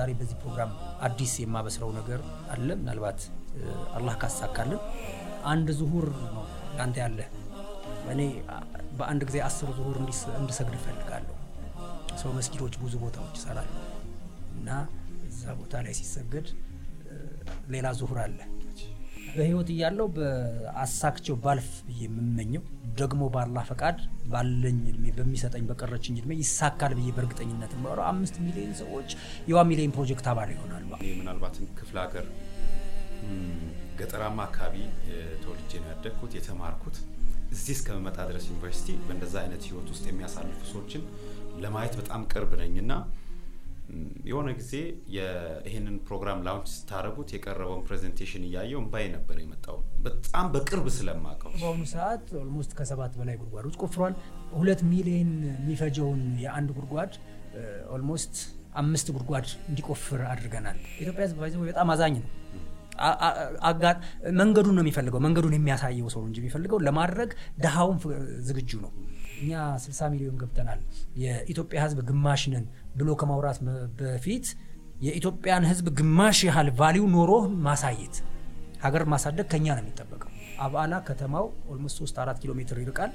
ዛሬ በዚህ ፕሮግራም አዲስ የማበስረው ነገር አለ። ምናልባት አላህ ካሳካልን አንድ ዙሁር ነው ለአንተ ያለ እኔ በአንድ ጊዜ አስር ዙሁር እንድሰግድ እፈልጋለሁ። ሰው መስጊዶች ብዙ ቦታዎች ይሰራል እና እዛ ቦታ ላይ ሲሰገድ ሌላ ዙሁር አለ። በህይወት እያለው በአሳክቸው ባልፍ ብዬ የምመኘው ደግሞ በአላህ ፈቃድ ባለኝ እድሜ በሚሰጠኝ በቀረችኝ እድሜ ይሳካል ብዬ በእርግጠኝነት የማወራው አምስት ሚሊዮን ሰዎች የዋ ሚሊዮን ፕሮጀክት አባል ይሆናሉ። ምናልባትም ክፍለ ሀገር ገጠራማ አካባቢ ተወልጄ ነው ያደግኩት የተማርኩት። እዚህ እስከመመጣ ድረስ ዩኒቨርሲቲ በእንደዛ አይነት ህይወት ውስጥ የሚያሳልፉ ሰዎችን ለማየት በጣም ቅርብ ነኝ እና የሆነ ጊዜ ይህንን ፕሮግራም launch ስታደረጉት የቀረበውን presentation እያየው እምባዬ ነበር የመጣው በጣም በቅርብ ስለማቀው። በአሁኑ ሰዓት almost ከሰባት በላይ ጉድጓዶች ቆፍሯል። ሁለት ሚሊዮን የሚፈጀውን የአንድ ጉድጓድ almost አምስት ጉድጓድ እንዲቆፍር አድርገናል። ኢትዮጵያ ህዝብ ባይዘ በጣም አዛኝ ነው። መንገዱን ነው የሚፈልገው፣ መንገዱን የሚያሳየው ሰው እንጂ የሚፈልገው ለማድረግ ድሃውን ዝግጁ ነው። እኛ 60 ሚሊዮን ገብተናል፣ የኢትዮጵያ ህዝብ ግማሽ ነን ብሎ ከማውራት በፊት የኢትዮጵያን ህዝብ ግማሽ ያህል value ኖሮ ማሳየት ሀገር ማሳደግ ከኛ ነው የሚጠበቀው። አብዓላ ከተማው almost 3 4 ኪሎ ሜትር ይርቃል።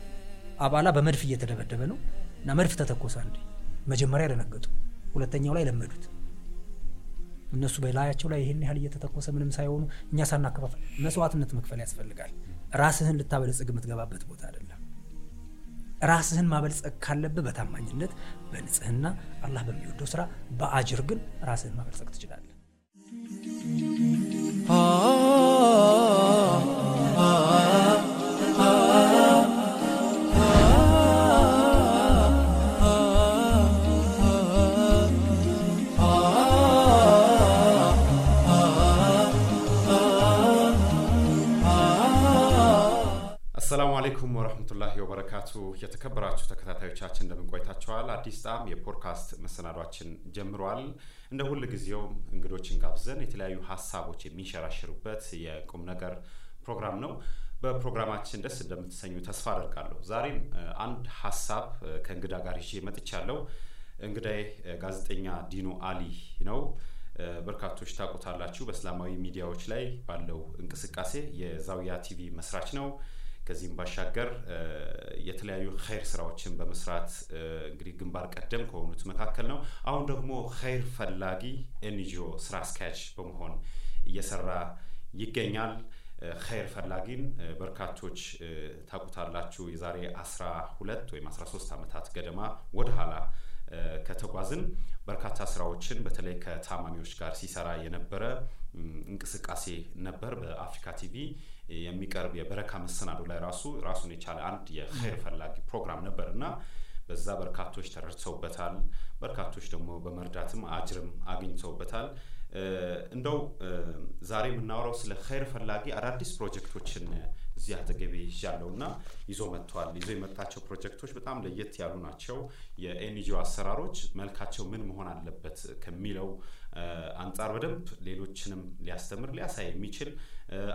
አብዓላ በመድፍ እየተደበደበ ነው እና መድፍ ተተኮሰ። አንዴ መጀመሪያ ደነገጡ፣ ሁለተኛው ላይ ለመዱት። እነሱ በላያቸው ላይ ይሄን ያህል እየተተኮሰ ምንም ሳይሆኑ እኛ ሳናከፋፈል መስዋዕትነት መክፈል ያስፈልጋል። ራስህን ልታበለጽግ የምትገባበት ቦታ አይደለም። ራስህን ማበልጸግ ካለብህ በታማኝነት በንጽህና አላህ በሚወደው ስራ በአጅር ግን ራስህን ማበልጸግ ትችላለህ። ወረህመቱላሂ ወበረካቱ። የተከበራችሁ ተከታታዮቻችን እንደምን? አዲስ ጣዕም የፖድካስት መሰናዷችን ጀምሯል። እንደ ሁል ጊዜውም እንግዶችን ጋብዘን የተለያዩ ሀሳቦች የሚንሸራሽሩበት የቁም ነገር ፕሮግራም ነው። በፕሮግራማችን ደስ እንደምትሰኙ ተስፋ አደርጋለሁ። ዛሬም አንድ ሀሳብ ከእንግዳ ጋር ይዤ መጥቻለሁ። እንግዳዬ ጋዜጠኛ ዲኑ አሊ ነው። በርካቶች ታውቁታላችሁ። በእስላማዊ ሚዲያዎች ላይ ባለው እንቅስቃሴ የዛውያ ቲቪ መስራች ነው። ከዚህም ባሻገር የተለያዩ ኸይር ስራዎችን በመስራት እንግዲህ ግንባር ቀደም ከሆኑት መካከል ነው። አሁን ደግሞ ኸይር ፈላጊ ኤንጂኦ ስራ አስኪያጅ በመሆን እየሰራ ይገኛል። ኸይር ፈላጊን በርካቶች ታውቁታላችሁ። የዛሬ 12 ወይም 13 ዓመታት ገደማ ወደ ኋላ ከተጓዝን በርካታ ስራዎችን በተለይ ከታማሚዎች ጋር ሲሰራ የነበረ እንቅስቃሴ ነበር። በአፍሪካ ቲቪ የሚቀርብ የበረካ መሰናዶ ላይ ራሱ ራሱን የቻለ አንድ የኸይር ፈላጊ ፕሮግራም ነበር እና በዛ በርካቶች ተረድተውበታል። በርካቶች ደግሞ በመርዳትም አጅርም አግኝተውበታል። እንደው ዛሬ የምናወራው ስለ ኸይር ፈላጊ አዳዲስ ፕሮጀክቶችን እዚህ አጠገቤ ይዣለሁ እና ይዞ መጥቷል። ይዞ የመጣቸው ፕሮጀክቶች በጣም ለየት ያሉ ናቸው። የኤንጂኦ አሰራሮች መልካቸው ምን መሆን አለበት ከሚለው አንጻር በደንብ ሌሎችንም ሊያስተምር ሊያሳይ የሚችል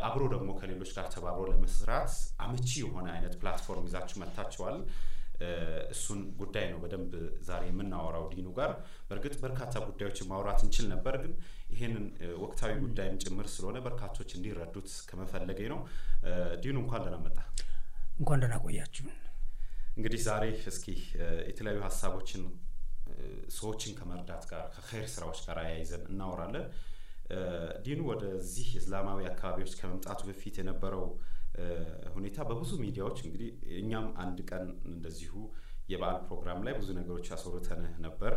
አብሮ ደግሞ ከሌሎች ጋር ተባብሮ ለመስራት አመቺ የሆነ አይነት platform ይዛችሁ መጥታችኋል። እሱን ጉዳይ ነው በደንብ ዛሬ የምናወራው ዲኑ ጋር። በእርግጥ በርካታ ጉዳዮችን ማውራት እንችል ነበር፣ ግን ይህንን ወቅታዊ ጉዳይም ጭምር ስለሆነ በርካቶች እንዲረዱት ከመፈለግ ነው። ዲኑ እንኳን ደህና መጣ። እንኳን ደህና ቆያችሁ። እንግዲህ ዛሬ እስኪ የተለያዩ ሀሳቦችን ሰዎችን ከመርዳት ጋር ከኸይር ስራዎች ጋር አያይዘን እናወራለን። ዲኑ ወደዚህ እስላማዊ አካባቢዎች ከመምጣቱ በፊት የነበረው ሁኔታ በብዙ ሚዲያዎች እንግዲህ እኛም አንድ ቀን እንደዚሁ የበዓል ፕሮግራም ላይ ብዙ ነገሮች ያስወርተንህ ነበር።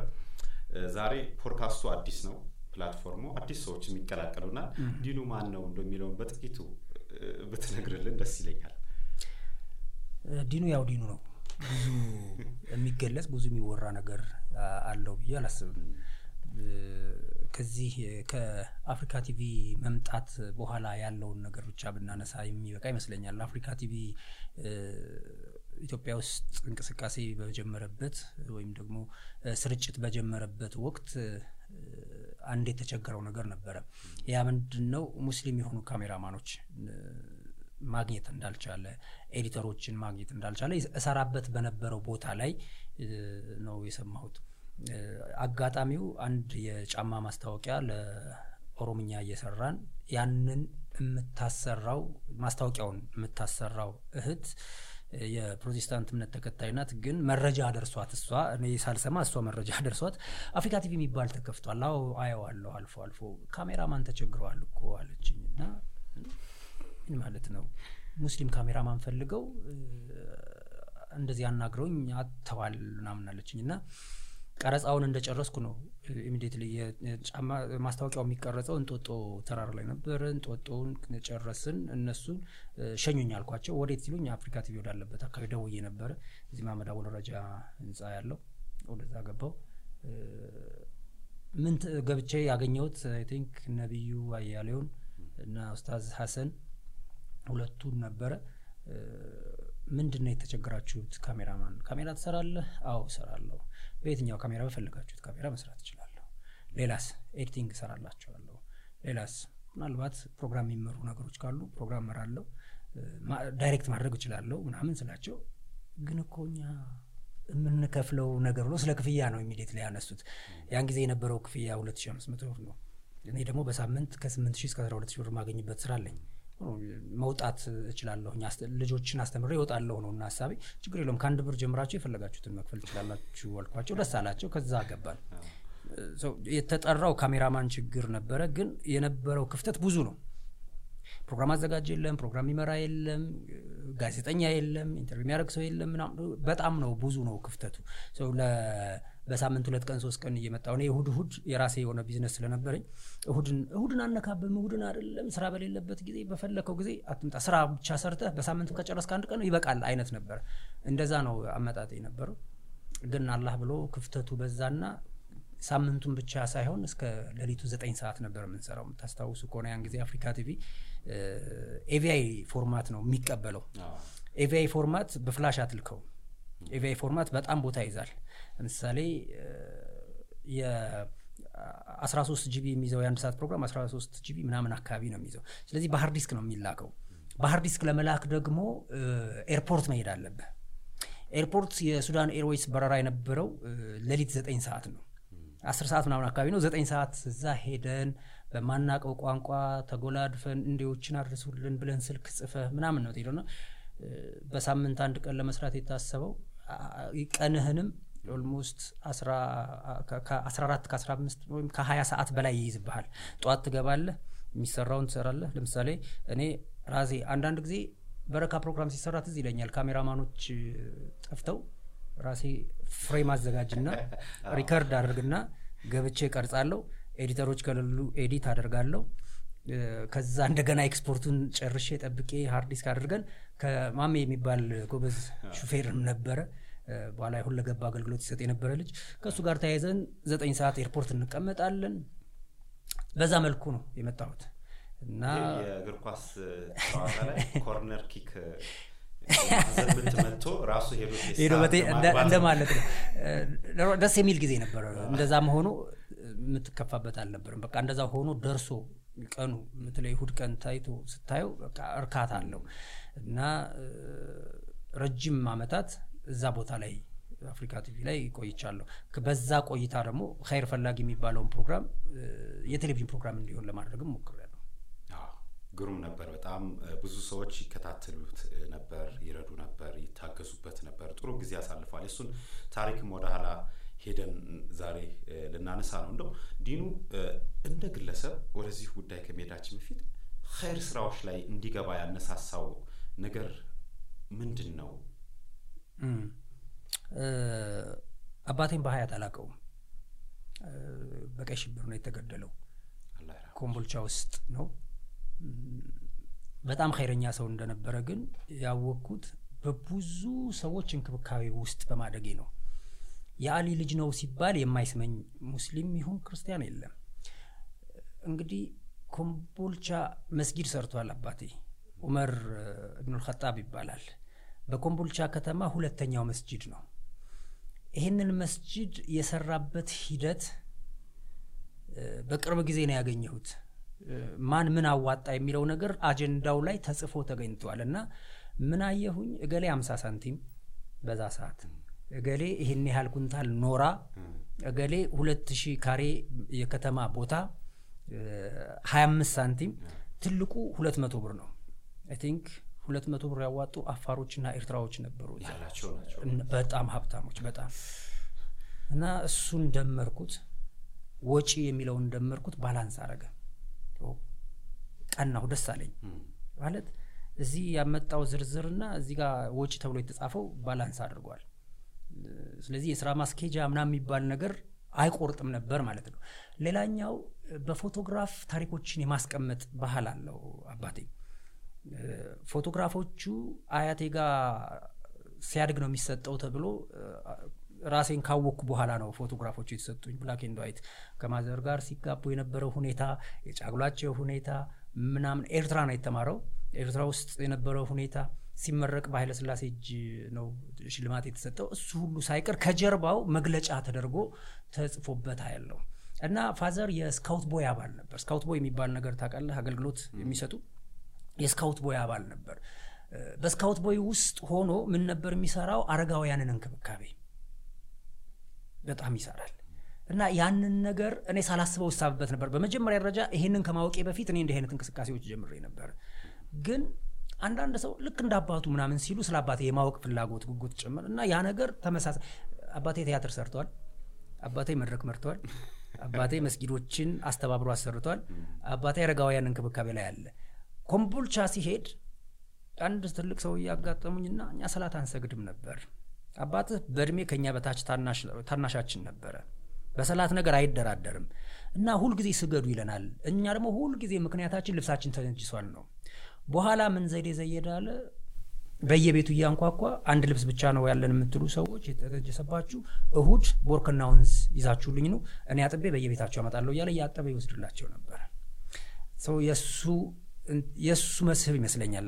ዛሬ ፖድካስቱ አዲስ ነው፣ platform ኡ አዲስ ሰዎች የሚቀላቀሉና ዲኑ ማን ነው እንደሚለውን በጥቂቱ ብትነግርልን ደስ ይለኛል። ዲኑ ያው ዲኑ ነው። ብዙ የሚገለጽ ብዙ የሚወራ ነገር አለው ብዬ አላስብም። ከዚህ ከአፍሪካ ቲቪ መምጣት በኋላ ያለውን ነገር ብቻ ብናነሳ የሚበቃ ይመስለኛል። አፍሪካ ቲቪ ኢትዮጵያ ውስጥ እንቅስቃሴ በጀመረበት ወይም ደግሞ ስርጭት በጀመረበት ወቅት አንድ የተቸገረው ነገር ነበረ። ያ ምንድን ነው? ሙስሊም የሆኑ ካሜራማኖች ማግኘት እንዳልቻለ፣ ኤዲተሮችን ማግኘት እንዳልቻለ እሰራበት በነበረው ቦታ ላይ ነው የሰማሁት። አጋጣሚው አንድ የጫማ ማስታወቂያ ለኦሮምኛ እየሰራን ያንን የምታሰራው ማስታወቂያውን የምታሰራው እህት የፕሮቴስታንት እምነት ተከታይ ናት። ግን መረጃ ደርሷት እሷ እኔ ሳልሰማ እሷ መረጃ ደርሷት አፍሪካ ቲቪ የሚባል ተከፍቷል፣ አዎ አየዋለሁ አልፎ አልፎ ካሜራማን ተቸግረዋል እኮ አለችኝ። እና ምን ማለት ነው ሙስሊም ካሜራማን ፈልገው እንደዚህ አናግረውኝ አጥተዋል ምናምን አለችኝ እና ቀረጻውን እንደጨረስኩ ነው immediately ማስታወቂያው የሚቀረጸው እንጦጦ ተራራ ላይ ነበር። እንጦጦውን ጨረስን። እነሱን ሸኙኝ አልኳቸው። ወዴት ሲሉኝ አፍሪካ ቲቪ ወዳለበት አካባቢ ደውዬ ነበረ። እዚህ ማመድ ረጃ ህንፃ ያለው ወደዛ ገባው። ምን ገብቼ ያገኘሁት I think ነቢዩ አያሌውን እና ኡስታዝ ሀሰን ሁለቱን ነበረ። ምንድን ነው የተቸገራችሁት? ካሜራማን ካሜራ ትሰራለህ? አዎ እሰራለሁ። በየትኛው ካሜራ በፈለጋችሁት ካሜራ መስራት እችላለሁ። ሌላስ? editing እሰራላችኋለሁ። ሌላስ? ምናልባት ፕሮግራም የሚመሩ ነገሮች ካሉ ፕሮግራም መራለሁ፣ direct ማድረግ እችላለሁ ምናምን ስላቸው፣ ግን እኮ እኛ የምንከፍለው ነገር ብሎ ስለ ክፍያ ነው ኢሚዲየት ላይ ያነሱት። ያን ጊዜ የነበረው ክፍያ 2500 ብር ነው። እኔ ደግሞ በሳምንት ከ8 እስከ 12 ብር ማገኝበት ስራ አለኝ። መውጣት እችላለሁ ልጆችን አስተምሬ ይወጣለሁ ነው እና ሀሳቤ። ችግር የለውም። ከአንድ ብር ጀምራችሁ የፈለጋችሁትን መክፈል ትችላላችሁ አልኳቸው። ደስ አላቸው። ከዛ ገባን። የተጠራው ካሜራማን ችግር ነበረ ግን የነበረው ክፍተት ብዙ ነው። ፕሮግራም አዘጋጅ የለም ፕሮግራም የሚመራ የለም ጋዜጠኛ የለም interview የሚያደርግ ሰው የለም በጣም ነው ብዙ ነው ክፍተቱ በሳምንት ሁለት ቀን ሶስት ቀን እየመጣሁ እኔ እሁድ እሁድ የራሴ የሆነ ቢዝነስ ስለነበረኝ እሁድን እሁድን አነካብም እሁድን አይደለም ስራ በሌለበት ጊዜ በፈለከው ጊዜ አትምጣ። ስራ ብቻ ሰርተህ በሳምንቱ ከጨረስክ አንድ ቀን ይበቃል አይነት ነበር። እንደዛ ነው አመጣጤ ነበረው ግን አላህ ብሎ ክፍተቱ በዛና ሳምንቱን ብቻ ሳይሆን እስከ ሌሊቱ ዘጠኝ ሰዓት ነበር የምንሰራው። የምታስታውሱ ከሆነ ያን ጊዜ አፍሪካ ቲቪ AVI format ነው የሚቀበለው። AVI format በ flash አትልከው AVI format በጣም ቦታ ይዛል ለምሳሌ የ13 GB የሚይዘው የአንድ ሰዓት ፕሮግራም 13 GB ምናምን አካባቢ ነው የሚይዘው። ስለዚህ በ hard disk ነው የሚላከው። በ hard disk ለመላክ ደግሞ airport መሄድ አለብህ። airport የሱዳን ኤርዌይስ በረራ የነበረው ሌሊት ዘጠኝ ሰዓት ነው። አስር ሰዓት ምናምን አካባቢ ነው። ዘጠኝ ሰዓት እዛ ሄደን በማናቀው ቋንቋ ተጎላድፈን እንዲዎችን አድርሱልን ብለን ስልክ ጽፈን ምናምን ነው ሄደና በሳምንት አንድ ቀን ለመስራት የታሰበው ቀንህንም almost ከ14 ከ15 ወይም ከ20 ሰዓት በላይ ይይዝብሃል። ጠዋት ትገባለህ የሚሰራውን ትሰራለህ። ለምሳሌ እኔ ራሴ አንዳንድ ጊዜ በረካ ፕሮግራም ሲሰራ ትዝ ይለኛል። ካሜራማኖች ጠፍተው ራሴ frame አዘጋጅና record አድርግና ገብቼ ቀርጻለሁ ኤዲተሮች ከሌሉ edit አደርጋለሁ። ከዛ እንደገና ኤክስፖርቱን ጨርሼ ጠብቄ hard disk አድርገን ከማሜ የሚባል ጎበዝ ሹፌርም ነበረ በኋላ ሁለገብ አገልግሎት ይሰጥ የነበረ ልጅ ከእሱ ጋር ተያይዘን ዘጠኝ ሰዓት airport እንቀመጣለን። በዛ መልኩ ነው የመጣሁት። እና የእግር ኳስ ጨዋታ ላይ corner kick ሄዶ እንደ ማለት ነው። ደስ የሚል ጊዜ ነበረ። እንደዛ መሆኑ የምትከፋበት አልነበርም በቃ እንደዛ ሆኖ ደርሶ ቀኑ በተለይ እሁድ ቀን ታይቶ ስታየው በቃ እርካታ አለው። እና ረጅም አመታት እዛ ቦታ ላይ አፍሪካ ቲቪ ላይ ቆይቻለሁ። በዛ ቆይታ ደግሞ ኸይር ፈላጊ የሚባለውን ፕሮግራም የቴሌቪዥን ፕሮግራም እንዲሆን ለማድረግም ሞክሬያለሁ። ግሩም ነበር። በጣም ብዙ ሰዎች ይከታተሉት ነበር ይረዱ ነበር ይታገዙበት ነበር። ጥሩ ጊዜ ያሳልፈዋል እሱን ታሪክም ወደ ኋላ ሄደን ዛሬ ልናነሳ ነው። እንደው ዲኑ እንደ ግለሰብ ወደዚህ ጉዳይ ከመሄዳችን በፊት ኸይር ስራዎች ላይ እንዲገባ ያነሳሳው ነገር ምንድን ነው አባቴን በሀያት አላቀውም። በቀይ ሽብር ነው የተገደለው። ኮምቦልቻ ውስጥ ነው። በጣም ኸይረኛ ሰው እንደነበረ ግን ያወቅኩት በብዙ ሰዎች እንክብካቤ ውስጥ በማደጌ ነው። የአሊ ልጅ ነው ሲባል የማይስመኝ ሙስሊም ይሁን ክርስቲያን የለም። እንግዲህ ኮምቦልቻ መስጊድ ሰርቷል አባቴ። ዑመር እብኑልኸጣብ ይባላል በኮምቦልቻ ከተማ ሁለተኛው መስጂድ ነው። ይህንን መስጂድ የሰራበት ሂደት በቅርብ ጊዜ ነው ያገኘሁት። ማን ምን አዋጣ የሚለው ነገር አጀንዳው ላይ ተጽፎ ተገኝቷል። እና ምን አየሁኝ? እገሌ አምሳ ሳንቲም በዛ ሰዓት እገሌ ይህን ያህል ኩንታል ኖራ፣ እገሌ ሁለት ሺህ ካሬ የከተማ ቦታ 25 ሳንቲም፣ ትልቁ ሁለት መቶ ብር ነው። I think ሁለት መቶ ብር ያዋጡ አፋሮችና ኤርትራዎች ነበሩ። በጣም ሀብታሞች በጣም እና እሱን ደመርኩት፣ ወጪ የሚለውን ደመርኩት፣ balance አረገ። ቀናሁ፣ ደስ አለኝ ማለት እዚህ ያመጣው ዝርዝርና እዚህ ጋር ወጪ ተብሎ የተጻፈው balance አድርጓል። ስለዚህ የስራ ማስኬጃ ምናምን የሚባል ነገር አይቆርጥም ነበር ማለት ነው። ሌላኛው በፎቶግራፍ ታሪኮችን የማስቀመጥ ባህል አለው አባቴ። ፎቶግራፎቹ አያቴ ጋር ሲያድግ ነው የሚሰጠው ተብሎ ራሴን ካወቅኩ በኋላ ነው ፎቶግራፎቹ የተሰጡኝ። black and white ከ mother ጋር ሲጋቡ የነበረው ሁኔታ፣ የጫጉላቸው ሁኔታ ምናምን ኤርትራ ነው የተማረው። ኤርትራ ውስጥ የነበረው ሁኔታ ሲመረቅ በኃይለ ሥላሴ እጅ ነው ሽልማት የተሰጠው። እሱ ሁሉ ሳይቀር ከጀርባው መግለጫ ተደርጎ ተጽፎበት ያለው እና father የ scout boy አባል ነበር። scout boy የሚባል ነገር ታውቃለህ? አገልግሎት የሚሰጡ የ scout boy አባል ነበር። በ scout boy ውስጥ ሆኖ ምን ነበር የሚሰራው? አረጋውያንን እንክብካቤ በጣም ይሰራል። እና ያንን ነገር እኔ ሳላስበው እሳብበት ነበር። በመጀመሪያ ደረጃ ይሄንን ከማወቄ በፊት እኔ እንዲህ አይነት እንቅስቃሴዎች ጀምሬ ነበር። ግን አንዳንድ ሰው ልክ እንደ አባቱ ምናምን ሲሉ ስለ አባቴ የማወቅ ፍላጎት ጉጉት ጭምር እና ያ ነገር ተመሳሳይ አባቴ ቲያትር ሰርቷል። አባቴ መድረክ መርቷል። አባቴ መስጊዶችን አስተባብሮ አሰርቷል። አባቴ አረጋውያን እንክብካቤ ላይ አለ። ኮምቦልቻ ሲሄድ አንድ ትልቅ ሰው እያጋጠሙኝና እኛ ሰላት አንሰግድም ነበር። አባትህ በእድሜ ከእኛ በታች ታናሻችን ነበረ። በሰላት ነገር አይደራደርም እና ሁልጊዜ ስገዱ ይለናል። እኛ ደግሞ ሁልጊዜ ምክንያታችን ልብሳችን ተነጅሷል ነው። በኋላ ምን ዘዴ ዘየዳለ በየቤቱ እያንኳኳ አንድ ልብስ ብቻ ነው ያለን የምትሉ ሰዎች የተነጀሰባችሁ እሁድ ቦርከና ወንዝ ይዛችሁልኝ ነው እኔ አጥቤ በየቤታቸው አመጣለሁ እያለ እያጠበ ይወስድላቸው ነበር። ሰው የእሱ የእሱ መስህብ ይመስለኛል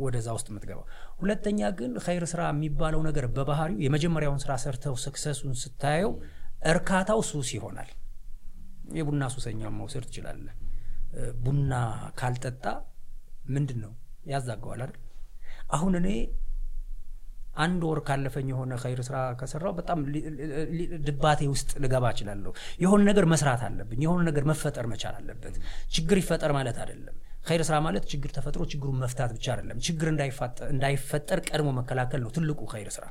ወደዛ ውስጥ የምትገባው። ሁለተኛ ግን ኸይር ስራ የሚባለው ነገር በባህሪው የመጀመሪያውን ስራ ሰርተው ሰክሰሱን ስታየው እርካታው ሱስ ይሆናል። የቡና ሱሰኛውን መውሰድ ትችላለህ። ቡና ካልጠጣ ምንድን ነው ያዛገዋል አይደል? አሁን እኔ አንድ ወር ካለፈኝ የሆነ ኸይር ስራ ከሰራው በጣም ድባቴ ውስጥ ልገባ እችላለሁ። የሆነ ነገር መስራት አለብኝ። የሆነ ነገር መፈጠር መቻል አለበት። ችግር ይፈጠር ማለት አይደለም። ኸይር ስራ ማለት ችግር ተፈጥሮ ችግሩን መፍታት ብቻ አይደለም። ችግር እንዳይፈጠር ቀድሞ መከላከል ነው ትልቁ ኸይር ስራ።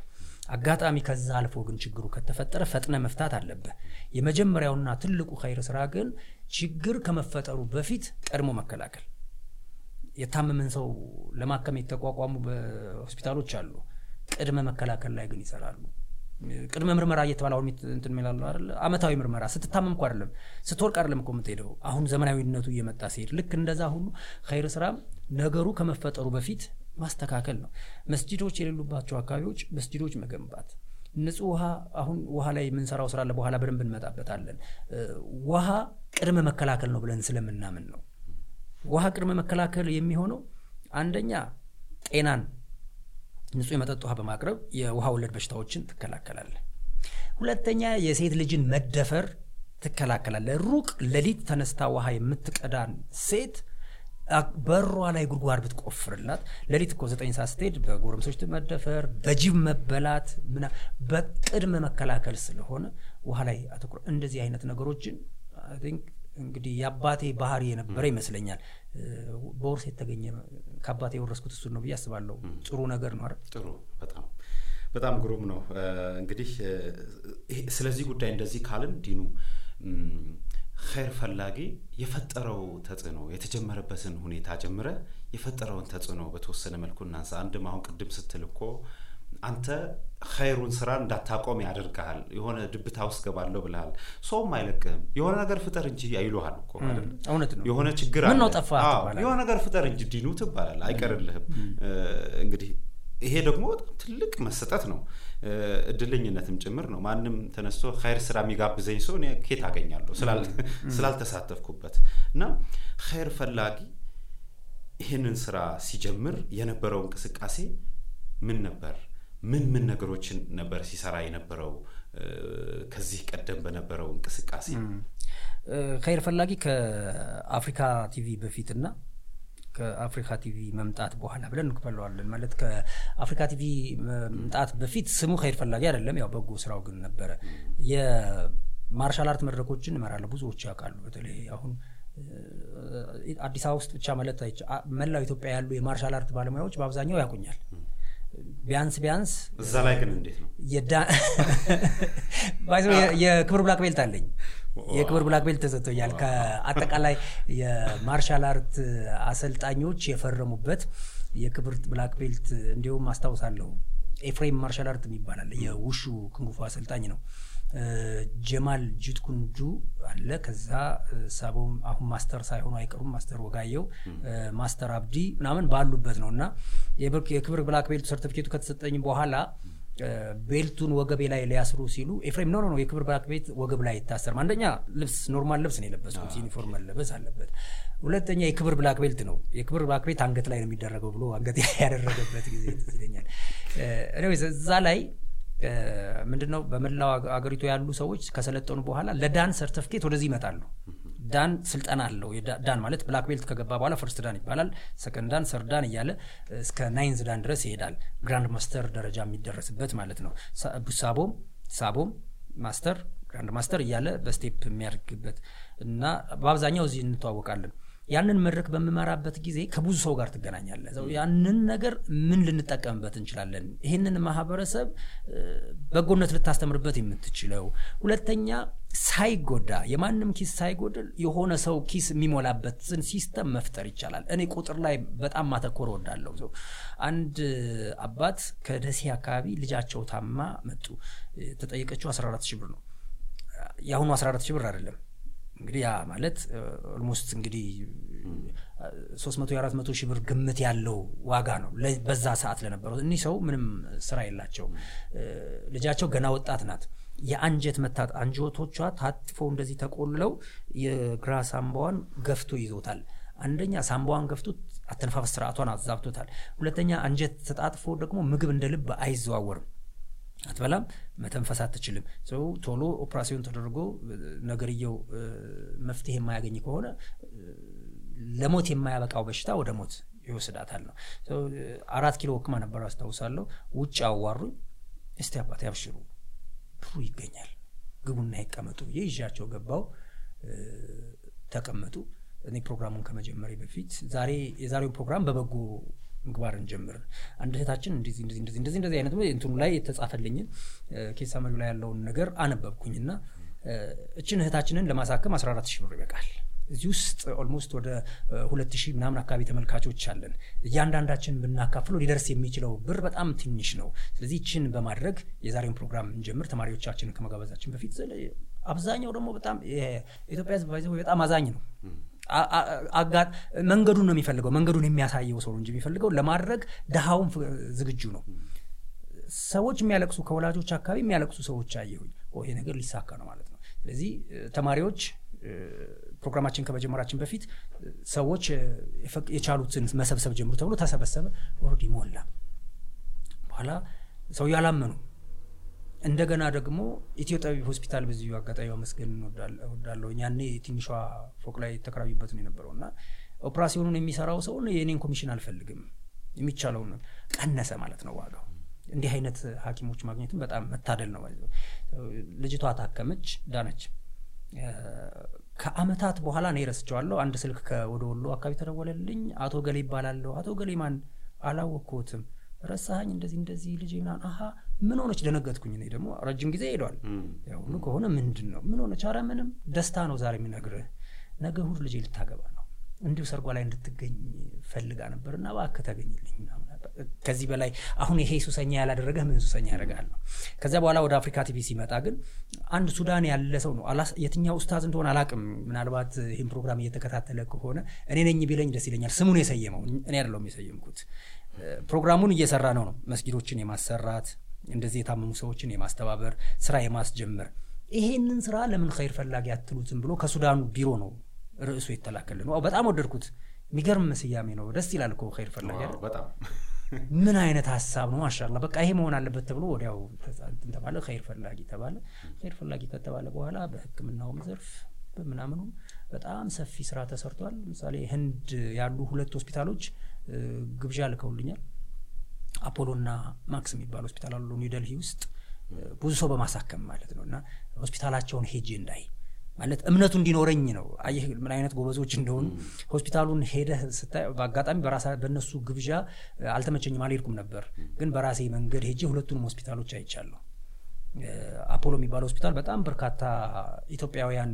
አጋጣሚ ከዛ አልፎ ግን ችግሩ ከተፈጠረ ፈጥነ መፍታት አለብህ። የመጀመሪያውና ትልቁ ኸይር ስራ ግን ችግር ከመፈጠሩ በፊት ቀድሞ መከላከል። የታመመን ሰው ለማከም የተቋቋሙ ሆስፒታሎች አሉ። ቅድመ መከላከል ላይ ግን ይሰራሉ። ቅድመ ምርመራ እየተባለ አሁን እንትን የሚላሉ አይደለ? አመታዊ ምርመራ ስትታመም አይደለም ስትወርቅ አይደለም እኮ የምትሄደው። አሁን ዘመናዊነቱ እየመጣ ሲሄድ ልክ እንደዛ ሁሉ ኸይር ስራም ነገሩ ከመፈጠሩ በፊት ማስተካከል ነው። መስጂዶች የሌሉባቸው አካባቢዎች መስጂዶች መገንባት፣ ንጹህ ውሃ አሁን ውሃ ላይ የምንሰራው ስራ በኋላ በደንብ እንመጣበታለን። ውሃ ቅድመ መከላከል ነው ብለን ስለምናምን ነው። ውሃ ቅድመ መከላከል የሚሆነው አንደኛ ጤናን ንጹህ የመጠጥ ውሃ በማቅረብ የውሃ ወለድ በሽታዎችን ትከላከላለህ። ሁለተኛ የሴት ልጅን መደፈር ትከላከላለህ። ሩቅ ሌሊት ተነስታ ውሃ የምትቀዳን ሴት በሯ ላይ ጉድጓድ ብትቆፍርላት ሌሊት እኮ ዘጠኝ ሰዓት ስትሄድ በጎረምሶች መደፈር፣ በጅብ መበላት ምና በቅድመ መከላከል ስለሆነ ውሃ ላይ አተኩረ እንደዚህ አይነት ነገሮችን እንግዲህ የአባቴ ባህሪ የነበረ ይመስለኛል። በውርስ የተገኘ ከአባቴ የወረስኩት እሱን ነው ብዬ አስባለሁ። ጥሩ ነገር ነው አይደል? ጥሩ በጣም በጣም ግሩም ነው። እንግዲህ ስለዚህ ጉዳይ እንደዚህ ካልን ዲኑ ኸይር ፈላጊ የፈጠረው ተጽዕኖ የተጀመረበትን ሁኔታ ጀምረ የፈጠረውን ተጽዕኖ በተወሰነ መልኩ እናንሳ። አንድም አሁን ቅድም ስትል እኮ አንተ ኸይሩን ስራ እንዳታቆም ያደርግሃል። የሆነ ድብታ ውስጥ ገባለሁ ብልሃል። ሰውም አይለቅህም። የሆነ ነገር ፍጠር እንጂ አይሉሃል እኮ እውነት ነው። የሆነ ችግር ምን ነው ትባላለህ። የሆነ ነገር ፍጠር እንጂ ዲኑ ትባላል፣ አይቀርልህም። እንግዲህ ይሄ ደግሞ በጣም ትልቅ መሰጠት ነው፣ እድለኝነትም ጭምር ነው። ማንም ተነስቶ ኸይር ስራ የሚጋብዘኝ ሰው እኔ ኬት አገኛለሁ ስላልተሳተፍኩበት እና ኸይር ፈላጊ ይህንን ስራ ሲጀምር የነበረው እንቅስቃሴ ምን ነበር? ምን ምን ነገሮችን ነበር ሲሰራ የነበረው ከዚህ ቀደም በነበረው እንቅስቃሴ? ኸይር ፈላጊ ከአፍሪካ ቲቪ በፊትና ከአፍሪካ ቲቪ መምጣት በኋላ ብለን እንክፈለዋለን። ማለት ከአፍሪካ ቲቪ መምጣት በፊት ስሙ ኸይር ፈላጊ አይደለም፣ ያው በጎ ስራው ግን ነበረ። የ martial art መድረኮችን እመራለሁ፣ ብዙዎች ያውቃሉ። በተለይ አሁን አዲስ አበባ ውስጥ ብቻ ማለት መላው ኢትዮጵያ ያሉ የ martial art ባለሙያዎች በአብዛኛው ያውቁኛል። ቢያንስ ቢያንስ እዛ ላይ ግን እንዴት ነው የክብር black belt አለኝ። የክብር black belt ተሰጥቶኛል። ከአጠቃላይ የ martial art አሰልጣኞች የፈረሙበት የክብር black belt እንዲሁም አስታውሳለሁ። ኤፍሬም martial art ይባላል። የውሹ ኩንግፉ አሰልጣኝ ነው። ጀማል ጂትኩንዶ አለ። ከዛ ሳቦም አሁን master ሳይሆኑ አይቀሩም። master ወጋየው፣ master አብዲ ምናምን ባሉበት ነው እና የክብር black belt ኡ ሰርቲፊኬቱ ከተሰጠኝ በኋላ belt ኡን ወገቤ ላይ ሊያስሩ ሲሉ ኤፍሬም no no የክብር black belt ወገብ ላይ አይታሰርም። አንደኛ ልብስ normal ልብስ ነው የለበስኩት፣ ዩኒፎርም መለበስ አለበት። ሁለተኛ የክብር black belt ነው። የክብር black belt አንገት ላይ ነው የሚደረገው ብሎ አንገት ላይ ያደረገበት ጊዜ ትዝ ይለኛል። እዛ ላይ ምንድን ነው በመላው አገሪቱ ያሉ ሰዎች ከሰለጠኑ በኋላ ለ dan ሰርተፍኬት ወደዚህ ይመጣሉ። dan ስልጠና አለው። dan ማለት black belt ከገባ በኋላ first dan ይባላል። second dan፣ third dan እያለ እስከ ninth dan ድረስ ይሄዳል። grand master ደረጃ የሚደረስበት ማለት ነው። ሳቦም ሳቦም master grand master እያለ በ step የሚያደርግበት እና በአብዛኛው እዚህ እንተዋወቃለን። ያንን መድረክ በምመራበት ጊዜ ከብዙ ሰው ጋር ትገናኛለህ። ያንን ነገር ምን ልንጠቀምበት እንችላለን? ይህንን ማህበረሰብ በጎነት ልታስተምርበት የምትችለው ሁለተኛ ሳይጎዳ የማንም ኪስ ሳይጎድል የሆነ ሰው ኪስ የሚሞላበትን system መፍጠር ይቻላል። እኔ ቁጥር ላይ በጣም ማተኮር እወዳለሁ። ሰው አንድ አባት ከደሴ አካባቢ ልጃቸው ታማ መጡ። ተጠየቀችው 14 ሺህ ብር ነው። የአሁኑ 14 ሺህ ብር አይደለም። እንግዲህ ያ ማለት almost እንግዲህ ሶስት መቶ የአራት መቶ ሺህ ብር ግምት ያለው ዋጋ ነው በዛ ሰዓት ለነበረው። እኒህ ሰው ምንም ስራ የላቸው። ልጃቸው ገና ወጣት ናት። የአንጀት መታት አንጀቶቿ ታጥፈው እንደዚህ ተቆልለው የግራ ሳምባዋን ገፍቶ ይዞታል። አንደኛ ሳምባዋን ገፍቶ አተነፋፈስ ስርዓቷን አዛብቶታል። ሁለተኛ አንጀት ተጣጥፎ ደግሞ ምግብ እንደ ልብ አይዘዋወርም። አትበላም፣ መተንፈስ አትችልም። ሰው ቶሎ ኦፕራሲዮን ተደርጎ ነገርየው መፍትሄ የማያገኝ ከሆነ ለሞት የማያበቃው በሽታ ወደ ሞት ይወስዳታል ነው። አራት ኪሎ ሕክማ ነበር አስታውሳለሁ። ውጭ አዋሩኝ። እስቲ አባት ያብሽሩ ብሩ ይገኛል፣ ግቡና ይቀመጡ ይዣቸው ገባው። ተቀመጡ። እኔ ፕሮግራሙን ከመጀመሪ በፊት ዛሬ የዛሬው ፕሮግራም በበጎ ምግባር እንጀምር። አንድ እህታችን እንደዚህ እንደዚህ እንደዚህ አይነት እንትኑ ላይ የተጻፈልኝን case ሰነዱ ላይ ያለውን ነገር አነበብኩኝና እችን እህታችንን ለማሳከም 14 ሺህ ብር ይበቃል። እዚህ ውስጥ almost ወደ ሁለት ምናምን አካባቢ ተመልካቾች አለን። እያንዳንዳችን ብናካፍለው ሊደርስ የሚችለው ብር በጣም ትንሽ ነው። ስለዚህ ይችን በማድረግ የዛሬውን ፕሮግራም እንጀምር። ተማሪዎቻችንን ከመጋበዛችን በፊት አብዛኛው ደግሞ በጣም የኢትዮጵያ ሕዝብ በጣም አዛኝ ነው። መንገዱን ነው የሚፈልገው። መንገዱን የሚያሳየው ሰው እንጂ የሚፈልገው ለማድረግ ድሃውም ዝግጁ ነው። ሰዎች የሚያለቅሱ ከወላጆች አካባቢ የሚያለቅሱ ሰዎች አየሁኝ። ይሄ ነገር ሊሳካ ነው ማለት ነው። ስለዚህ ተማሪዎች ፕሮግራማችን ከመጀመራችን በፊት ሰዎች የቻሉትን መሰብሰብ ጀምሩ ተብሎ ተሰበሰበ። already ሞላ። በኋላ ሰው ያላመኑ እንደገና ደግሞ ኢትዮ ጠቢብ ሆስፒታል በዚሁ አጋጣሚ ማመስገን እወዳለሁ። ያኔ ትንሿ ፎቅ ላይ ተከራዩበት ነው የነበረው እና ኦፕራሲዮኑን የሚሰራው ሰው የእኔን ኮሚሽን አልፈልግም የሚቻለውን ቀነሰ ማለት ነው ዋጋው። እንዲህ አይነት ሐኪሞች ማግኘትም በጣም መታደል ነው። ልጅቷ ታከመች፣ ዳነች። ከአመታት በኋላ እኔ ረስቸዋለሁ። አንድ ስልክ ወደ ወሎ አካባቢ ተደወለልኝ። አቶ ገሌ ይባላለሁ። አቶ ገሌ ማን? አላወቅኩትም። ረሳኸኝ? እንደዚህ እንደዚህ ልጅ ምናምን። አሀ ምን ሆነች? ደነገጥኩኝ። እኔ ደግሞ ረጅም ጊዜ ሄዷል። ያሁኑ ከሆነ ምንድን ነው ምን ሆነች? ኧረ ምንም ደስታ ነው ዛሬ የሚነግርህ። ነገ እሑድ ልጄ ልታገባ ነው እንዲሁ ሰርጓ ላይ እንድትገኝ ፈልጋ ነበር እና እባክህ ተገኝልኝ። ከዚህ በላይ አሁን ይሄ ሱሰኛ ያላደረገህ ምን ሱሰኛ ያደርጋል ነው። ከዚያ በኋላ ወደ አፍሪካ ቲቪ ሲመጣ ግን አንድ ሱዳን ያለ ሰው ነው። የትኛው ኡስታዝ እንደሆነ አላቅም። ምናልባት ይህን ፕሮግራም እየተከታተለ ከሆነ እኔ ነኝ ቢለኝ ደስ ይለኛል። ስሙን የሰየመው እኔ አይደለሁም የሰየምኩት። ፕሮግራሙን እየሰራ ነው ነው መስጊዶችን የማሰራት እንደዚህ የታመሙ ሰዎችን የማስተባበር ስራ የማስጀመር ይሄንን ስራ ለምን ኸይር ፈላጊ አትሉትም ብሎ ከሱዳኑ ቢሮ ነው ርዕሱ የተላከልን ነው። በጣም ወደድኩት። የሚገርም ስያሜ ነው። ደስ ይላል እኮ ኸይር ፈላጊ በጣም ምን አይነት ሀሳብ ነው! ማሻላ በቃ ይሄ መሆን አለበት ተብሎ ወዲያው ተባለ። ኸይር ፈላጊ ተባለ። ኸይር ፈላጊ ከተባለ በኋላ በሕክምናውም ዘርፍ ምናምኑ በጣም ሰፊ ስራ ተሰርቷል። ለምሳሌ ህንድ ያሉ ሁለት ሆስፒታሎች ግብዣ ልከውልኛል። አፖሎና ማክስ የሚባል ሆስፒታል አሉ ኒው ደልሂ ውስጥ ብዙ ሰው በማሳከም ማለት ነው። እና ሆስፒታላቸውን ሄጄ እንዳይ ማለት እምነቱ እንዲኖረኝ ነው። አየህ ምን አይነት ጎበዞች እንደሆኑ። ሆስፒታሉን ሄደህ ስታይ በአጋጣሚ በእነሱ ግብዣ አልተመቸኝም፣ አልሄድኩም ነበር። ግን በራሴ መንገድ ሄጄ ሁለቱንም ሆስፒታሎች አይቻለሁ። አፖሎ የሚባለው ሆስፒታል በጣም በርካታ ኢትዮጵያውያን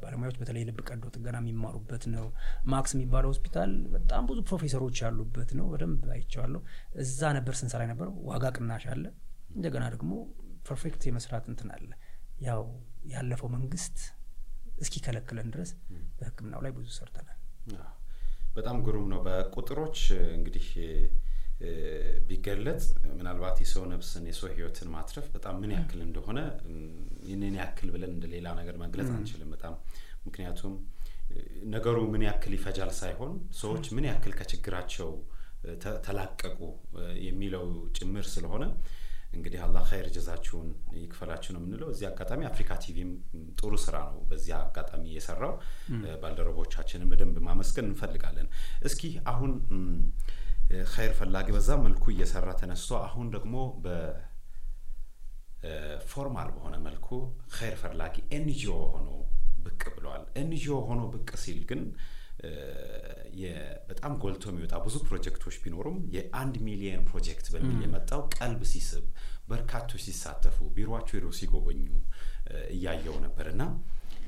ባለሙያዎች በተለይ ልብ ቀዶ ጥገና የሚማሩበት ነው። ማክስ የሚባለው ሆስፒታል በጣም ብዙ ፕሮፌሰሮች ያሉበት ነው። በደንብ አይቼዋለሁ። እዛ ነበር ስንሰራ የነበረው። ዋጋ ቅናሽ አለ። እንደገና ደግሞ perfect የመስራት እንትን አለ። ያው ያለፈው መንግስት እስኪከለክለን ድረስ በሕክምናው ላይ ብዙ ሰርተናል። በጣም ግሩም ነው። በቁጥሮች እንግዲህ ቢገለጽ ምናልባት የሰው ነፍስን የሰው ህይወትን ማትረፍ በጣም ምን ያክል እንደሆነ ይህንን ያክል ብለን እንደ ሌላ ነገር መግለጽ አንችልም። በጣም ምክንያቱም ነገሩ ምን ያክል ይፈጃል ሳይሆን ሰዎች ምን ያክል ከችግራቸው ተላቀቁ የሚለው ጭምር ስለሆነ እንግዲህ አላህ ኸይር ጀዛችሁን ይክፈላችሁ ነው የምንለው። እዚህ አጋጣሚ አፍሪካ ቲቪም ጥሩ ስራ ነው በዚህ አጋጣሚ የሰራው። ባልደረቦቻችንን በደንብ ማመስገን እንፈልጋለን። እስኪ አሁን ኸይር ፈላጊ በዛ መልኩ እየሰራ ተነስቶ አሁን ደግሞ በ formal በሆነ መልኩ ኸይር ፈላጊ NGO ሆኖ ብቅ ብለዋል። NGO ሆኖ ብቅ ሲል ግን በጣም ጎልቶ የሚወጣ ብዙ ፕሮጀክቶች ቢኖሩም የአንድ ሚሊየን ፕሮጀክት በሚል የመጣው ቀልብ ሲስብ በርካቶች ሲሳተፉ ቢሮቸው ሄዶ ሲጎበኙ እያየው ነበር እና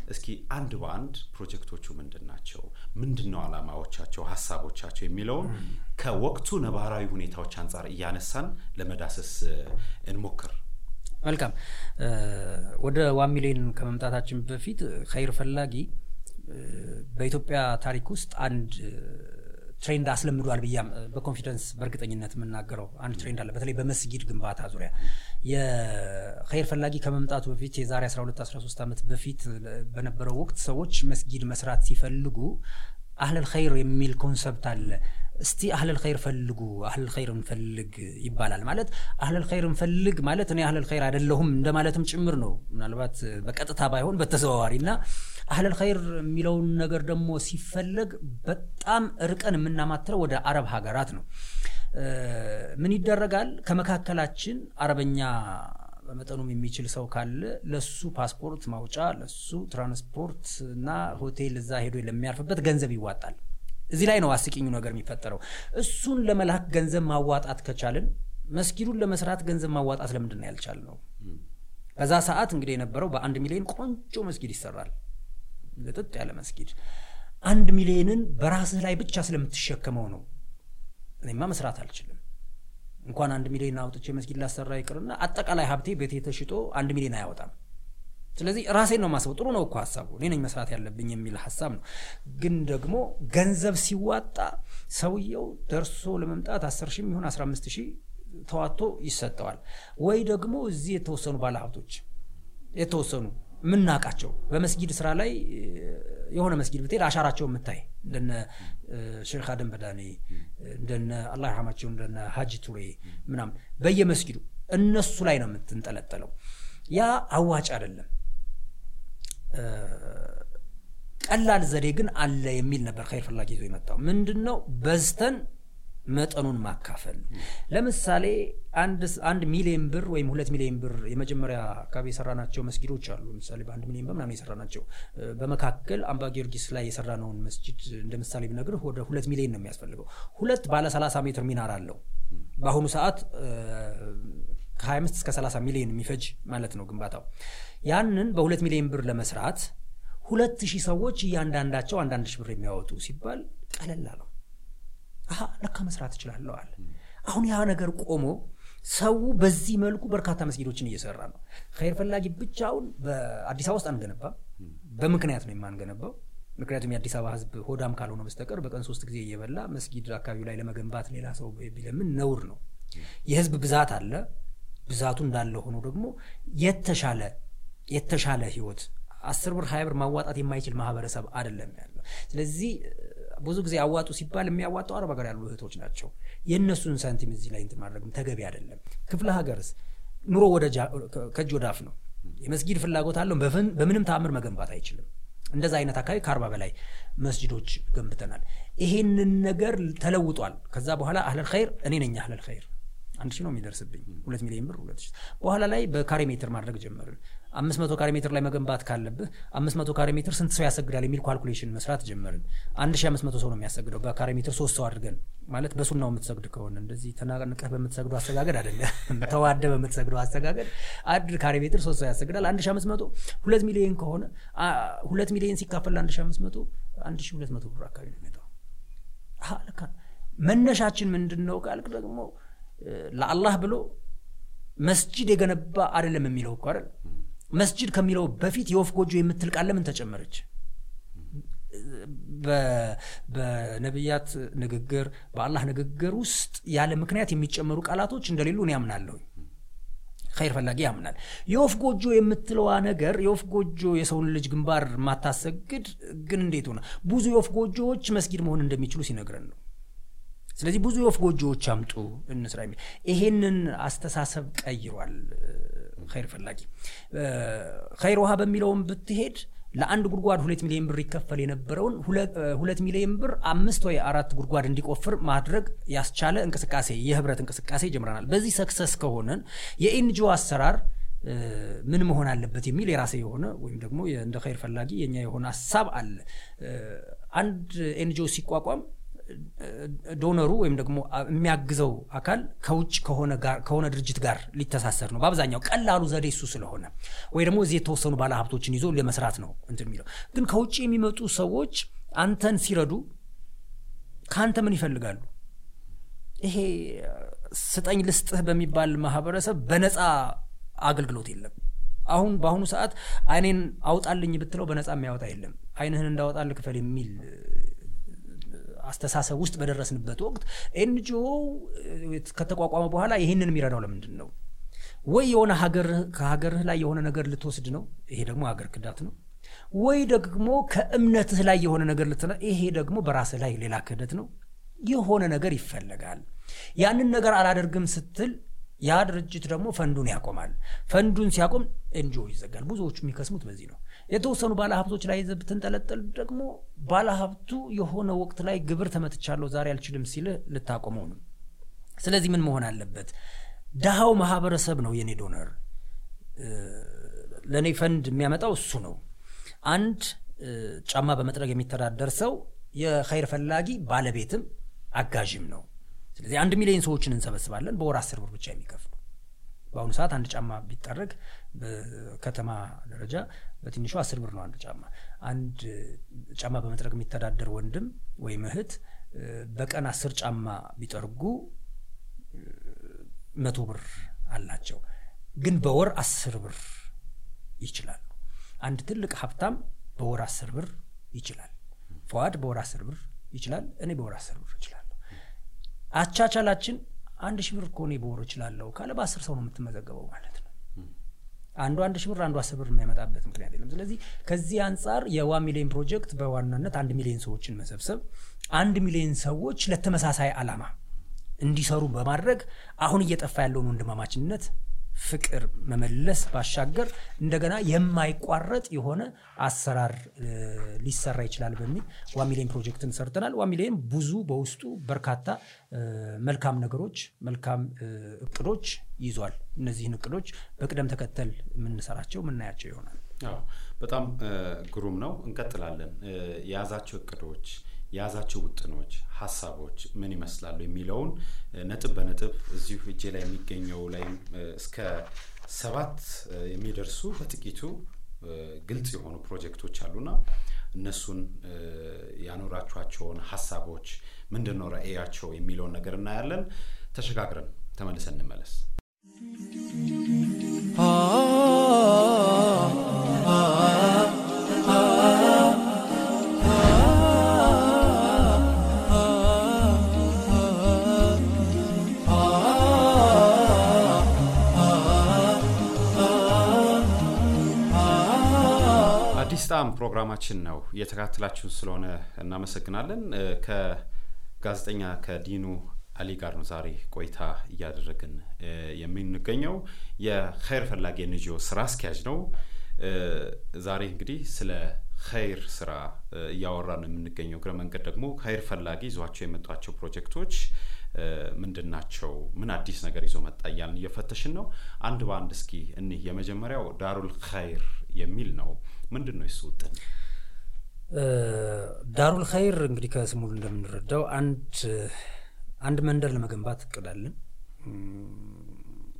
እስኪ አንድ በአንድ ፕሮጀክቶቹ ምንድን ናቸው፣ ምንድን ነው ዓላማዎቻቸው፣ ሀሳቦቻቸው የሚለውን ከወቅቱ ነባራዊ ሁኔታዎች አንጻር እያነሳን ለመዳሰስ እንሞክር። መልካም። ወደ one million ከመምጣታችን በፊት ኸይር ፈላጊ በኢትዮጵያ ታሪክ ውስጥ አንድ trend አስለምዷል ብያም በ confidence በእርግጠኝነት የምናገረው አንድ trend አለ። በተለይ በመስጊድ ግንባታ ዙሪያ የኸይር ፈላጊ ከመምጣቱ በፊት የዛሬ 12 13 ዓመት በፊት በነበረው ወቅት ሰዎች መስጊድ መስራት ሲፈልጉ አህለል ኸይር የሚል concept አለ። እስቲ አህለል ኸይር ፈልጉ፣ አህለል ኸይር እንፈልግ ይባላል። ማለት አህለል ኸይር እንፈልግ ማለት እኔ አህለል ኸይር አይደለሁም እንደማለትም ጭምር ነው። ምናልባት በቀጥታ ባይሆን በተዘዋዋሪ እና አህለል ኸይር የሚለውን ነገር ደግሞ ሲፈለግ በጣም ርቀን የምናማትረው ወደ አረብ ሀገራት ነው። ምን ይደረጋል? ከመካከላችን አረበኛ በመጠኑም የሚችል ሰው ካለ ለሱ ፓስፖርት ማውጫ፣ ለሱ ትራንስፖርት እና ሆቴል እዛ ሄዶ ለሚያርፍበት ገንዘብ ይዋጣል። እዚህ ላይ ነው አስቂኙ ነገር የሚፈጠረው። እሱን ለመላክ ገንዘብ ማዋጣት ከቻልን መስጊዱን ለመስራት ገንዘብ ማዋጣት ለምንድን ነው? በዛ ሰዓት እንግዲህ የነበረው በአንድ ሚሊዮን ቆንጆ መስጊድ ይሰራል፣ ልጥጥ ያለ መስጊድ። አንድ ሚሊዮንን በራስህ ላይ ብቻ ስለምትሸከመው ነው እኔማ መስራት አልችልም እንኳን አንድ ሚሊዮን አውጥቼ መስጊድ ላሰራ ይቅርና አጠቃላይ ሀብቴ ቤቴ ተሽጦ አንድ ሚሊዮን አያወጣም። ስለዚህ ራሴን ነው ማስበው። ጥሩ ነው እኮ ሀሳቡ፣ እኔ ነኝ መስራት ያለብኝ የሚል ሀሳብ ነው። ግን ደግሞ ገንዘብ ሲዋጣ ሰውየው ደርሶ ለመምጣት አስር ሺህ ይሁን አስራ አምስት ሺህ ተዋቶ ይሰጠዋል። ወይ ደግሞ እዚህ የተወሰኑ ባለሀብቶች የተወሰኑ የምናውቃቸው በመስጊድ ስራ ላይ የሆነ መስጊድ ብትሄድ አሻራቸው የምታይ እንደነ ሼክ አደም በዳኔ እንደነ አላህ ይርሐማቸው እንደነ ሀጂ ቱሬ ምናምን በየመስጊዱ እነሱ ላይ ነው የምትንጠለጠለው። ያ አዋጭ አይደለም። ቀላል ዘዴ ግን አለ የሚል ነበር ኸይር ፈላጊ ይዞ የመጣው ምንድን ነው በዝተን መጠኑን ማካፈል። ለምሳሌ አንድ ሚሊዮን ብር ወይም ሁለት ሚሊዮን ብር የመጀመሪያ አካባቢ የሰራናቸው መስጊዶች አሉ። ለምሳሌ በአንድ ሚሊዮን ብር ምናምን የሰራናቸው በመካከል አምባ ጊዮርጊስ ላይ የሰራነውን መስጂድ እንደ ምሳሌ ብነግርህ ወደ ሁለት ሚሊዮን ነው የሚያስፈልገው። ሁለት ባለ 30 ሜትር ሚናር አለው። በአሁኑ ሰዓት ከ25 እስከ 30 ሚሊዮን የሚፈጅ ማለት ነው ግንባታው። ያንን በሁለት ሚሊዮን ብር ለመስራት ሁለት ሺህ ሰዎች እያንዳንዳቸው አንዳንድ ሺህ ብር የሚያወጡ ሲባል ቀለል አለው። አሀ ለካ መስራት እችላለሁ አለ። አሁን ያ ነገር ቆሞ ሰው በዚህ መልኩ በርካታ መስጊዶችን እየሰራ ነው። ኸይር ፈላጊ ብቻውን በአዲስ አበባ ውስጥ አንገነባም። በምክንያት ነው የማንገነባው። ምክንያቱም የአዲስ አበባ ሕዝብ ሆዳም ካልሆነ በስተቀር በቀን ሶስት ጊዜ እየበላ መስጊድ አካባቢው ላይ ለመገንባት ሌላ ሰው ቢለምን ነውር ነው። የህዝብ ብዛት አለ። ብዛቱ እንዳለ ሆኖ ደግሞ የተሻለ የተሻለ ህይወት አስር ብር ሀያ ብር ማዋጣት የማይችል ማህበረሰብ አይደለም ያለው። ስለዚህ ብዙ ጊዜ አዋጡ ሲባል የሚያዋጡ አረብ ሀገር ያሉ እህቶች ናቸው። የእነሱን ሳንቲም እዚህ ላይ እንትን ማድረግም ተገቢ አይደለም። ክፍለ ሀገርስ ኑሮ ወደ ከእጅ ወደ ነው። የመስጊድ ፍላጎት አለው፣ በምንም ተአምር መገንባት አይችልም። እንደዛ አይነት አካባቢ ከአርባ በላይ መስጅዶች ገንብተናል። ይሄንን ነገር ተለውጧል። ከዛ በኋላ አህለል ኸይር እኔ ነኝ አህለል ኸይር አንድ ሺህ ነው የሚደርስብኝ ሁለት ሚሊዮን ብር ሁለት በኋላ ላይ በካሬ ሜትር ማድረግ ጀመርን። አምስት መቶ ካሬ ሜትር ላይ መገንባት ካለብህ አምስት መቶ ካሬ ሜትር ስንት ሰው ያሰግዳል የሚል calculation መስራት ጀመርን። አንድ ሺህ አምስት መቶ ሰው ነው የሚያሰግደው በካሬ ሜትር ሶስት ሰው አድርገን ማለት በሱናው የምትሰግድ ከሆነ እንደዚህ ተናንቀህ በምትሰግዱ አሰጋገድ አይደለም፣ ተዋደ በምትሰግደው አሰጋገድ አንድ ካሬ ሜትር ሶስት ሰው ያሰግዳል። አንድ ሺህ አምስት መቶ ሁለት ሚሊዮን ከሆነ ሁለት ሚሊዮን ሲካፈል አንድ ሺህ አምስት መቶ አንድ ሺህ ሁለት መቶ ብር አካባቢ ነው የሚመጣው። ልካ መነሻችን ምንድን ነው ካልክ ደግሞ ለአላህ ብሎ መስጂድ የገነባ አይደለም የሚለው እኮ አይደል መስጂድ ከሚለው በፊት የወፍ ጎጆ የምትል ቃል ለምን ተጨመረች? በነቢያት ንግግር በአላህ ንግግር ውስጥ ያለ ምክንያት የሚጨመሩ ቃላቶች እንደሌሉ እኔ ያምናለሁ። ኸይር ፈላጊ ያምናል። የወፍ ጎጆ የምትለዋ ነገር የወፍ ጎጆ የሰውን ልጅ ግንባር ማታሰግድ ግን እንዴት ሆነ ብዙ የወፍ ጎጆዎች መስጊድ መሆን እንደሚችሉ ሲነግረን ነው። ስለዚህ ብዙ የወፍ ጎጆዎች አምጡ እንስራ ይሄንን አስተሳሰብ ቀይሯል። ኸይር ፈላጊ ኸይር ውሃ በሚለውም ብትሄድ ለአንድ ጉድጓድ ሁለት ሚሊዮን ብር ይከፈል የነበረውን ሁለት ሚሊዮን ብር አምስት ወይ አራት ጉድጓድ እንዲቆፍር ማድረግ ያስቻለ እንቅስቃሴ የህብረት እንቅስቃሴ ጀምረናል። በዚህ success ከሆነን የ NGO አሰራር ምን መሆን አለበት የሚል የራሴ የሆነ ወይም ደግሞ እንደ ኸይር ፈላጊ የኛ የሆነ ሀሳብ አለ። አንድ NGO ሲቋቋም donor ኡ ወይም ደግሞ የሚያግዘው አካል ከውጭ ከሆነ ድርጅት ጋር ሊተሳሰር ነው። በአብዛኛው ቀላሉ ዘዴ እሱ ስለሆነ ወይ ደግሞ እዚህ የተወሰኑ ባለሀብቶችን ይዞ ለመስራት ነው እንትን የሚለው። ግን ከውጭ የሚመጡ ሰዎች አንተን ሲረዱ ከአንተ ምን ይፈልጋሉ? ይሄ ስጠኝ ልስጥህ በሚባል ማህበረሰብ በነፃ አገልግሎት የለም። አሁን በአሁኑ ሰዓት አይኔን አውጣልኝ ብትለው በነፃ የሚያወጣ የለም። አይንህን እንዳወጣል ክፈል የሚል አስተሳሰብ ውስጥ በደረስንበት ወቅት ኤንጂኦ ከተቋቋመ በኋላ ይህንን የሚረዳው ለምንድን ነው? ወይ የሆነ ከሀገርህ ላይ የሆነ ነገር ልትወስድ ነው፣ ይሄ ደግሞ ሀገር ክዳት ነው። ወይ ደግሞ ከእምነትህ ላይ የሆነ ነገር ልትነ፣ ይሄ ደግሞ በራስህ ላይ ሌላ ክህደት ነው። የሆነ ነገር ይፈለጋል። ያንን ነገር አላደርግም ስትል ያ ድርጅት ደግሞ ፈንዱን ያቆማል። ፈንዱን ሲያቆም NGO ይዘጋል። ብዙዎቹ የሚከስሙት በዚህ ነው። የተወሰኑ ባለሀብቶች ላይ ብትንጠለጠል ደግሞ ባለሀብቱ የሆነ ወቅት ላይ ግብር ተመትቻለሁ ዛሬ አልችልም ሲልህ ልታቆመው ነው። ስለዚህ ምን መሆን አለበት? ድሃው ማህበረሰብ ነው የኔ donor። ለእኔ ፈንድ የሚያመጣው እሱ ነው። አንድ ጫማ በመጥረግ የሚተዳደር ሰው የኸይር ፈላጊ ባለቤትም አጋዥም ነው። ስለዚህ አንድ ሚሊዮን ሰዎችን እንሰበስባለን በወር አስር ብር ብቻ የሚከፍሉ በአሁኑ ሰዓት አንድ ጫማ ቢጠረግ በከተማ ደረጃ በትንሹ አስር ብር ነው አንድ ጫማ። አንድ ጫማ በመጥረግ የሚተዳደር ወንድም ወይም እህት በቀን አስር ጫማ ቢጠርጉ መቶ ብር አላቸው። ግን በወር አስር ብር ይችላሉ። አንድ ትልቅ ሀብታም በወር አስር ብር ይችላል። ፈዋድ በወር አስር ብር ይችላል። እኔ በወር አስር ብር እችላለሁ። አቻቻላችን አንድ ሺህ ብር እኮ እኔ በወር እችላለሁ ካለ በአስር ሰው ነው የምትመዘገበው ማለት አንዱ አንድ ሺህ ብር አንዱ አስር ብር የሚያመጣበት ምክንያት የለም። ስለዚህ ከዚህ አንጻር የዋን ሚሊዮን ፕሮጀክት በዋናነት አንድ ሚሊዮን ሰዎችን መሰብሰብ፣ አንድ ሚሊዮን ሰዎች ለተመሳሳይ ዓላማ እንዲሰሩ በማድረግ አሁን እየጠፋ ያለውን ወንድማማችነት ፍቅር መመለስ ባሻገር እንደገና የማይቋረጥ የሆነ አሰራር ሊሰራ ይችላል በሚል one million project ን ሰርተናል። one million ብዙ በውስጡ በርካታ መልካም ነገሮች፣ መልካም እቅዶች ይዟል። እነዚህን እቅዶች በቅደም ተከተል የምንሰራቸው የምናያቸው ይሆናል። በጣም ግሩም ነው። እንቀጥላለን። የያዛቸው እቅዶች የያዛቸው ውጥኖች፣ ሀሳቦች ምን ይመስላሉ የሚለውን ነጥብ በነጥብ እዚሁ እጄ ላይ የሚገኘው ላይም እስከ ሰባት የሚደርሱ በጥቂቱ ግልጽ የሆኑ ፕሮጀክቶች አሉና እነሱን ያኖራችኋቸውን ሀሳቦች ምንድን ነው ራዕያቸው የሚለውን ነገር እናያለን። ተሸጋግረን ተመልሰን እንመለስ። ጣዕም ፕሮግራማችን ነው እየተከታተላችሁን ስለሆነ እናመሰግናለን። ከጋዜጠኛ ከዲኑ አሊ ጋር ነው ዛሬ ቆይታ እያደረግን የምንገኘው። የኸይር ፈላጊ ኤንጂኦ ስራ አስኪያጅ ነው። ዛሬ እንግዲህ ስለ ኸይር ስራ እያወራን የምንገኘው እግረ መንገድ ደግሞ ኸይር ፈላጊ ይዟቸው የመጧቸው ፕሮጀክቶች ምንድን ናቸው? ምን አዲስ ነገር ይዞ መጣ እያልን እየፈተሽን ነው። አንድ በአንድ እስኪ እኒህ የመጀመሪያው ዳሩል ኸይር የሚል ነው። ምንድን ነው ውጥን? ዳሩል ኸይር እንግዲህ ከስሙ እንደምንረዳው አንድ አንድ መንደር ለመገንባት እቅዳለን።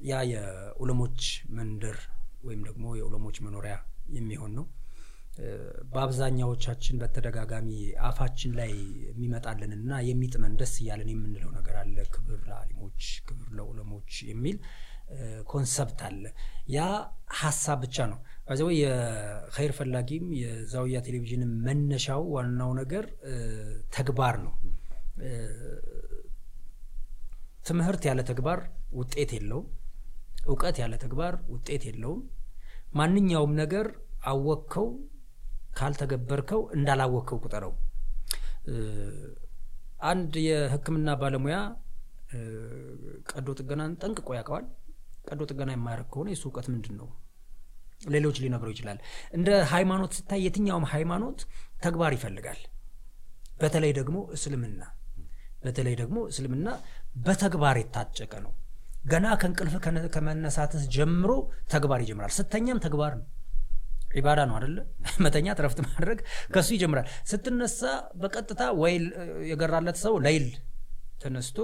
ያ የኡለሞች መንደር ወይም ደግሞ የኡለሞች መኖሪያ የሚሆን ነው። በአብዛኛዎቻችን በተደጋጋሚ አፋችን ላይ የሚመጣልንና የሚጥመን ደስ እያለን የምንለው ነገር አለ። ክብር ለአሊሞች፣ ክብር ለኡለሞች የሚል concept አለ። ያ ሀሳብ ብቻ ነው። በዚያው የኸይር ፈላጊም የዛውያ ቴሌቪዥንም መነሻው ዋናው ነገር ተግባር ነው። ትምህርት ያለ ተግባር ውጤት የለውም። እውቀት ያለ ተግባር ውጤት የለውም። ማንኛውም ነገር አወቅከው ካልተገበርከው እንዳላወቅከው ቁጠረው። አንድ የሕክምና ባለሙያ ቀዶ ጥገናን ጠንቅቆ ያውቀዋል። ቀዶ ጥገና የማያደርግ ከሆነ የሱ እውቀት ምንድን ነው? ሌሎች ሊነግረው ይችላል። እንደ ሃይማኖት ስታይ የትኛውም ሃይማኖት ተግባር ይፈልጋል። በተለይ ደግሞ እስልምና በተለይ ደግሞ እስልምና በተግባር የታጨቀ ነው። ገና ከእንቅልፍ ከመነሳትህ ጀምሮ ተግባር ይጀምራል። ስተኛም ተግባር ነው። ዒባዳ ነው አደለ? መተኛት ረፍት ማድረግ ከሱ ይጀምራል። ስትነሳ በቀጥታ ወይ የገራለት ሰው ለይል ተነስቶ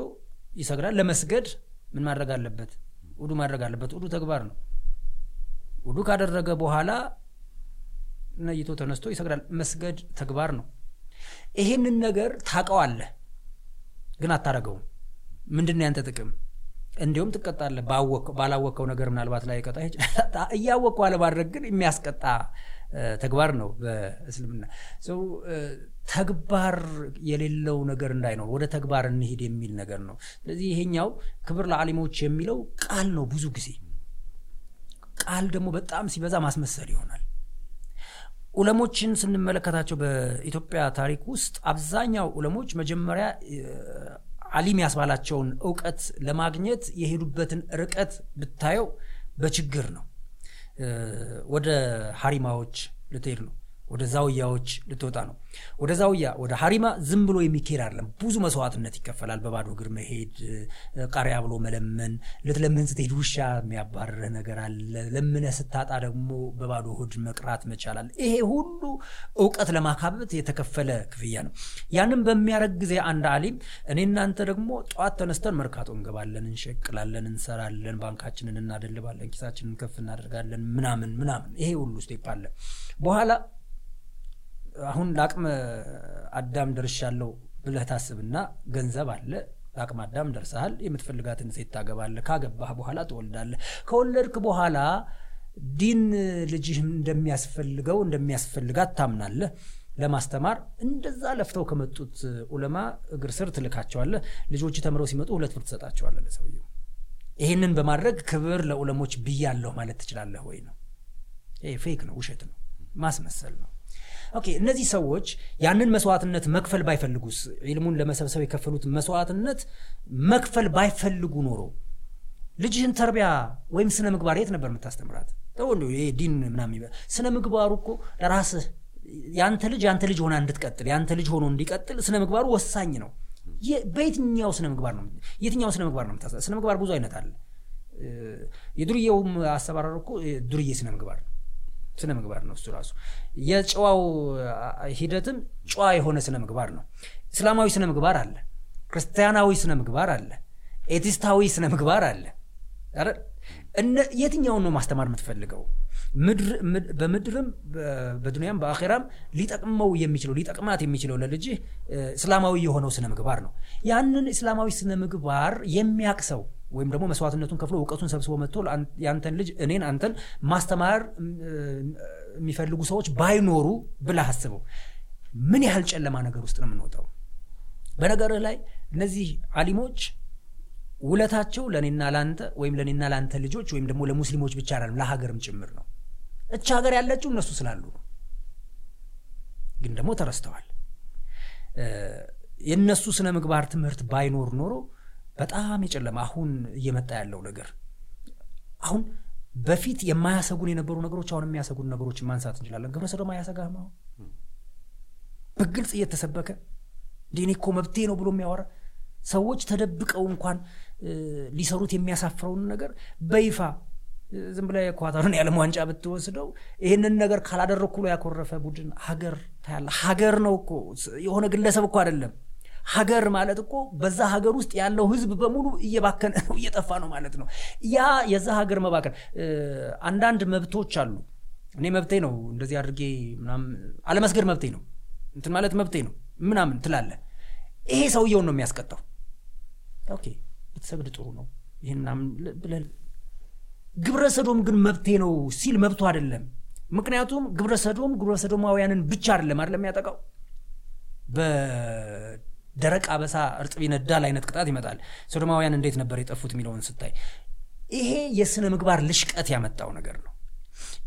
ይሰግዳል። ለመስገድ ምን ማድረግ አለበት? ውዱ ማድረግ አለበት። ውዱ ተግባር ነው። ውዱ ካደረገ በኋላ ነይቶ ተነስቶ ይሰግዳል። መስገድ ተግባር ነው። ይሄንን ነገር ታውቀዋለህ፣ ግን አታረገውም። ምንድን ነው ያንተ ጥቅም? እንዲሁም ትቀጣለህ። ባላወቅከው ነገር ምናልባት ላይ ቀጣ እያወቅኩ አለማድረግ ግን የሚያስቀጣ ተግባር ነው በእስልምና ሰው ተግባር የሌለው ነገር እንዳይኖር ወደ ተግባር እንሂድ የሚል ነገር ነው። ስለዚህ ይሄኛው ክብር ለአሊሞች የሚለው ቃል ነው። ብዙ ጊዜ ቃል ደግሞ በጣም ሲበዛ ማስመሰል ይሆናል። ኡለሞችን ስንመለከታቸው በኢትዮጵያ ታሪክ ውስጥ አብዛኛው ኡለሞች መጀመሪያ አሊም ያስባላቸውን እውቀት ለማግኘት የሄዱበትን ርቀት ብታየው በችግር ነው። ወደ ሀሪማዎች ልትሄድ ነው። ወደ ዛውያዎች ልትወጣ ነው። ወደ ዛውያ ወደ ሀሪማ ዝም ብሎ የሚካሄድ አይደለም። ብዙ መስዋዕትነት ይከፈላል። በባዶ እግር መሄድ፣ ቃሪያ ብሎ መለመን፣ ልትለምን ስትሄድ ውሻ የሚያባርርህ ነገር አለ። ለምነህ ስታጣ ደግሞ በባዶ ሆድ መቅራት መቻላል። ይሄ ሁሉ እውቀት ለማካበት የተከፈለ ክፍያ ነው። ያንም በሚያደርግ ጊዜ አንድ አሊም እኔ እናንተ ደግሞ ጠዋት ተነስተን መርካቶ እንገባለን፣ እንሸቅላለን፣ እንሰራለን፣ ባንካችንን እናደልባለን፣ ኪሳችንን ከፍ እናደርጋለን፣ ምናምን ምናምን። ይሄ ሁሉ step አለ በኋላ አሁን ለአቅመ አዳም ደርሻለሁ ብለህ ታስብና ገንዘብ አለ። ለአቅመ አዳም ደርሰሃል። የምትፈልጋትን ሴት ታገባለህ። ካገባህ በኋላ ትወልዳለህ። ከወለድክ በኋላ ዲን ልጅህ እንደሚያስፈልገው እንደሚያስፈልጋት ታምናለህ። ለማስተማር እንደዛ ለፍተው ከመጡት ኡለማ እግር ስር ትልካቸዋለህ። ልጆች ተምረው ሲመጡ ሁለት ብር ትሰጣቸዋለህ ለሰውየው። ይህንን በማድረግ ክብር ለኡለሞች ብያለሁ ማለት ትችላለህ ወይ ነው? fake ነው፣ ውሸት ነው፣ ማስመሰል ነው። okay እነዚህ ሰዎች ያንን መስዋዕትነት መክፈል ባይፈልጉስ ዒልሙን ለመሰብሰብ የከፈሉት መስዋዕትነት መክፈል ባይፈልጉ ኖሮ ልጅህን ተርቢያ ወይም ስነ ምግባር የት ነበር የምታስተምራት? ይሄ ዲን ምናምን ስነ ምግባሩ እኮ ለራስህ ያንተ ልጅ ያንተ ልጅ ሆና እንድትቀጥል ያንተ ልጅ ሆኖ እንዲቀጥል ስነ ምግባሩ ወሳኝ ነው። በየትኛው ስነ ምግባር ነው የትኛው ስነ ምግባር ነው ስነ ምግባር ብዙ አይነት አለ። የዱርዬውም አሰባራር እኮ ዱርዬ ስነ ምግባር ነው ስነ ምግባር ነው እሱ ራሱ። የጨዋው ሂደትም ጨዋ የሆነ ስነ ምግባር ነው። እስላማዊ ስነ ምግባር አለ፣ ክርስቲያናዊ ስነ ምግባር አለ፣ ኤቲስታዊ ስነ ምግባር አለ። የትኛውን ነው ማስተማር የምትፈልገው? በምድርም በዱንያም በአኼራም ሊጠቅመው የሚችለው ሊጠቅማት የሚችለው ለልጅህ እስላማዊ የሆነው ስነ ምግባር ነው። ያንን እስላማዊ ስነ ምግባር የሚያቅ ሰው ወይም ደግሞ መስዋዕትነቱን ከፍሎ እውቀቱን ሰብስቦ መጥቶ ያንተን ልጅ እኔን አንተን ማስተማር የሚፈልጉ ሰዎች ባይኖሩ ብለህ አስበው። ምን ያህል ጨለማ ነገር ውስጥ ነው የምንወጣው? በነገርህ ላይ እነዚህ አሊሞች ውለታቸው ለእኔና ለአንተ ወይም ለእኔና ለአንተ ልጆች ወይም ደግሞ ለሙስሊሞች ብቻ አይደለም፣ ለሀገርም ጭምር ነው። እች ሀገር ያለችው እነሱ ስላሉ ግን ደግሞ ተረስተዋል። የእነሱ ስነ ምግባር ትምህርት ባይኖር ኖሮ በጣም የጨለማ አሁን እየመጣ ያለው ነገር አሁን በፊት የማያሰጉን የነበሩ ነገሮች አሁን የሚያሰጉን ነገሮችን ማንሳት እንችላለን። ግብረ ሰዶም አያሰጋህም? አሁን በግልጽ እየተሰበከ እኔ እኮ መብቴ ነው ብሎ የሚያወራ ሰዎች ተደብቀው እንኳን ሊሰሩት የሚያሳፍረውን ነገር በይፋ ዝም ብላ የኳታሩን የዓለም ዋንጫ ብትወስደው ይህንን ነገር ካላደረግኩ ብሎ ያኮረፈ ቡድን ሀገር ታያለ። ሀገር ነው እኮ የሆነ ግለሰብ እኮ አይደለም። ሀገር ማለት እኮ በዛ ሀገር ውስጥ ያለው ህዝብ በሙሉ እየባከነ ነው፣ እየጠፋ ነው ማለት ነው። ያ የዛ ሀገር መባከን። አንዳንድ መብቶች አሉ። እኔ መብቴ ነው እንደዚህ አድርጌ አለመስገድ መብቴ ነው እንትን ማለት መብቴ ነው ምናምን ትላለ። ይሄ ሰውየውን ነው የሚያስቀጣው። okay ብትሰግድ ጥሩ ነው ይህን ምናምን ግን መብቴ ነው ሲል መብቱ አይደለም። ምክንያቱም ግብረ ሰዶም ግብረ ብቻ አይደለም አይደለም የሚያጠቃው በደረቅ አበሳ እርጥብ ይነዳል አይነት ቅጣት ይመጣል። ሶዶማውያን እንዴት ነበር የጠፉት የሚለውን ስታይ ይሄ የስነ ምግባር ልሽቀት ያመጣው ነገር ነው።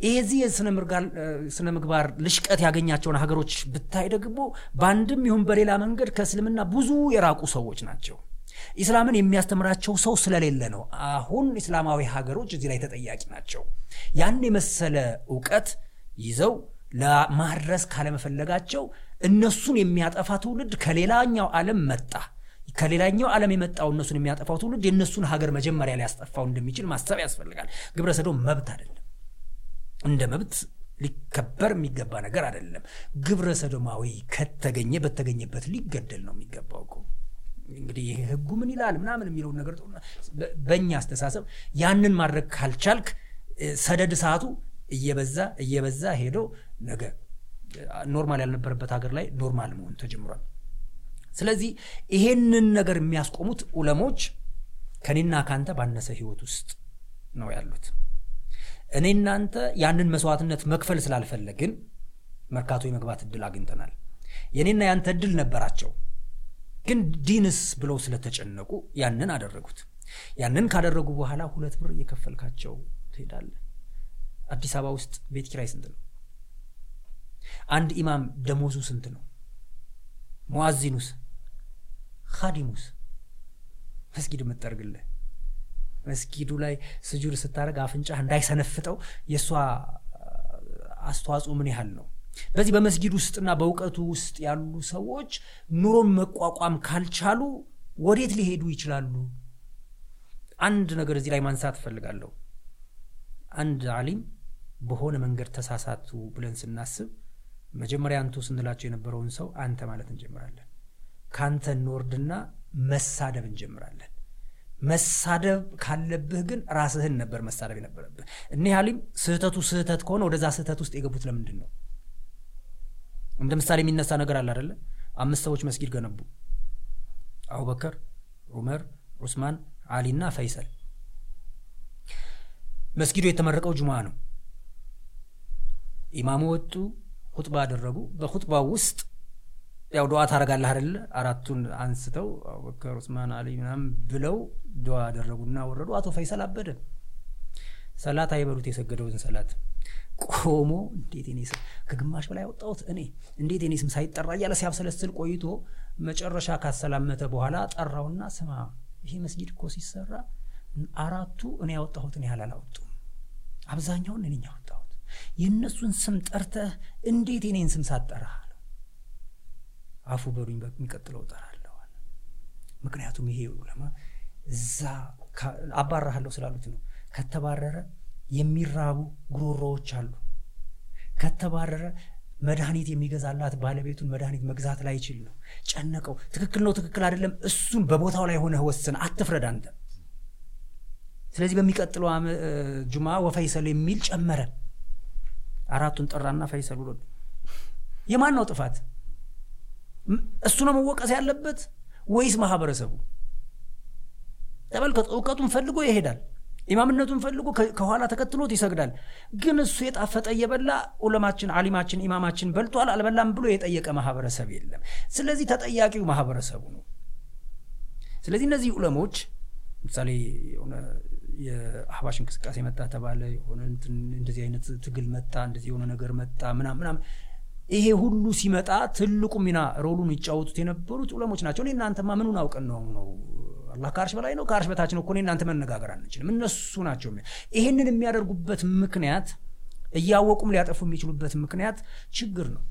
ይሄዚህ የስነ ምግባር ልሽቀት ያገኛቸውን ሀገሮች ብታይ ደግሞ በአንድም ይሁን በሌላ መንገድ ከእስልምና ብዙ የራቁ ሰዎች ናቸው። ኢስላምን የሚያስተምራቸው ሰው ስለሌለ ነው። አሁን እስላማዊ ሀገሮች እዚህ ላይ ተጠያቂ ናቸው። ያን የመሰለ እውቀት ይዘው ለማድረስ ካለመፈለጋቸው እነሱን የሚያጠፋ ትውልድ ከሌላኛው ዓለም መጣ። ከሌላኛው ዓለም የመጣው እነሱን የሚያጠፋው ትውልድ የእነሱን ሀገር መጀመሪያ ሊያስጠፋው እንደሚችል ማሰብ ያስፈልጋል። ግብረ ሰዶም መብት አይደለም፣ እንደ መብት ሊከበር የሚገባ ነገር አይደለም። ግብረ ሰዶማዊ ከተገኘ በተገኘበት ሊገደል ነው የሚገባው እኮ እንግዲህ ይህ ህጉ ምን ይላል ምናምን የሚለውን ነገር በእኛ አስተሳሰብ ያንን ማድረግ ካልቻልክ ሰደድ ሰዓቱ እየበዛ እየበዛ ሄዶ ነገ normal ያልነበረበት ሀገር ላይ normal መሆን ተጀምሯል። ስለዚህ ይሄንን ነገር የሚያስቆሙት ዑለሞች ከኔና ካንተ ባነሰ ህይወት ውስጥ ነው ያሉት። እኔ እናንተ ያንን መስዋዕትነት መክፈል ስላልፈለግን መርካቶ የመግባት እድል አግኝተናል። የኔና ያንተ እድል ነበራቸው። ግን ዲንስ ብለው ስለተጨነቁ ያንን አደረጉት። ያንን ካደረጉ በኋላ ሁለት ብር እየከፈልካቸው ትሄዳለህ። አዲስ አበባ ውስጥ ቤት ኪራይ ስንት ነው? አንድ ኢማም ደሞዙ ስንት ነው? ሙአዚኑስ፣ ካዲሙስ፣ መስጊድ የምትጠርግልህ መስጊዱ ላይ ስጁድ ስታደርግ አፍንጫህ እንዳይሰነፍጠው የእሷ አስተዋጽኦ ምን ያህል ነው? በዚህ በመስጊድ ውስጥና በእውቀቱ ውስጥ ያሉ ሰዎች ኑሮን መቋቋም ካልቻሉ ወዴት ሊሄዱ ይችላሉ? አንድ ነገር እዚህ ላይ ማንሳት እፈልጋለሁ። አንድ አሊም በሆነ መንገድ ተሳሳቱ ብለን ስናስብ መጀመሪያ አንቱ ስንላቸው የነበረውን ሰው አንተ ማለት እንጀምራለን። ከአንተ እንወርድና መሳደብ እንጀምራለን። መሳደብ ካለብህ ግን ራስህን ነበር መሳደብ የነበረብህ። እኒህ አሊም ስህተቱ ስህተት ከሆነ ወደዛ ስህተት ውስጥ የገቡት ለምንድን ነው? እንደ ምሳሌ የሚነሳ ነገር አለ አደለ? አምስት ሰዎች መስጊድ ገነቡ። አቡበከር፣ ዑመር፣ ዑስማን፣ አሊና ፈይሰል። መስጊዱ የተመረቀው ጁምዓ ነው። ኢማሙ ወጡ፣ ሁጥባ አደረጉ። በሁጥባው ውስጥ ያው ዱዓ ታደርጋለህ አይደለ? አራቱን አንስተው አቡበከር፣ ዑስማን፣ አሊ ምናምን ብለው ዱዓ አደረጉና ወረዱ። አቶ ፈይሰል አበደ። ሰላት አይበሉት የሰገደውን ሰላት ቆሞ እንዴት ኔ ስም ከግማሽ በላይ ያወጣሁት እኔ እንዴት ኔ ስም ሳይጠራ እያለ ሲያብሰለስል ቆይቶ መጨረሻ ካሰላመተ በኋላ ጠራውና ስማ ይሄ መስጊድ እኮ ሲሰራ አራቱ እኔ ያወጣሁትን ያህል አላወጡም። አብዛኛውን እኔ የእነሱን ስም ጠርተህ እንዴት የኔን ስም ሳትጠራ አለው። አፉ በሉኝ በሚቀጥለው እጠራለሁ ምክንያቱም ይሄ ዑለማ እዛ አባራሃለሁ ስላሉት ነው። ከተባረረ የሚራቡ ጉሮሮዎች አሉ። ከተባረረ መድኃኒት የሚገዛላት ባለቤቱን መድኃኒት መግዛት ላይ ይችል ነው። ጨነቀው። ትክክል ነው ትክክል አይደለም፣ እሱን በቦታው ላይ ሆነህ ወስን፣ አትፍረድ አንተ። ስለዚህ በሚቀጥለው ጁማ ወፈይሰል የሚል ጨመረ። አራቱን ጠራና ፈይሰል ብሎ የማን ነው ጥፋት? እሱ ነው መወቀስ ያለበት ወይስ ማህበረሰቡ? ተመልከት፣ እውቀቱን ፈልጎ ይሄዳል። ኢማምነቱን ፈልጎ ከኋላ ተከትሎት ይሰግዳል። ግን እሱ የጣፈጠ እየበላ ዑለማችን፣ አሊማችን፣ ኢማማችን በልቷል አልበላም ብሎ የጠየቀ ማህበረሰብ የለም። ስለዚህ ተጠያቂው ማህበረሰቡ ነው። ስለዚህ እነዚህ ዑለሞች ምሳሌ የሆነ የአህባሽ እንቅስቃሴ መጣ ተባለ፣ የሆነ እንደዚህ አይነት ትግል መጣ፣ እንደዚህ የሆነ ነገር መጣ ምናም ምናም ይሄ ሁሉ ሲመጣ ትልቁ ሚና ሮሉን ይጫወቱት የነበሩት ዑለሞች ናቸው። እኔ እናንተማ ምኑን አውቀን ነው ነው አላህ ከአርሽ በላይ ነው ከአርሽ በታች ነው እኮ እናንተ መነጋገር አንችልም። እነሱ ናቸው። ይህንን የሚያደርጉበት ምክንያት እያወቁም ሊያጠፉ የሚችሉበት ምክንያት ችግር ነው።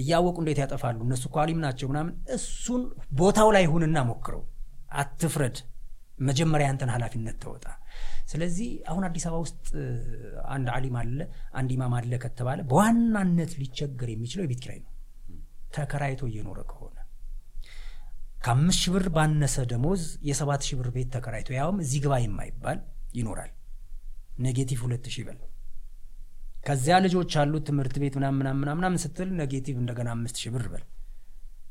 እያወቁ እንዴት ያጠፋሉ እነሱ እኮ ናቸው ምናምን እሱን ቦታው ላይ ሁንና ሞክረው አትፍረድ መጀመሪያ ያንተን ኃላፊነት ተወጣ። ስለዚህ አሁን አዲስ አበባ ውስጥ አንድ አሊም አለ አንድ ኢማም አለ ከተባለ በዋናነት ሊቸገር የሚችለው የቤት ኪራይ ነው። ተከራይቶ እየኖረ ከሆነ ከአምስት ሺህ ብር ባነሰ ደሞዝ የሰባት ሺህ ብር ቤት ተከራይቶ ያውም እዚህ ግባ የማይባል ይኖራል። negative ሁለት ሺህ በል ከዚያ ልጆች አሉት ትምህርት ቤት ምናምን ምናምን ስትል negative እንደገና አምስት ሺህ ብር በል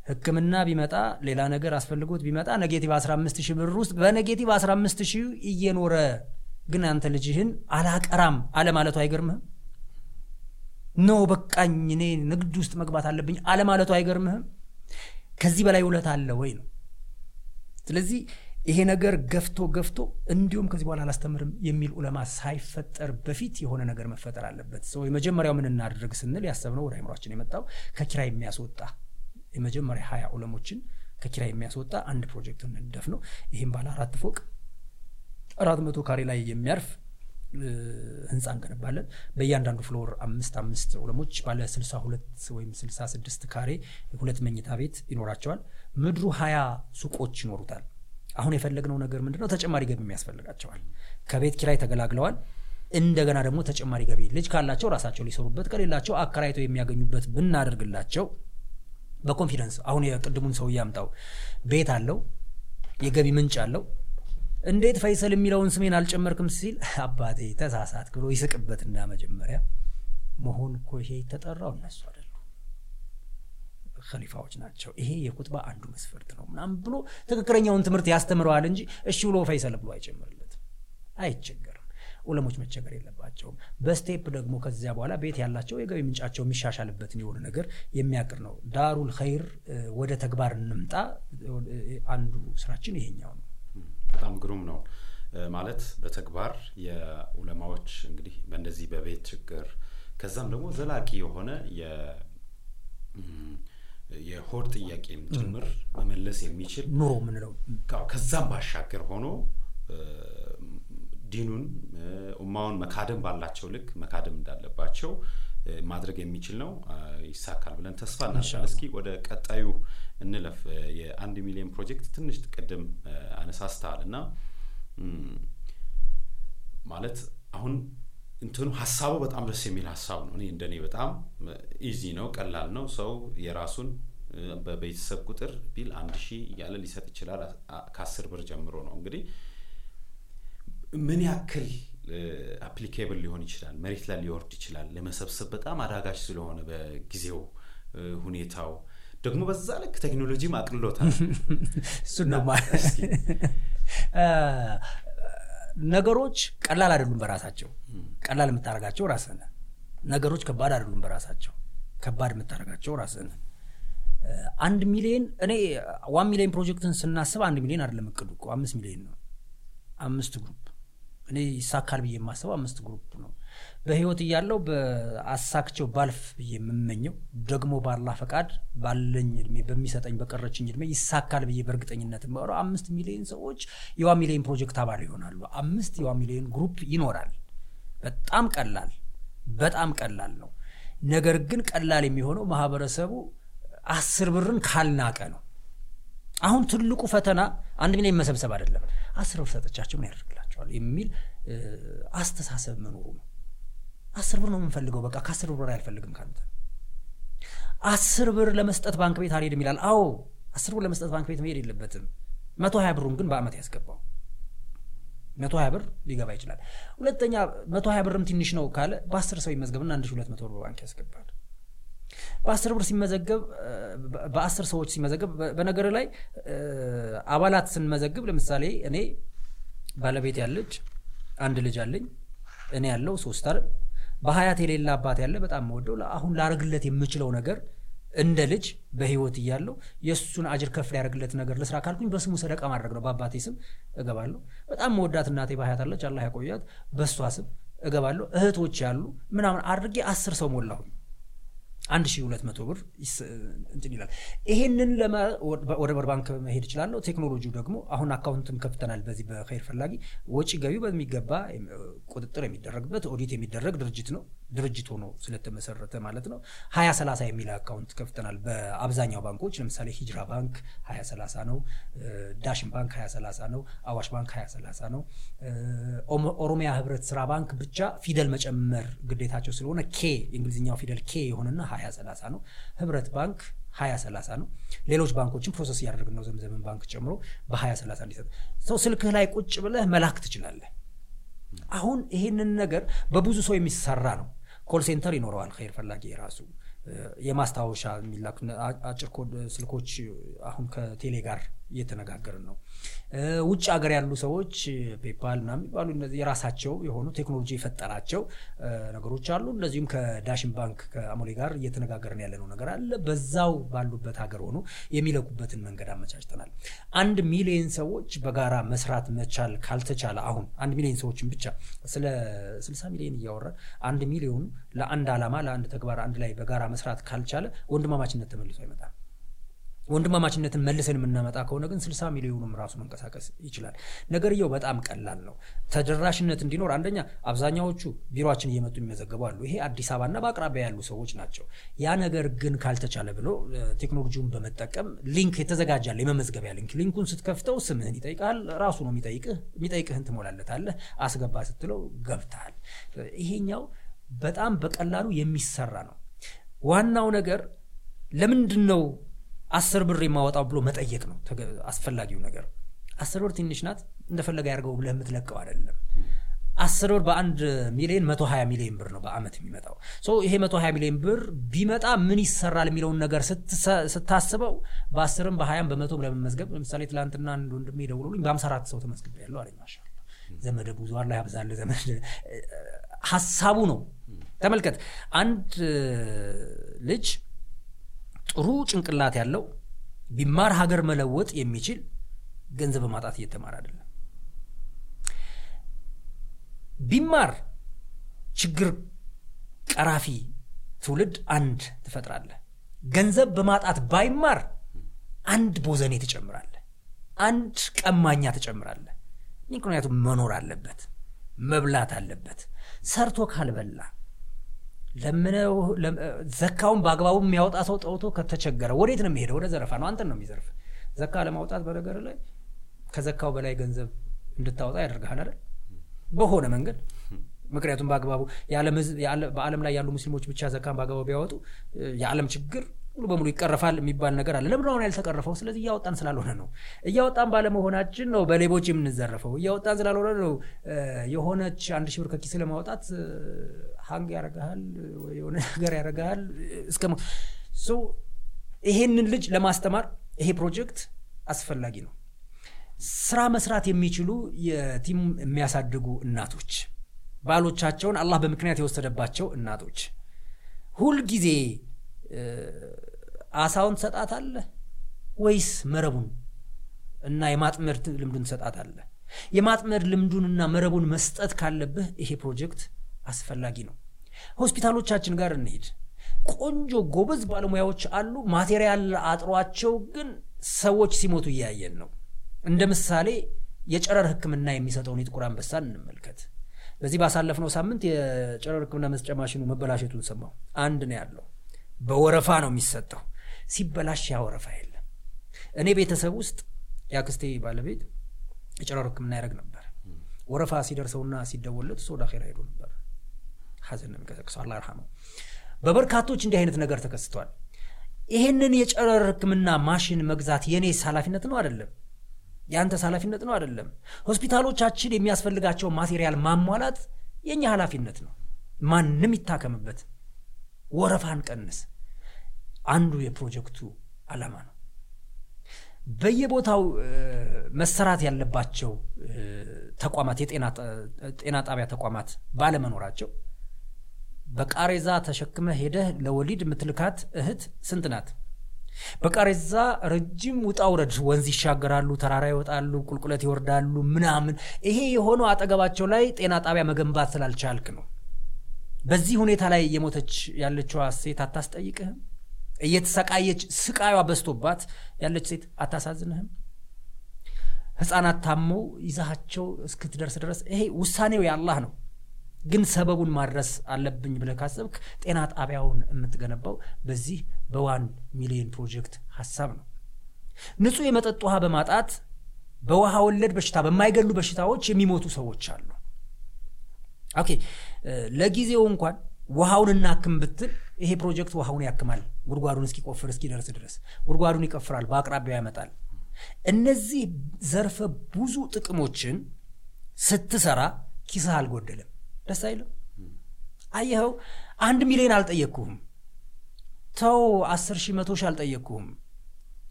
ህክምና ቢመጣ ሌላ ነገር አስፈልጎት ቢመጣ negative 15 ሺህ ብር ውስጥ በ negative 15 ሺህ እየኖረ ግን አንተ ልጅህን አላቀራም። አለማለቱ አይገርምህም? ኖ በቃኝ እኔ ንግድ ውስጥ መግባት አለብኝ። አለማለቱ አይገርምህም? ከዚህ በላይ ውለት አለ ወይ ነው? ስለዚህ ይሄ ነገር ገፍቶ ገፍቶ እንዲሁም ከዚህ በኋላ አላስተምርም የሚል ዑለማ ሳይፈጠር በፊት የሆነ ነገር መፈጠር አለበት። ሰው የመጀመሪያው ምን እናድርግ ስንል ያሰብነው ወደ አይምሯችን የመጣው ከኪራይ የሚያስወጣ የመጀመሪያ ሀያ ዑለሞችን ከኪራይ የሚያስወጣ አንድ ፕሮጀክት እንደፍ ነው ይህም ባለ አራት ፎቅ አራት መቶ ካሬ ላይ የሚያርፍ ህንፃ እንገነባለን። በእያንዳንዱ floor አምስት አምስት ዑለሞች ባለ ስልሳ ሁለት ወይም ስልሳ ስድስት ካሬ ሁለት መኝታ ቤት ይኖራቸዋል። ምድሩ ሀያ ሱቆች ይኖሩታል። አሁን የፈለግነው ነገር ምንድነው? ተጨማሪ ገቢ የሚያስፈልጋቸዋል። ከቤት ኪራይ ተገላግለዋል። እንደገና ደግሞ ተጨማሪ ገቢ ልጅ ካላቸው ራሳቸው ሊሰሩበት ከሌላቸው አከራይተው የሚያገኙበት ብናደርግላቸው በኮንፊደንስ አሁን የቅድሙን ሰው እያምጣው። ቤት አለው የገቢ ምንጭ አለው። እንዴት ፈይሰል የሚለውን ስሜን አልጨመርክም ሲል አባቴ ተሳሳት ብሎ ይስቅበትና መጀመሪያ መሆን እኮ ይሄ የተጠራው እነሱ አይደሉ ከሊፋዎች ናቸው። ይሄ የኩጥባ አንዱ መስፈርት ነው ምናም ብሎ ትክክለኛውን ትምህርት ያስተምረዋል እንጂ እሺ ብሎ ፈይሰል ብሎ አይጨምርለትም። አይቸገርም ዑለሞች መቸገር የለባቸውም። በስቴፕ ደግሞ ከዚያ በኋላ ቤት ያላቸው የገቢ ምንጫቸው የሚሻሻልበትን የሆነ ነገር የሚያቅር ነው። ዳሩል ኸይር ወደ ተግባር እንምጣ። አንዱ ስራችን ይሄኛው ነው። በጣም ግሩም ነው። ማለት በተግባር የዑለማዎች እንግዲህ በእንደዚህ በቤት ችግር ከዛም ደግሞ ዘላቂ የሆነ የሆድ ጥያቄም ጭምር መመለስ የሚችል ኑሮ ምንለው ከዛም ባሻገር ሆኖ ዲኑን ኡማውን መካደም ባላቸው ልክ መካደም እንዳለባቸው ማድረግ የሚችል ነው። ይሳካል ብለን ተስፋ እናደርጋለን። እስኪ ወደ ቀጣዩ እንለፍ። የአንድ ሚሊዮን ፕሮጀክት ትንሽ ቅድም አነሳስተሃል እና ማለት አሁን እንትኑ ሀሳቡ በጣም ደስ የሚል ሀሳብ ነው። እኔ እንደኔ በጣም ኢዚ ነው ቀላል ነው። ሰው የራሱን በቤተሰብ ቁጥር ቢል አንድ ሺህ እያለ ሊሰጥ ይችላል። ከአስር ብር ጀምሮ ነው። እንግዲህ ምን ያክል applicable ሊሆን ይችላል? መሬት ላይ ሊወርድ ይችላል? ለመሰብሰብ በጣም አዳጋች ስለሆነ በጊዜው ሁኔታው። ደግሞ በዛ ልክ ቴክኖሎጂ አቅልሎታል። እሱ ነው ነገሮች ቀላል አይደሉም በራሳቸው። ቀላል የምታደርጋቸው ራስህ ነህ ነገሮች ከባድ አይደሉም በራሳቸው። ከባድ የምታደርጋቸው ራስህ ነህ አንድ ሚሊዮን እኔ one million ፕሮጀክትን ስናስብ አንድ ሚሊዮን አይደለም እቅዱ እኮ። አምስት ሚሊዮን ነው። አምስት group እኔ ይሳካል ብዬ የማስበው አምስት group ነው። በህይወት እያለሁ አሳክቻቸው ባልፍ ብዬ የምመኘው ደግሞ በአላህ ፈቃድ ባለኝ እድሜ በሚሰጠኝ በቀረችኝ እድሜ ይሳካል ብዬ በእርግጠኝነት የማወራው አምስት ሚሊዮን ሰዎች የ one million project አባል ይሆናሉ። አምስት የ one million group ይኖራል። በጣም ቀላል በጣም ቀላል ነው። ነገር ግን ቀላል የሚሆነው ማህበረሰቡ አስር ብርን ካልናቀ ነው። አሁን ትልቁ ፈተና አንድ ሚሊዮን መሰብሰብ አይደለም። አስር ብር ሰጠቻቸው ምን ያደርግላቸዋል የሚል አስተሳሰብ መኖሩ ነው። አስር ብር ነው የምንፈልገው በቃ ከአስር ብር አልፈልግም ካንተ አስር ብር ለመስጠት ባንክ ቤት አልሄድም ይላል። አዎ አስር ብር ለመስጠት ባንክ ቤት መሄድ የለበትም። መቶ ሀያ ብሩን ግን በአመት ያስገባው። መቶ ሀያ ብር ሊገባ ይችላል። ሁለተኛ መቶ ሀያ ብርም ትንሽ ነው ካለ በአስር ሰው ይመዝገብና አንድ ሺ ሁለት መቶ ብር ባንክ ያስገባል። በአስር ብር ሲመዘገብ በአስር ሰዎች ሲመዘገብ በነገር ላይ አባላት ስንመዘግብ ለምሳሌ እኔ ባለቤት ያለች አንድ ልጅ አለኝ እኔ ያለው ሶስት አይደል በሀያት የሌለ አባት ያለ በጣም መወደው አሁን ላረግለት የምችለው ነገር እንደ ልጅ በህይወት እያለው የእሱን አጅር ከፍ ሊያደርግለት ነገር ልስራ ካልኩኝ በስሙ ሰደቃ ማድረግ ነው። በአባቴ ስም እገባለሁ። በጣም መወዳት እናቴ በሀያት አለች። አላህ ያቆያት። በእሷ ስም እገባለሁ። እህቶች ያሉ ምናምን አድርጌ አስር ሰው ሞላሁኝ 1200 ብር እንትን ይላል። ይሄንን ወደ በር ባንክ መሄድ እችላለሁ። ቴክኖሎጂው ደግሞ አሁን account ም ከፍተናል። በዚህ በኸይር ፈላጊ ወጪ ገቢው በሚገባ ቁጥጥር የሚደረግበት ኦዲት የሚደረግ ድርጅት ነው። ድርጅት ሆኖ ስለተመሰረተ ማለት ነው። ሀያ ሰላሳ የሚል account ከፍተናል። በአብዛኛው ባንኮች ለምሳሌ ሂጅራ ባንክ ሀያ ሰላሳ ነው። ዳሽን ባንክ ሀያ ሰላሳ ነው። አዋሽ ባንክ ሀያ ሰላሳ ነው። ኦሮሚያ ህብረት ስራ ባንክ ብቻ ፊደል መጨመር ግዴታቸው ስለሆነ K የእንግሊዝኛው ፊደል K የሆነና ሀያ ሰላሳ ነው። ህብረት ባንክ ሀያ ሰላሳ ነው። ሌሎች ባንኮችን process እያደረግን ነው። ዘምዘምን ባንክ ጨምሮ በሀያ ሰላሳ እንዲሰጥ ሰው ስልክህ ላይ ቁጭ ብለህ መላክ ትችላለህ። አሁን ይሄንን ነገር በብዙ ሰው የሚሰራ ነው። call center ይኖረዋል። ኸይር ፈላጊ የራሱ የማስታወሻ የሚላክ አጭር ስልኮች አሁን ከቴሌ ጋር እየተነጋገርን ነው። ውጭ ሀገር ያሉ ሰዎች ፔፓል ምናምን የሚባሉ የራሳቸው የሆኑ ቴክኖሎጂ የፈጠራቸው ነገሮች አሉ። እንደዚሁም ከዳሽን ባንክ ከአሞሌ ጋር እየተነጋገርን ያለነው ነገር አለ። በዛው ባሉበት ሀገር ሆኖ የሚለኩበትን መንገድ አመቻችተናል። አንድ ሚሊዮን ሰዎች በጋራ መስራት መቻል ካልተቻለ አሁን አንድ ሚሊዮን ሰዎችን ብቻ ስለ 60 ሚሊዮን እያወራን አንድ ሚሊዮኑ ለአንድ ዓላማ ለአንድ ተግባር አንድ ላይ በጋራ መስራት ካልቻለ ወንድማማችነት ተመልሶ አይመጣም። ወንድማማችነትን መልሰን የምናመጣ ከሆነ ግን 60 ሚሊዮኑም ራሱ መንቀሳቀስ ይችላል። ነገርየው በጣም ቀላል ነው። ተደራሽነት እንዲኖር አንደኛ አብዛኛዎቹ ቢሮችን እየመጡ የሚመዘገቡ አሉ። ይሄ አዲስ አበባና በአቅራቢያ ያሉ ሰዎች ናቸው። ያ ነገር ግን ካልተቻለ ብሎ ቴክኖሎጂውን በመጠቀም ሊንክ ተዘጋጅቷል የመመዝገቢያ link ሊንኩን ስትከፍተው ስምህን ይጠይቃል። ራሱ ነው የሚጠይቅህ። የሚጠይቅህን ትሞላለታለህ። አስገባ ስትለው ገብተሃል። ይሄኛው በጣም በቀላሉ የሚሰራ ነው። ዋናው ነገር ለምንድን ነው አስር ብር የማወጣው ብሎ መጠየቅ ነው አስፈላጊው ነገር። አስር ብር ትንሽ ናት እንደፈለገ ያድርገው ብለህ የምትለቀው አይደለም። አስር ብር በአንድ ሚሊዮን መቶ ሀያ ሚሊዮን ብር ነው በአመት የሚመጣው። ይሄ መቶ ሀያ ሚሊዮን ብር ቢመጣ ምን ይሰራል የሚለውን ነገር ስታስበው በአስርም በሀያም በመቶም ለመመዝገብ ለምሳሌ ትላንትና አንድ ወንድሜ ደውሎልኝ በሀምሳ አራት ሰው ተመዝግቤ ያለው አለኝ። ማሻአላህ ዘመደ ብዙ አላህ ያብዛልህ ዘመድ። ሀሳቡ ነው ተመልከት። አንድ ልጅ ጥሩ ጭንቅላት ያለው ቢማር ሀገር መለወጥ የሚችል ገንዘብ በማጣት እየተማረ አይደለም። ቢማር ችግር ቀራፊ ትውልድ አንድ ትፈጥራለህ። ገንዘብ በማጣት ባይማር አንድ ቦዘኔ ትጨምራለህ፣ አንድ ቀማኛ ትጨምራለህ። ምክንያቱም መኖር አለበት፣ መብላት አለበት። ሰርቶ ካልበላ ለምነው ዘካውን በአግባቡ የሚያወጣ ሰው ጠውቶ ከተቸገረ ወዴት ነው የሚሄደው? ወደ ዘረፋ ነው። አንተን ነው የሚዘርፍ። ዘካ ለማውጣት በነገር ላይ ከዘካው በላይ ገንዘብ እንድታወጣ ያደርግሃል አይደል? በሆነ መንገድ ምክንያቱም በአግባቡ በዓለም ላይ ያሉ ሙስሊሞች ብቻ ዘካን በአግባቡ ቢያወጡ የዓለም ችግር ሙሉ በሙሉ ይቀረፋል የሚባል ነገር አለ። ለምን አሁን ያልተቀረፈው? ስለዚህ እያወጣን ስላልሆነ ነው። እያወጣን ባለመሆናችን ነው በሌቦች የምንዘረፈው። እያወጣን ስላልሆነ ነው። የሆነች አንድ ሺህ ብር ከኪስ ለማውጣት ሀንግ ያረጋሃል፣ የሆነ ነገር ያረጋሃል። እስከ ይሄንን ልጅ ለማስተማር ይሄ ፕሮጀክት አስፈላጊ ነው። ስራ መስራት የሚችሉ የቲም የሚያሳድጉ እናቶች፣ ባሎቻቸውን አላህ በምክንያት የወሰደባቸው እናቶች ሁልጊዜ አሳውን ትሰጣታለህ ወይስ መረቡን እና የማጥመድ ልምዱን ትሰጣታለህ? የማጥመድ ልምዱንና መረቡን መስጠት ካለብህ ይሄ ፕሮጀክት አስፈላጊ ነው። ሆስፒታሎቻችን ጋር እንሄድ። ቆንጆ ጎበዝ ባለሙያዎች አሉ። ማቴሪያል አጥሯቸው ግን ሰዎች ሲሞቱ እያየን ነው። እንደ ምሳሌ የጨረር ሕክምና የሚሰጠውን የጥቁር አንበሳን እንመልከት። በዚህ ባሳለፍነው ሳምንት የጨረር ሕክምና መስጫ ማሽኑ መበላሸቱን ሰማሁ። አንድ ነው ያለው በወረፋ ነው የሚሰጠው። ሲበላሽ ያ ወረፋ የለም። እኔ ቤተሰብ ውስጥ የአክስቴ ባለቤት የጨረር ህክምና ያደረግ ነበር። ወረፋ ሲደርሰውና ሲደወለት እሱ ሄዶ ነበር። ሐዘን ነው የሚቀሰቅሰው። አላህ ይርሐመው። በበርካቶች እንዲህ አይነት ነገር ተከስቷል። ይሄንን የጨረር ህክምና ማሽን መግዛት የኔስ ኃላፊነት ነው አይደለም? የአንተስ ኃላፊነት ነው አይደለም? ሆስፒታሎቻችን የሚያስፈልጋቸው ማቴሪያል ማሟላት የእኛ ኃላፊነት ነው። ማንም ይታከምበት። ወረፋን ቀንስ። አንዱ የፕሮጀክቱ ዓላማ ነው። በየቦታው መሰራት ያለባቸው ተቋማት የጤና ጣቢያ ተቋማት ባለመኖራቸው በቃሬዛ ተሸክመ ሄደህ ለወሊድ የምትልካት እህት ስንት ናት? በቃሬዛ ረጅም ውጣ ውረድ ወንዝ ይሻገራሉ፣ ተራራ ይወጣሉ፣ ቁልቁለት ይወርዳሉ ምናምን። ይሄ የሆነው አጠገባቸው ላይ ጤና ጣቢያ መገንባት ስላልቻልክ ነው። በዚህ ሁኔታ ላይ እየሞተች ያለችዋ ሴት አታስጠይቅህም? እየተሰቃየች ስቃዩዋ በዝቶባት ያለች ሴት አታሳዝንህም? ህፃናት ታመው ይዛሃቸው እስክትደርስ ድረስ ይሄ ውሳኔው የአላህ ነው። ግን ሰበቡን ማድረስ አለብኝ ብለህ ካሰብክ ጤና ጣቢያውን የምትገነባው በዚህ በ one million project ሀሳብ ነው። ንጹህ የመጠጥ ውሃ በማጣት በውሃ ወለድ በሽታ በማይገሉ በሽታዎች የሚሞቱ ሰዎች አሉ። okay ለጊዜው እንኳን ውሃውን እናክም ብትል ይሄ ፕሮጀክት ውሃውን ያክማል። ጉድጓዱን እስኪቆፍር እስኪደርስ ድረስ ጉድጓዱን ይቆፍራል፣ በአቅራቢያው ያመጣል። እነዚህ ዘርፈ ብዙ ጥቅሞችን ስትሰራ ኪስህ አልጎደለም። ደስ አይልም? አየኸው፣ አንድ ሚሊዮን አልጠየቅኩህም። ተው አስር ሺህ መቶ ሺህ አልጠየቅኩህም።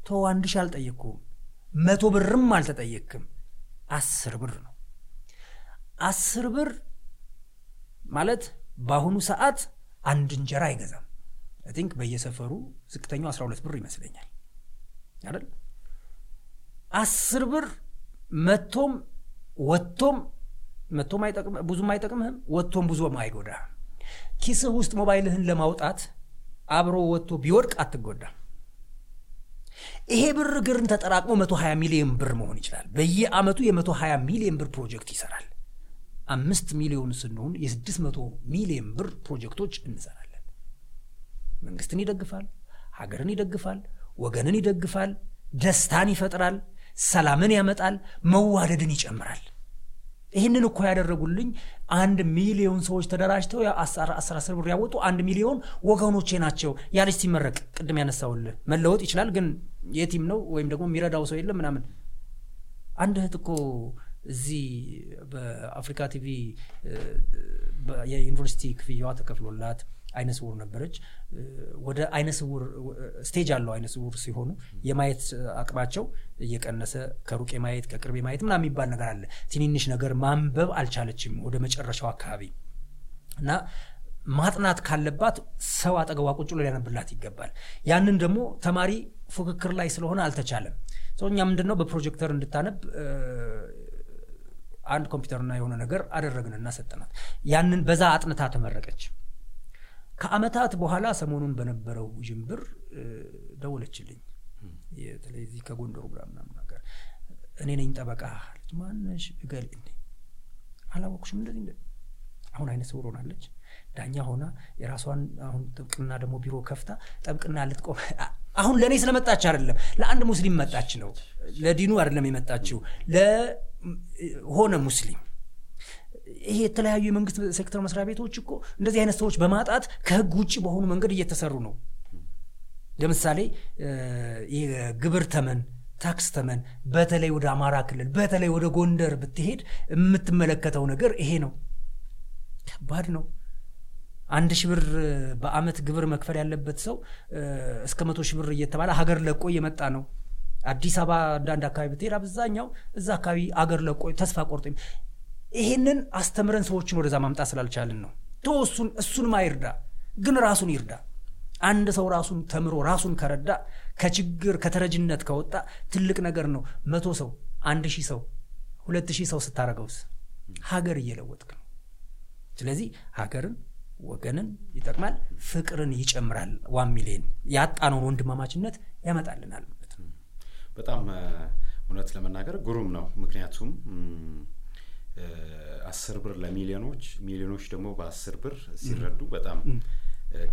ተው አንድ ሺህ አልጠየቅኩህም። መቶ ብርም አልተጠየቅክም። አስር ብር ነው። አስር ብር ማለት በአሁኑ ሰዓት አንድ እንጀራ አይገዛም። I think በየሰፈሩ ዝቅተኛው 12 ብር ይመስለኛል አይደል? አስር ብር መቶም ወጥቶም መቶም ብዙም አይጠቅምህም፣ ወጥቶም ብዙም አይጎዳህም። ኪስህ ውስጥ ሞባይልህን ለማውጣት አብሮ ወጥቶ ቢወድቅ አትጎዳም። ይሄ ብር ግን ተጠራቅሞ 120 ሚሊዮን ብር መሆን ይችላል። በየአመቱ የ120 ሚሊዮን ብር ፕሮጀክት ይሰራል። አምስት ሚሊዮን ስንሆን የስድስት መቶ ሚሊዮን ብር ፕሮጀክቶች እንሰራለን። መንግስትን ይደግፋል፣ ሀገርን ይደግፋል፣ ወገንን ይደግፋል፣ ደስታን ይፈጥራል፣ ሰላምን ያመጣል፣ መዋደድን ይጨምራል። ይህንን እኮ ያደረጉልኝ አንድ ሚሊዮን ሰዎች ተደራጅተው አስር አስር ብር ያወጡ አንድ ሚሊዮን ወገኖቼ ናቸው። ያ ልጅ ሲመረቅ ቅድም ያነሳውልህ መለወጥ ይችላል፣ ግን የቲም ነው ወይም ደግሞ የሚረዳው ሰው የለም ምናምን። አንድ እህት እኮ እዚህ በአፍሪካ ቲቪ የዩኒቨርሲቲ ክፍያዋ ተከፍሎላት አይነ ስውር ነበረች። ወደ አይነ ስውር stage አለው። አይነ ስውር ሲሆኑ የማየት አቅማቸው እየቀነሰ ከሩቅ የማየት ከቅርብ የማየት ምናምን የሚባል ነገር አለ። ትንንሽ ነገር ማንበብ አልቻለችም ወደ መጨረሻው አካባቢ እና ማጥናት ካለባት ሰው አጠገቧ ቁጭ ብሎ ሊያነብላት ይገባል። ያንን ደግሞ ተማሪ ፉክክር ላይ ስለሆነ አልተቻለም። እኛ ምንድን ነው በፕሮጀክተር እንድታነብ አንድ ኮምፒውተርና የሆነ ነገር አደረግንና ሰጠናት። ያንን በዛ አጥንታ ተመረቀች። ከአመታት በኋላ ሰሞኑን በነበረው ዥንብር ደወለችልኝ። በተለይ እዚህ ከጎንደሩ ብላ ምናምን ነገር እኔ ነኝ ጠበቃ አለች። ማነሽ? እገሌ አላወቅሽም? እንደዚህ አሁን አይነ ስውር ሆናለች። ዳኛ ሆና የራሷን አሁን ጥብቅና ደግሞ ቢሮ ከፍታ ጠብቅና ልትቆም አሁን ለእኔ ስለመጣች አይደለም፣ ለአንድ ሙስሊም መጣች ነው። ለዲኑ አይደለም የመጣችው ለሆነ ሙስሊም ይሄ የተለያዩ የመንግስት ሴክተር መስሪያ ቤቶች እኮ እንደዚህ አይነት ሰዎች በማጣት ከህግ ውጭ በሆኑ መንገድ እየተሰሩ ነው። ለምሳሌ የግብር ተመን፣ ታክስ ተመን በተለይ ወደ አማራ ክልል በተለይ ወደ ጎንደር ብትሄድ የምትመለከተው ነገር ይሄ ነው። ከባድ ነው። አንድ ሺህ ብር በአመት ግብር መክፈል ያለበት ሰው እስከ መቶ ሺህ ብር እየተባለ ሀገር ለቆ እየመጣ ነው። አዲስ አበባ አንዳንድ አካባቢ ብትሄድ አብዛኛው እዛ አካባቢ አገር ለቆ ተስፋ ቆርጦ ይሄንን አስተምረን ሰዎችን ወደዛ ማምጣት ስላልቻልን ነው። ቶ እሱን እሱንም አይርዳ፣ ግን ራሱን ይርዳ። አንድ ሰው ራሱን ተምሮ ራሱን ከረዳ ከችግር ከተረጅነት ከወጣ ትልቅ ነገር ነው። መቶ ሰው አንድ ሺህ ሰው ሁለት ሺህ ሰው ስታረገውስ ሀገር እየለወጥክ ነው። ስለዚህ ሀገርን ወገንን ይጠቅማል፣ ፍቅርን ይጨምራል። One million ያጣነውን ወንድማማችነት ያመጣልናል ማለት ነው። በጣም እውነት ለመናገር ግሩም ነው። ምክንያቱም አስር ብር ለሚሊዮኖች ሚሊዮኖች ደግሞ በአስር ብር ሲረዱ በጣም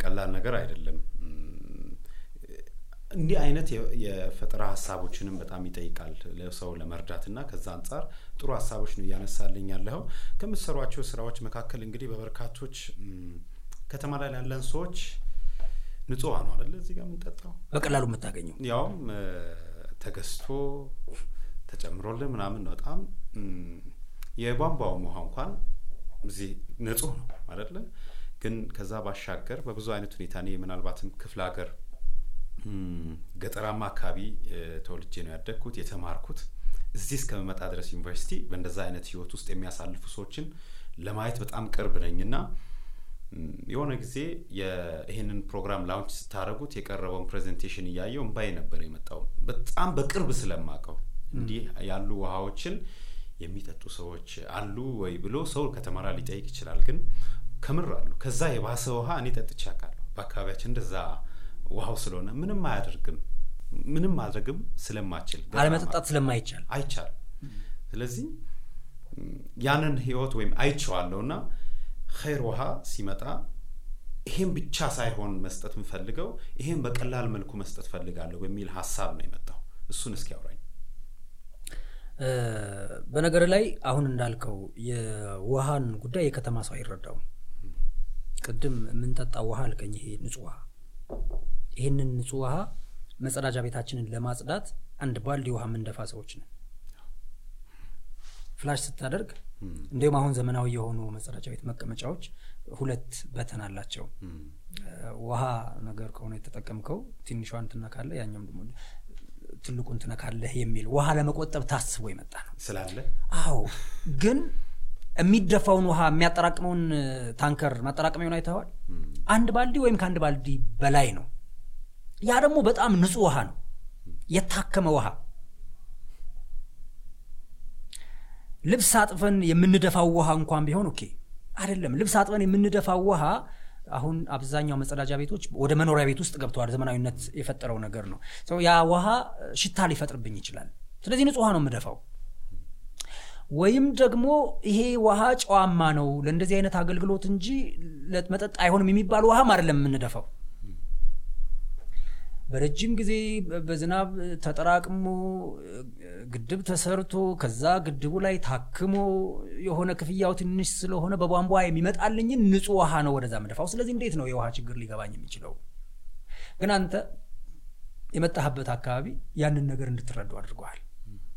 ቀላል ነገር አይደለም። እንዲህ አይነት የፈጠራ ሀሳቦችንም በጣም ይጠይቃል ለሰው ለመርዳት እና ከዛ አንጻር ጥሩ ሀሳቦች ነው እያነሳልኝ ያለኸው። ከምትሰሯቸው ስራዎች መካከል እንግዲህ በበርካቶች ከተማ ላይ ያለን ሰዎች ንጹህ ነው አደለ እዚህ ጋር የምንጠጣው በቀላሉ የምታገኘው ያውም ተገዝቶ ተጨምሮልን ምናምን ነው። በጣም የቧንቧውም ውሃ እንኳን እዚህ ንጹህ ነው አደለ። ግን ከዛ ባሻገር በብዙ አይነት ሁኔታ እኔ ምናልባትም ክፍለ ሀገር ገጠራማ አካባቢ ተወልጄ ነው ያደግኩት የተማርኩት። እዚህ እስከምመጣ ድረስ ዩኒቨርሲቲ በእንደዛ አይነት ህይወት ውስጥ የሚያሳልፉ ሰዎችን ለማየት በጣም ቅርብ ነኝ እና የሆነ ጊዜ ይህንን ፕሮግራም launch ስታደርጉት የቀረበውን presentation እያየሁ እምባዬ ነበር የመጣው። በጣም በቅርብ ስለማቀው እንዲህ ያሉ ውሃዎችን የሚጠጡ ሰዎች አሉ ወይ ብሎ ሰው ከተማ ሊጠይቅ ይችላል። ግን ከምር አሉ። ከዛ የባሰ ውሃ እኔ ጠጥቼ አውቃለሁ። በአካባቢያችን እንደዛ ውሃው ስለሆነ ምንም አያደርግም። ምንም ማድረግም ስለማችል አለመጠጣት ስለማይቻል አይቻልም። ስለዚህ ያንን ህይወት ወይም አይቼዋለሁ እና ኸይር ውሃ ሲመጣ ይሄን ብቻ ሳይሆን መስጠት የምፈልገው ይሄን በቀላል መልኩ መስጠት ፈልጋለሁ በሚል ሀሳብ ነው የመጣው። እሱን እስኪ አውራኝ። በነገር ላይ አሁን እንዳልከው የውሃን ጉዳይ የከተማ ሰው አይረዳውም። ቅድም የምንጠጣው ውሃ አልከኝ፣ ይሄ ንጹህ ውሃ። ይህንን ንጹህ ውሃ መጸዳጃ ቤታችንን ለማጽዳት አንድ ባልዲ ውሃ የምንደፋ ሰዎች ነን። ፍላሽ ስታደርግ እንዲሁም አሁን ዘመናዊ የሆኑ መጸዳጃ ቤት መቀመጫዎች ሁለት በተን አላቸው። ውሃ ነገር ከሆነ የተጠቀምከው ትንሿን ትነካለ፣ ያኛውም ደግሞ ትልቁን ትነካለህ የሚል ውሃ ለመቆጠብ ታስቦ የመጣ ነው ስላለ አዎ ግን የሚደፋውን ውሃ የሚያጠራቅመውን ታንከር ማጠራቀሚያውን አይተዋል። አንድ ባልዲ ወይም ከአንድ ባልዲ በላይ ነው። ያ ደግሞ በጣም ንጹህ ውሃ ነው፣ የታከመ ውሃ። ልብስ አጥበን የምንደፋው ውሃ እንኳን ቢሆን okay አይደለም። ልብስ አጥበን የምንደፋው ውሃ አሁን አብዛኛው መጸዳጃ ቤቶች ወደ መኖሪያ ቤት ውስጥ ገብተዋል። ዘመናዊነት የፈጠረው ነገር ነው። ያ ውሃ ሽታ ሊፈጥርብኝ ይችላል። ስለዚህ ንጹህ ውሃ ነው የምደፋው። ወይም ደግሞ ይሄ ውሃ ጨዋማ ነው ለእንደዚህ አይነት አገልግሎት እንጂ ለመጠጥ አይሆንም የሚባል ውሃም አይደለም የምንደፋው። በረጅም ጊዜ በዝናብ ተጠራቅሞ ግድብ ተሰርቶ ከዛ ግድቡ ላይ ታክሞ የሆነ ክፍያው ትንሽ ስለሆነ በቧንቧ የሚመጣልኝን ንጹህ ውሃ ነው ወደዛ ምደፋው። ስለዚህ እንዴት ነው የውሃ ችግር ሊገባኝ የሚችለው? ግን አንተ የመጣህበት አካባቢ ያንን ነገር እንድትረዱ አድርገዋል።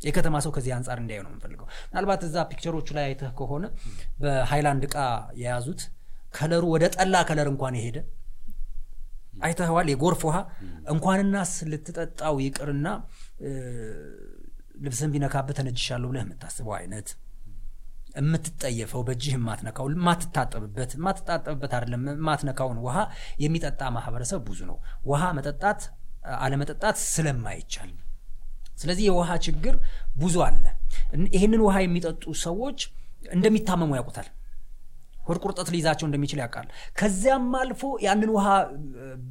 የከተማ ሰው ከዚህ አንጻር እንዲያዩ ነው የምንፈልገው። ምናልባት እዛ picture ኦቹ ላይ አይተህ ከሆነ በሃይላንድ ዕቃ የያዙት color ኡ ወደ ጠላ color እንኳን የሄደ አይተኸዋል። የጎርፍ ውሃ እንኳንስ ልትጠጣው ይቅርና ልብስን ቢነካብህ ተነጅሻለሁ ብለህ የምታስበው አይነት የምትጠየፈው በእጅህ የማትነካው የማትታጠብበት የማትታጠብበት አይደለም የማትነካውን ውሃ የሚጠጣ ማህበረሰብ ብዙ ነው። ውሃ መጠጣት አለመጠጣት ስለማይቻል ስለዚህ የውሃ ችግር ብዙ አለ። ይህንን ውሃ የሚጠጡ ሰዎች እንደሚታመሙ ያውቁታል። ሆድ ቁርጠት ሊይዛቸው እንደሚችል ያውቃል። ከዚያም አልፎ ያንን ውሃ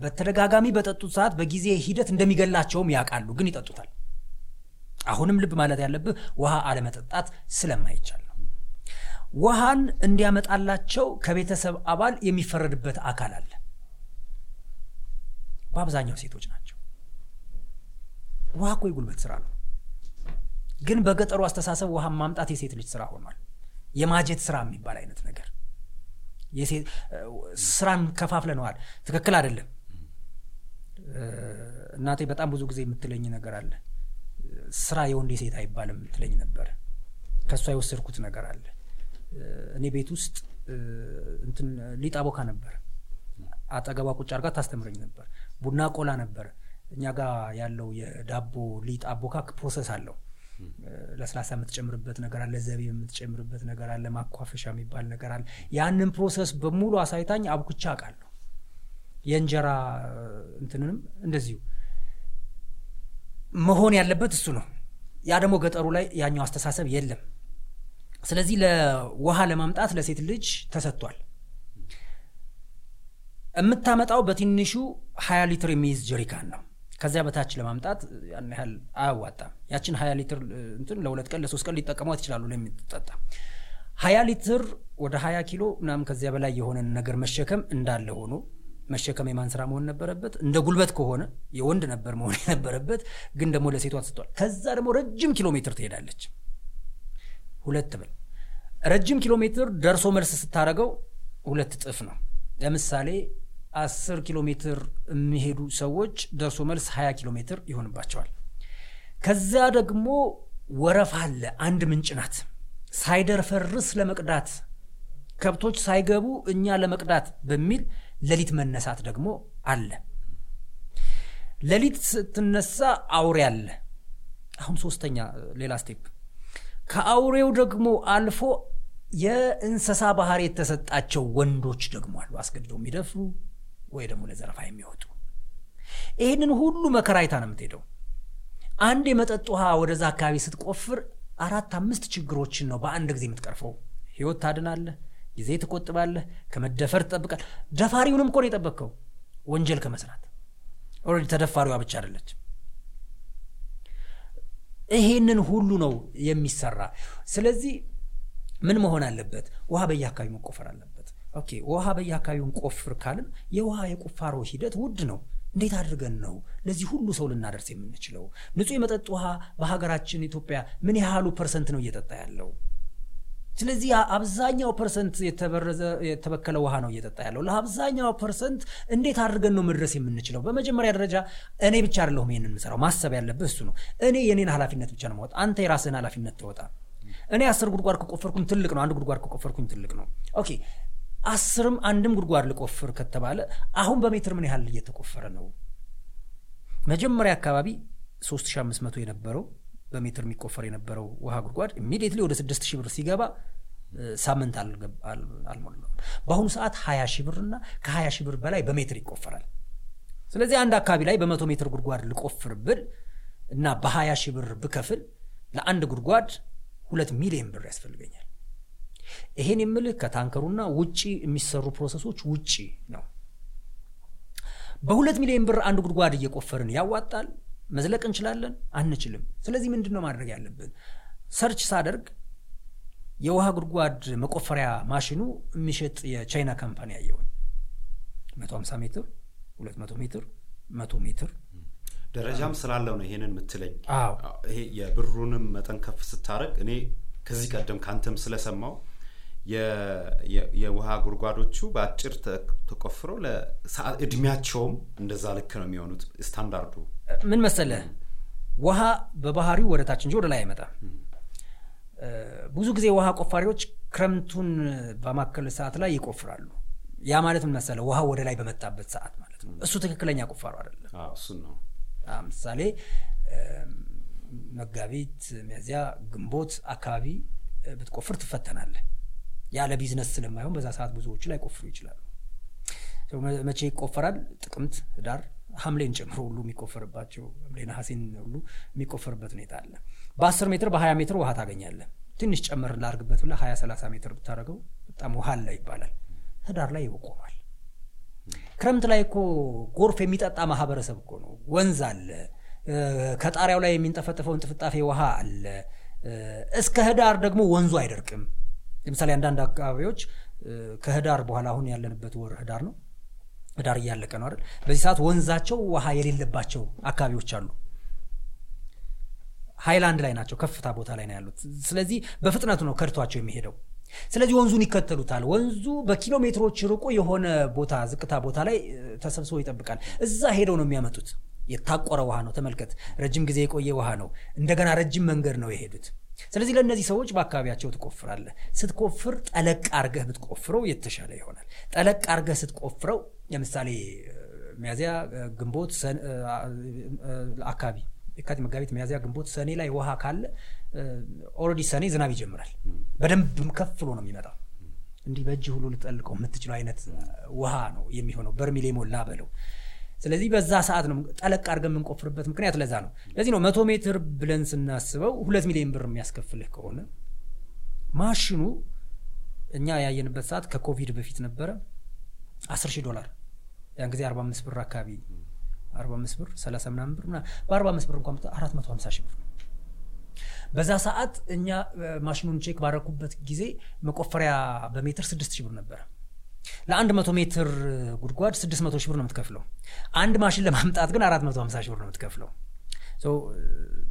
በተደጋጋሚ በጠጡት ሰዓት በጊዜ ሂደት እንደሚገላቸውም ያውቃሉ፣ ግን ይጠጡታል። አሁንም ልብ ማለት ያለብህ ውሃ አለመጠጣት ስለማይቻል ነው። ውሃን እንዲያመጣላቸው ከቤተሰብ አባል የሚፈረድበት አካል አለ። በአብዛኛው ሴቶች ናቸው። ውሃ እኮ የጉልበት ስራ ነው። ግን በገጠሩ አስተሳሰብ ውሃ ማምጣት የሴት ልጅ ስራ ሆኗል። የማጀት ስራ የሚባል አይነት ነገር ስራን ከፋፍለነዋል። ትክክል አይደለም። እናቴ በጣም ብዙ ጊዜ የምትለኝ ነገር አለ። ስራ የወንድ የሴት አይባልም የምትለኝ ነበር። ከእሷ የወሰድኩት ነገር አለ። እኔ ቤት ውስጥ እንትን ሊጥ አቦካ ነበር። አጠገቧ ቁጭ አድርጋ ታስተምረኝ ነበር። ቡና ቆላ ነበር። እኛ ጋር ያለው የዳቦ ሊጥ አቦካክ process አለው። ለስላሳ የምትጨምርበት ነገር አለ፣ ዘቢብ የምትጨምርበት ነገር አለ፣ ማኳፈሻ የሚባል ነገር አለ። ያንን process በሙሉ አሳይታኝ አቡክቼ አውቃለሁ። የእንጀራ እንትንንም እንደዚሁ መሆን ያለበት እሱ ነው። ያ ደግሞ ገጠሩ ላይ ያኛው አስተሳሰብ የለም። ስለዚህ ለውሃ ለማምጣት ለሴት ልጅ ተሰጥቷል። የምታመጣው በትንሹ ሀያ ሊትር የሚይዝ ጀሪካን ነው። ከዚያ በታች ለማምጣት ያን ያህል አያዋጣም። ያችን ሀያ ሊትር እንትን ለሁለት ቀን ለሶስት ቀን ሊጠቀሟት ይችላሉ ለሚጠጣ ሀያ ሊትር ወደ ሀያ ኪሎ ምናምን ከዚያ በላይ የሆነን ነገር መሸከም እንዳለ ሆኖ መሸከም የማን ስራ መሆን ነበረበት? እንደ ጉልበት ከሆነ የወንድ ነበር መሆን የነበረበት፣ ግን ደግሞ ለሴቷ ተሰጥቷል። ከዛ ደግሞ ረጅም ኪሎ ሜትር ትሄዳለች። ሁለት ብል ረጅም ኪሎ ሜትር ደርሶ መልስ ስታደረገው ሁለት እጥፍ ነው። ለምሳሌ አስር ኪሎ ሜትር የሚሄዱ ሰዎች ደርሶ መልስ ሀያ ኪሎ ሜትር ይሆንባቸዋል። ከዚያ ደግሞ ወረፋ አለ። አንድ ምንጭ ናት። ሳይደርፈርስ ለመቅዳት ከብቶች ሳይገቡ እኛ ለመቅዳት በሚል ሌሊት መነሳት ደግሞ አለ። ሌሊት ስትነሳ አውሬ አለ። አሁን ሶስተኛ ሌላ step ከአውሬው ደግሞ አልፎ የእንስሳ ባህሪ የተሰጣቸው ወንዶች ደግሞ አሉ። አስገድደው የሚደፍሩ ወይ ደግሞ ለዘረፋ የሚወጡ ይህንን ሁሉ መከራ አይታ ነው የምትሄደው። አንድ የመጠጥ ውሃ ወደዛ አካባቢ ስትቆፍር አራት አምስት ችግሮችን ነው በአንድ ጊዜ የምትቀርፈው። ህይወት ታድናለህ፣ ጊዜ ትቆጥባለህ፣ ከመደፈር ትጠብቃል። ደፋሪውንም እኮ ነው የጠበቅከው ወንጀል ከመስራት already ተደፋሪዋ ብቻ አይደለች። ይሄንን ሁሉ ነው የሚሰራ። ስለዚህ ምን መሆን አለበት? ውሃ በየአካባቢው መቆፈር አለበት። okay ውሃ በየአካባቢውን ቆፍር ካልን የውሃ የቁፋሮ ሂደት ውድ ነው። እንዴት አድርገን ነው ለዚህ ሁሉ ሰው ልናደርስ የምንችለው? ንጹህ የመጠጥ ውሃ በሀገራችን ኢትዮጵያ ምን ያህሉ percent ነው እየጠጣ ያለው? ስለዚህ አብዛኛው percent የተበከለ ውሃ ነው እየጠጣ ያለው። ለአብዛኛው percent እንዴት አድርገን ነው መድረስ የምንችለው? በመጀመሪያ ደረጃ እኔ ብቻ አይደለሁም ይሄንን የምሰራው። ማሰብ ያለብህ እሱ ነው። እኔ የኔን ኃላፊነት ብቻ ነው የምወጣ። አንተ የራስህን ኃላፊነት ተወጣ። እኔ አስር ጉድጓድ ከቆፈርኩኝ ትልቅ ነው። አንድ ጉድጓድ ከቆፈርኩኝ ትልቅ ነው። okay አስርም አንድም ጉድጓድ ልቆፍር ከተባለ አሁን በሜትር ምን ያህል እየተቆፈረ ነው? መጀመሪያ አካባቢ 3500 የነበረው በሜትር የሚቆፈር የነበረው ውሃ ጉድጓድ immediately ወደ 6000 ብር ሲገባ ሳምንት አልሞላውም። በአሁኑ ሰዓት 20 ሺህ ብር እና ከ20 ሺህ ብር በላይ በሜትር ይቆፈራል። ስለዚህ አንድ አካባቢ ላይ በመቶ ሜትር ጉድጓድ ልቆፍር ብል እና በ20 ሺህ ብር ብከፍል ለአንድ ጉድጓድ ሁለት ሚሊዮን ብር ያስፈልገኛል። ይሄን የምልህ ከታንከሩ ውጪ የሚሰሩ process ኦች ውጪ ነው። በሁለት ሚሊዮን ብር አንድ ጉድጓድ እየቆፈርን ያዋጣል? መዝለቅ እንችላለን? አንችልም። ስለዚህ ምንድን ነው ማድረግ ያለብን? search ሳደርግ የውሃ ጉድጓድ መቆፈሪያ ማሽኑ የሚሸጥ የቻይና company አየሁኝ 150 ሜትር፣ 200 ሜትር፣ 100 ሜትር ደረጃም ስላለው ነው ይሄንን የምትለኝ። አዎ ይሄ የብሩንም መጠን ከፍ ስታደርግ እኔ ከዚህ ቀደም ከአንተም ስለሰማው የውሃ ጉድጓዶቹ በአጭር ተቆፍረው እድሜያቸውም እንደዛ ልክ ነው የሚሆኑት። ስታንዳርዱ ምን መሰለህ፣ ውሃ በባህሪው ወደ ታች እንጂ ወደ ላይ አይመጣም። ብዙ ጊዜ ውሃ ቆፋሪዎች ክረምቱን በማከል ሰዓት ላይ ይቆፍራሉ። ያ ማለት ምን መሰለህ፣ ውሃ ወደ ላይ በመጣበት ሰዓት ማለት ነው። እሱ ትክክለኛ ቁፋሮ አይደለም። እሱን ነው ምሳሌ መጋቢት፣ ሚያዚያ፣ ግንቦት አካባቢ ብትቆፍር ትፈተናለህ። ያለ ቢዝነስ ስለማይሆን በዛ ሰዓት ብዙዎቹ ላይ ቆፍሩ ይችላሉ። መቼ ይቆፈራል? ጥቅምት፣ ህዳር፣ ሐምሌን ጨምሮ ሁሉ የሚቆፈርባቸው ሐምሌ፣ ነሐሴን ሁሉ የሚቆፈርበት ሁኔታ አለ። በአስር ሜትር በሀያ ሜትር ውሃ ታገኛለህ። ትንሽ ጨመር ላርግበት ብለህ ሀያ ሰላሳ ሜትር ብታደርገው በጣም ውሃ አለ ይባላል። ህዳር ላይ ይቆማል። ክረምት ላይ እኮ ጎርፍ የሚጠጣ ማህበረሰብ እኮ ነው። ወንዝ አለ፣ ከጣሪያው ላይ የሚንጠፈጠፈው እንጥፍጣፌ ውሃ አለ። እስከ ህዳር ደግሞ ወንዙ አይደርቅም። ለምሳሌ አንዳንድ አካባቢዎች ከህዳር በኋላ አሁን ያለንበት ወር ህዳር ነው። ህዳር እያለቀ ነው አይደል? በዚህ ሰዓት ወንዛቸው ውሃ የሌለባቸው አካባቢዎች አሉ። ሃይላንድ ላይ ናቸው፣ ከፍታ ቦታ ላይ ነው ያሉት። ስለዚህ በፍጥነቱ ነው ከድቷቸው የሚሄደው። ስለዚህ ወንዙን ይከተሉታል። ወንዙ በኪሎ ሜትሮች ርቆ የሆነ ቦታ ዝቅታ ቦታ ላይ ተሰብስቦ ይጠብቃል። እዛ ሄደው ነው የሚያመጡት። የታቆረ ውሃ ነው። ተመልከት፣ ረጅም ጊዜ የቆየ ውሃ ነው። እንደገና ረጅም መንገድ ነው የሄዱት። ስለዚህ ለእነዚህ ሰዎች በአካባቢያቸው ትቆፍራለህ። ስትቆፍር ጠለቅ አርገህ ብትቆፍረው የተሻለ ይሆናል። ጠለቅ አርገህ ስትቆፍረው ለምሳሌ ሚያዚያ፣ ግንቦት አካባቢ የካቲት፣ መጋቢት፣ ሚያዚያ፣ ግንቦት፣ ሰኔ ላይ ውሃ ካለ already ሰኔ ዝናብ ይጀምራል። በደንብም ከፍ ብሎ ነው የሚመጣው። እንዲህ በእጅ ሁሉ ልጠልቀው የምትችለው አይነት ውሃ ነው የሚሆነው፣ በርሚል የሞላ በለው። ስለዚህ በዛ ሰዓት ነው ጠለቅ አድርገን የምንቆፍርበት ምክንያት ለዛ ነው። ለዚህ ነው መቶ ሜትር ብለን ስናስበው ሁለት ሚሊዮን ብር የሚያስከፍልህ ከሆነ ማሽኑ እኛ ያየንበት ሰዓት ከኮቪድ በፊት ነበረ አስር ሺህ ዶላር ያን ጊዜ አርባ አምስት ብር አካባቢ አርባ አምስት ብር ሰላሳ ምናምን ብር በአርባ አምስት ብር እንኳን አራት መቶ ሀምሳ ሺህ ብር በዛ ሰዓት እኛ ማሽኑን check ባረኩበት ጊዜ መቆፈሪያ በሜትር ስድስት ሺህ ብር ነበረ። ለአንድ መቶ ሜትር ጉድጓድ ስድስት መቶ ሺህ ብር ነው የምትከፍለው። አንድ ማሽን ለማምጣት ግን አራት መቶ ሀምሳ ሺህ ብር ነው የምትከፍለው።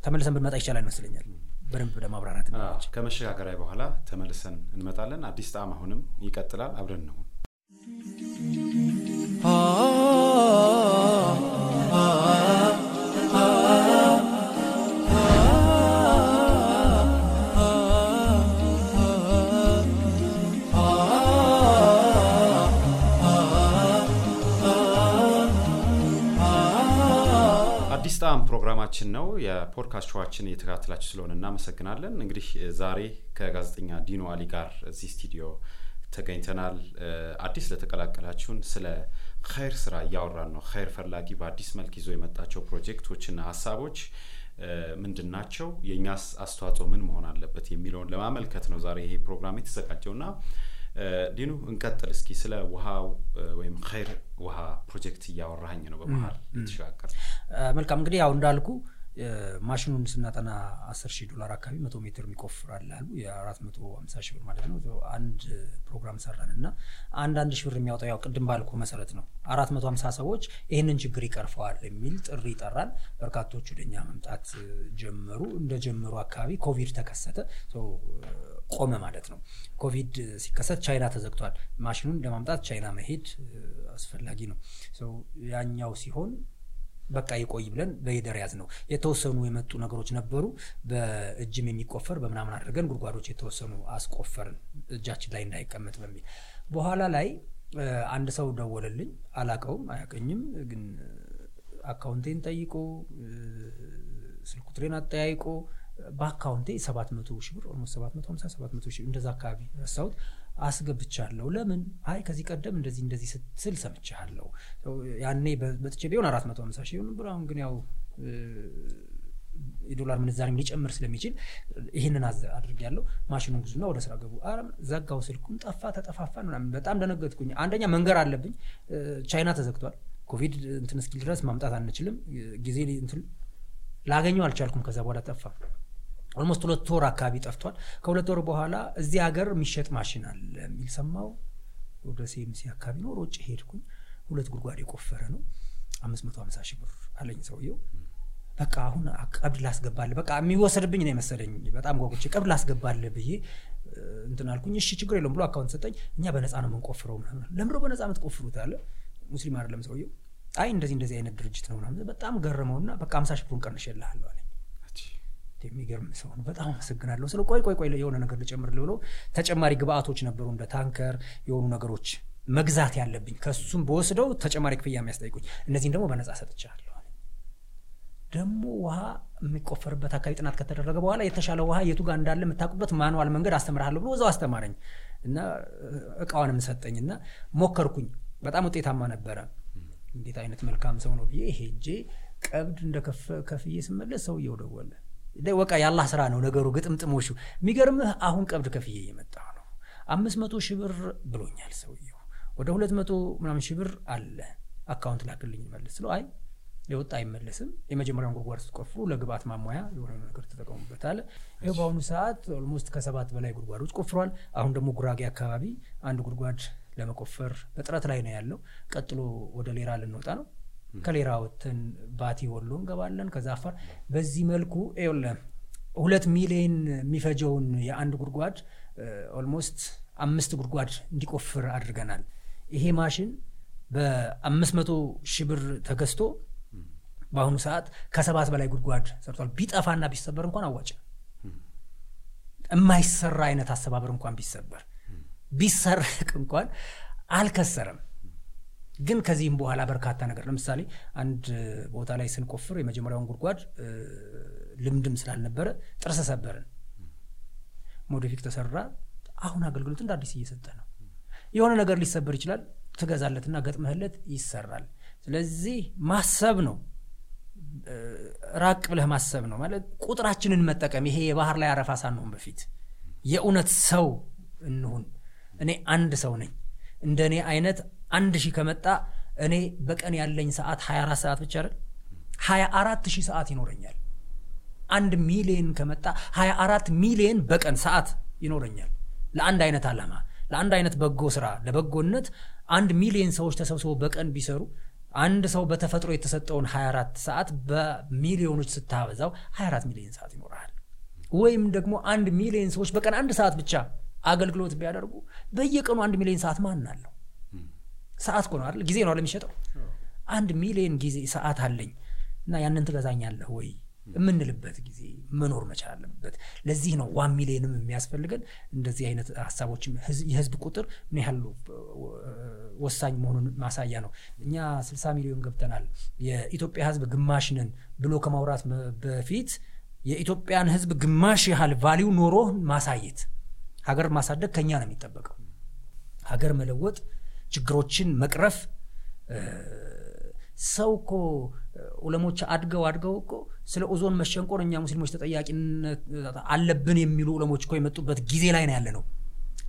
ተመልሰን ብንመጣ ይቻላል ይመስለኛል በደንብ ለማብራራት ከመሸጋገሪያ በኋላ ተመልሰን እንመጣለን። አዲስ ጣዕም አሁንም ይቀጥላል። አብረን ነው አዲስ ፕሮግራማችን ነው። የፖድካስት ሾዋችን እየተከታተላችሁ ስለሆነ እናመሰግናለን። እንግዲህ ዛሬ ከጋዜጠኛ ዲኖ አሊ ጋር እዚህ ስቱዲዮ ተገኝተናል። አዲስ ለተቀላቀላችሁን ስለ ኸይር ስራ እያወራን ነው። ኸይር ፈላጊ በአዲስ መልክ ይዞ የመጣቸው ፕሮጀክቶችና ሀሳቦች ምንድን ናቸው? የእኛስ አስተዋጽኦ ምን መሆን አለበት የሚለውን ለማመልከት ነው ዛሬ ይሄ ፕሮግራም የተዘጋጀው እና ዲኑ እንቀጥል እስኪ ስለ ውሃው ወይም ኸይር ውሃ ፕሮጀክት እያወራኝ ነው በመሀል የተሸጋገር መልካም እንግዲህ ያው እንዳልኩ ማሽኑን ስናጠና አስር ሺህ ዶላር አካባቢ መቶ ሜትር የሚቆፍር አለ አሉ። የአራት መቶ ሀምሳ ሺህ ብር ማለት ነው። አንድ ፕሮግራም ሰራን እና አንድ አንድ ሺህ ብር የሚያወጣው ያው ቅድም ባልኩ መሰረት ነው። አራት መቶ ሀምሳ ሰዎች ይህንን ችግር ይቀርፈዋል የሚል ጥሪ ይጠራል በርካቶች ወደኛ መምጣት ጀመሩ። እንደ ጀመሩ አካባቢ ኮቪድ ተከሰተ ቆመ ማለት ነው። ኮቪድ ሲከሰት ቻይና ተዘግቷል። ማሽኑን ለማምጣት ቻይና መሄድ አስፈላጊ ነው። ያኛው ሲሆን በቃ ይቆይ ብለን በሂደር ያዝ ነው የተወሰኑ የመጡ ነገሮች ነበሩ። በእጅም የሚቆፈር በምናምን አድርገን ጉድጓዶች የተወሰኑ አስቆፈርን እጃችን ላይ እንዳይቀመጥ በሚል። በኋላ ላይ አንድ ሰው ደወለልኝ። አላቀውም አያቀኝም ግን account ኤን ጠይቆ ስልክ ቁጥሬን አጠያይቆ በ account ኤ ሰባት መቶ ሺህ ብር almost ሰባት መቶ ሀምሳ ሰባት መቶ ሺህ እንደዛ አካባቢ ረሳሁት። አስገብቻለሁ። ለምን? አይ ከዚህ ቀደም እንደዚህ እንደዚህ ስትል ሰምቻለሁ ያኔ አጥቼ ቢሆን አራት መቶ ሀምሳ ሺህ ብር። አሁን ግን ያው የዶላር ምንዛሬም ሊጨምር ስለሚችል ይህንን አድርግ ያለው ማሽኑን ግዙና ወደ ስራ ገቡ። ዘጋው። ስልኩን ጠፋ ተጠፋፋን ምናምን። በጣም ደነገጥኩኝ። አንደኛ መንገር አለብኝ። ቻይና ተዘግቷል። ኮቪድ እንትን እስኪል ድረስ ማምጣት አንችልም። ጊዜ ላገኘው አልቻልኩም። ከዛ በኋላ ጠፋ almost ሁለት ወር አካባቢ ጠፍቷል። ከሁለት ወር በኋላ እዚህ ሀገር የሚሸጥ ማሽን አለ የሚል ሰማሁ ወደ ሴምሲ አካባቢ ነው። ሮጬ ሄድኩኝ። ሁለት ጉድጓድ የቆፈረ ነው። አምስት መቶ ሀምሳ ሺህ ብር አለኝ ሰውየው። በቃ አሁን ቀብድ ላስገባልህ በቃ የሚወሰድብኝ ነው የመሰለኝ። በጣም ጓጉቼ ቀብድ ላስገባልህ ብዬ እንትን እሺ ችግር የለውም ብሎ account ሰጠኝ። እኛ በነፃ ነው የምንቆፍረው ምናምን በነፃ የምትቆፍሩት አለ። ሙስሊም አይደለም ሰውየው። አይ እንደዚህ እንደዚህ አይነት ድርጅት ነው ምናምን። በጣም ገረመውና በቃ አምሳ ሺህ ብሩን ቀንሼልሃለሁ አለኝ የሚገርም ሰው ነው። በጣም አመሰግናለሁ። ስለ ቆይ ቆይ ቆይ የሆነ ነገር ልጨምርልህ ብሎ ተጨማሪ ግብአቶች ነበሩ እንደ ታንከር የሆኑ ነገሮች መግዛት ያለብኝ። ከሱም በወስደው ተጨማሪ ክፍያ የሚያስጠይቁኝ። እነዚህን ደግሞ በነጻ ሰጥቻለሁ። ደግሞ ውሃ የሚቆፈርበት አካባቢ ጥናት ከተደረገ በኋላ የተሻለ ውሃ የቱ ጋር እንዳለ የምታውቁበት ማንዋል መንገድ አስተምርሃለሁ ብሎ እዛው አስተማረኝ እና እቃዋንም ሰጠኝ እና ሞከርኩኝ። በጣም ውጤታማ ነበረ። እንዴት አይነት መልካም ሰው ነው ብዬ ሄጄ ቀብድ እንደ ከፍዬ ስመለስ ሰውየው ደወለ በቃ የአላህ ስራ ነው ነገሩ ግጥምጥሞሹ። የሚገርምህ አሁን ቀብድ ከፍዬ እየመጣ ነው። አምስት መቶ ሺህ ብር ብሎኛል ሰውየው። ወደ ሁለት መቶ ምናምን ሺህ ብር አለ። account ላክልኝ መልስ ስለው አይ የወጣ አይመለስም። የመጀመሪያውን ጉድጓድ ስትቆፍሩ ለግብአት ማሟያ የሆነ ነገር ተጠቀሙበት አለ ይኸው በአሁኑ ሰዓት almost ከሰባት በላይ ጉድጓዶች ቆፍሯል። አሁን ደግሞ ጉራጌ አካባቢ አንድ ጉድጓድ ለመቆፈር በጥረት ላይ ነው ያለው። ቀጥሎ ወደ ሌራ ልንወጣ ነው ከሌራ ወጥተን ባቲ ወሎ እንገባለን። ከዛ አፋር በዚህ መልኩ ለ ሁለት ሚሊዮን የሚፈጀውን የአንድ ጉድጓድ almost አምስት ጉድጓድ እንዲቆፍር አድርገናል። ይሄ ማሽን በአምስት መቶ ሺህ ብር ተገዝቶ በአሁኑ ሰዓት ከሰባት በላይ ጉድጓድ ሰርቷል። ቢጠፋና ቢሰበር እንኳን አዋጭ የማይሰራ አይነት አሰባበር እንኳን ቢሰበር ቢሰረቅ እንኳን አልከሰረም ግን ከዚህም በኋላ በርካታ ነገር ለምሳሌ አንድ ቦታ ላይ ስንቆፍር የመጀመሪያውን ጉድጓድ ልምድም ስላልነበረ ጥርስ ሰበርን። ሞዲፊክ ተሰራ። አሁን አገልግሎት እንደ አዲስ እየሰጠ ነው። የሆነ ነገር ሊሰበር ይችላል። ትገዛለትና ገጥመህለት ይሰራል። ስለዚህ ማሰብ ነው። ራቅ ብለህ ማሰብ ነው። ማለት ቁጥራችንን መጠቀም ይሄ የባህር ላይ አረፋ ሳንሆን በፊት የእውነት ሰው እንሁን። እኔ አንድ ሰው ነኝ። እንደ እኔ አይነት አንድ ሺህ ከመጣ እኔ በቀን ያለኝ ሰዓት 24 ሰዓት ብቻ አይደል? 24 ሺህ ሰዓት ይኖረኛል። አንድ ሚሊዮን ከመጣ 24 ሚሊዮን በቀን ሰዓት ይኖረኛል። ለአንድ አይነት ዓላማ ለአንድ አይነት በጎ ስራ ለበጎነት አንድ ሚሊዮን ሰዎች ተሰብስበው በቀን ቢሰሩ አንድ ሰው በተፈጥሮ የተሰጠውን 24 ሰዓት በሚሊዮኖች ስታበዛው 24 ሚሊዮን ሰዓት ይኖርሃል። ወይም ደግሞ አንድ ሚሊዮን ሰዎች በቀን አንድ ሰዓት ብቻ አገልግሎት ቢያደርጉ በየቀኑ አንድ ሚሊዮን ሰዓት ማን አለው ሰዓት እኮ ነው አይደል? ጊዜ ነው ለሚሸጠው አንድ ሚሊዮን ጊዜ ሰዓት አለኝ እና ያንን ትገዛኛለህ ወይ? የምንልበት ጊዜ መኖር መቻል አለበት። ለዚህ ነው ዋን ሚሊዮንም የሚያስፈልገን። እንደዚህ አይነት ሀሳቦችም የህዝብ ቁጥር ምን ያህል ወሳኝ መሆኑን ማሳያ ነው። እኛ 60 ሚሊዮን ገብተናል። የኢትዮጵያ ህዝብ ግማሽ ብሎ ከማውራት በፊት የኢትዮጵያን ህዝብ ግማሽ ያህል value ኖሮ ማሳየት ሀገር ማሳደግ ከኛ ነው የሚጠበቀው። ሀገር መለወጥ ችግሮችን መቅረፍ። ሰው እኮ ዑለሞች አድገው አድገው እኮ ስለ ኦዞን መሸንቆር እኛ ሙስሊሞች ተጠያቂነት አለብን የሚሉ ዑለሞች እኮ የመጡበት ጊዜ ላይ ነው ያለ ነው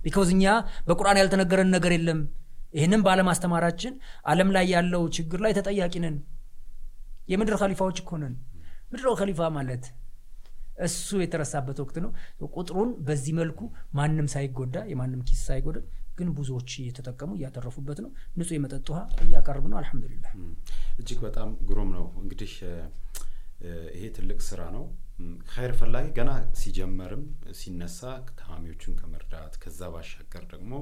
because እኛ በቁርአን ያልተነገረን ነገር የለም። ይህንም ባለማስተማራችን አለም ላይ ያለው ችግር ላይ ተጠያቂ ነን። የምድር ከሊፋዎች እኮ ነን። ምድር ከሊፋ ማለት እሱ የተረሳበት ወቅት ነው። ቁጥሩን በዚህ መልኩ ማንም ሳይጎዳ የማንም ኪስ ሳይጎዳ ግን ብዙዎች እየተጠቀሙ እያተረፉበት ነው። ንጹህ የመጠጥ ውሃ እያቀርብ ነው። አልሐምዱሊላህ። እጅግ በጣም ግሩም ነው። እንግዲህ ይሄ ትልቅ ስራ ነው። ኸይር ፈላጊ ገና ሲጀመርም ሲነሳ ታማሚዎቹን ከመርዳት ከዛ ባሻገር ደግሞ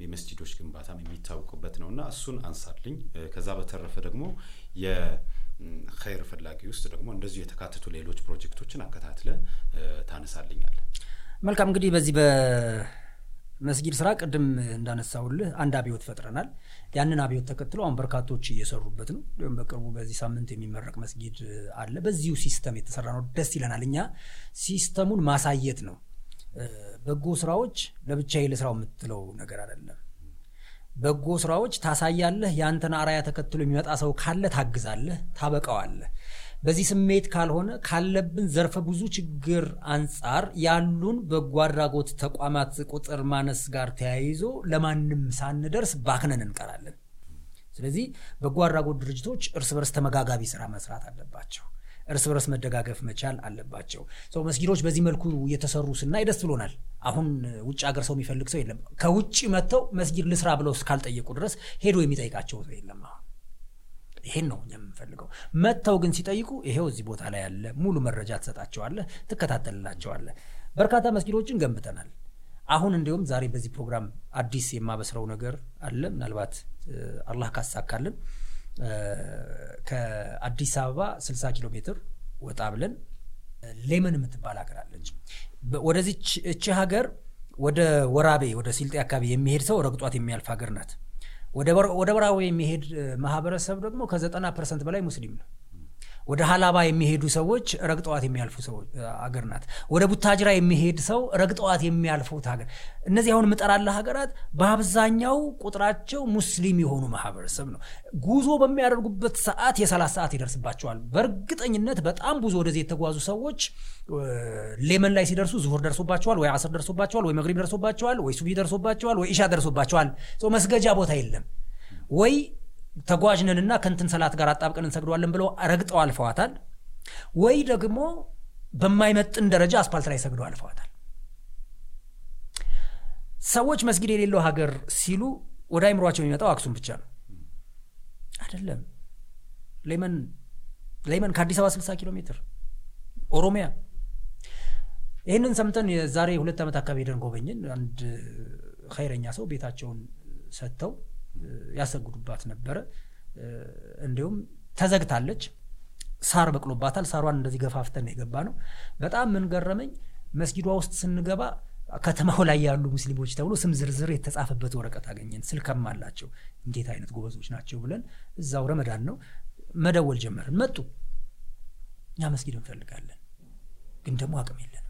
የመስጂዶች ግንባታም የሚታወቁበት ነው እና እሱን አንሳልኝ። ከዛ በተረፈ ደግሞ የኸይር ፈላጊ ውስጥ ደግሞ እንደዚሁ የተካተቱ ሌሎች ፕሮጀክቶችን አከታትለ ታነሳልኛል መልካም እንግዲህ በዚህ በመስጊድ ስራ ቅድም እንዳነሳውልህ አንድ አብዮት ፈጥረናል። ያንን አብዮት ተከትሎ አሁን በርካቶች እየሰሩበት ነው። እንዲሁም በቅርቡ በዚህ ሳምንት የሚመረቅ መስጊድ አለ። በዚሁ ሲስተም የተሰራ ነው። ደስ ይለናል። እኛ ሲስተሙን ማሳየት ነው። በጎ ስራዎች ለብቻዬ ልስራው የምትለው ነገር አይደለም። በጎ ስራዎች ታሳያለህ የአንተን አራያ ተከትሎ የሚመጣ ሰው ካለ ታግዛለህ ታበቀዋለህ በዚህ ስሜት ካልሆነ ካለብን ዘርፈ ብዙ ችግር አንጻር ያሉን በጎ አድራጎት ተቋማት ቁጥር ማነስ ጋር ተያይዞ ለማንም ሳንደርስ ባክነን እንቀራለን። ስለዚህ በጎ አድራጎት ድርጅቶች እርስ በርስ ተመጋጋቢ ስራ መስራት አለባቸው። እርስ በርስ መደጋገፍ መቻል አለባቸው። ሰው መስጊዶች በዚህ መልኩ እየተሰሩ ስናይ ደስ ብሎናል። አሁን ውጭ ሀገር ሰው የሚፈልግ ሰው የለም። ከውጭ መጥተው መስጊድ ልስራ ብለው እስካልጠየቁ ድረስ ሄዶ የሚጠይቃቸው ሰው የለም አሁን ይሄን ነው እኛ የምንፈልገው መጥተው ግን ሲጠይቁ ይሄው እዚህ ቦታ ላይ ያለ ሙሉ መረጃ ትሰጣቸዋለህ ትከታተልላቸዋለህ። በርካታ መስጊዶችን ገንብተናል። አሁን እንዲሁም ዛሬ በዚህ ፕሮግራም አዲስ የማበስረው ነገር አለ። ምናልባት አላህ ካሳካልን ከአዲስ አበባ 60 ኪሎ ሜትር ወጣ ብለን ሌመን የምትባል ሀገር አለች። ወደዚህ እቺ ሀገር ወደ ወራቤ ወደ ሲልጤ አካባቢ የሚሄድ ሰው ረግጧት የሚያልፍ ሀገር ናት ወደ ወራቤ የሚሄድ ማህበረሰብ ደግሞ ከዘጠና ፐርሰንት በላይ ሙስሊም ነው ወደ ሀላባ የሚሄዱ ሰዎች ረግጠዋት የሚያልፉ ሰዎች አገር ናት። ወደ ቡታጅራ የሚሄድ ሰው ረግጠዋት የሚያልፉት ሀገር። እነዚህ አሁን ምጠራልህ ሀገራት በአብዛኛው ቁጥራቸው ሙስሊም የሆኑ ማህበረሰብ ነው። ጉዞ በሚያደርጉበት ሰዓት የሰላት ሰዓት ይደርስባቸዋል። በእርግጠኝነት በጣም ብዙ ወደዚህ የተጓዙ ሰዎች ሌመን ላይ ሲደርሱ ዙሁር ደርሶባቸዋል ወይ አስር ደርሶባቸዋል ወይ መግሪብ ደርሶባቸዋል ወይ ሱቢ ደርሶባቸዋል ወይ ኢሻ ደርሶባቸዋል። መስገጃ ቦታ የለም። ወይ ተጓዥነንና ከንትን ሰላት ጋር አጣብቀን እንሰግደዋለን ብለው ረግጠው አልፈዋታል። ወይ ደግሞ በማይመጥን ደረጃ አስፓልት ላይ ሰግደው አልፈዋታል። ሰዎች መስጊድ የሌለው ሀገር ሲሉ ወደ አይምሯቸው የሚመጣው አክሱም ብቻ ነው። አይደለም። ሌመን ሌመን ከአዲስ አበባ 60 ኪሎ ሜትር ኦሮሚያ። ይህንን ሰምተን የዛሬ ሁለት ዓመት አካባቢ ሄደን ጎበኝን። አንድ ኸይረኛ ሰው ቤታቸውን ሰጥተው ያሰግዱባት ነበረ። እንዲሁም ተዘግታለች። ሳር በቅሎባታል። ሳሯን እንደዚህ ገፋፍተን የገባ ነው በጣም ምን ገረመኝ? መስጊዷ ውስጥ ስንገባ ከተማው ላይ ያሉ ሙስሊሞች ተብሎ ስም ዝርዝር የተጻፈበት ወረቀት አገኘን። ስልከም አላቸው እንዴት አይነት ጎበዞች ናቸው ብለን እዛው ረመዳን ነው መደወል ጀመርን። መጡ። እኛ መስጊድ እንፈልጋለን ግን ደግሞ አቅም የለንም።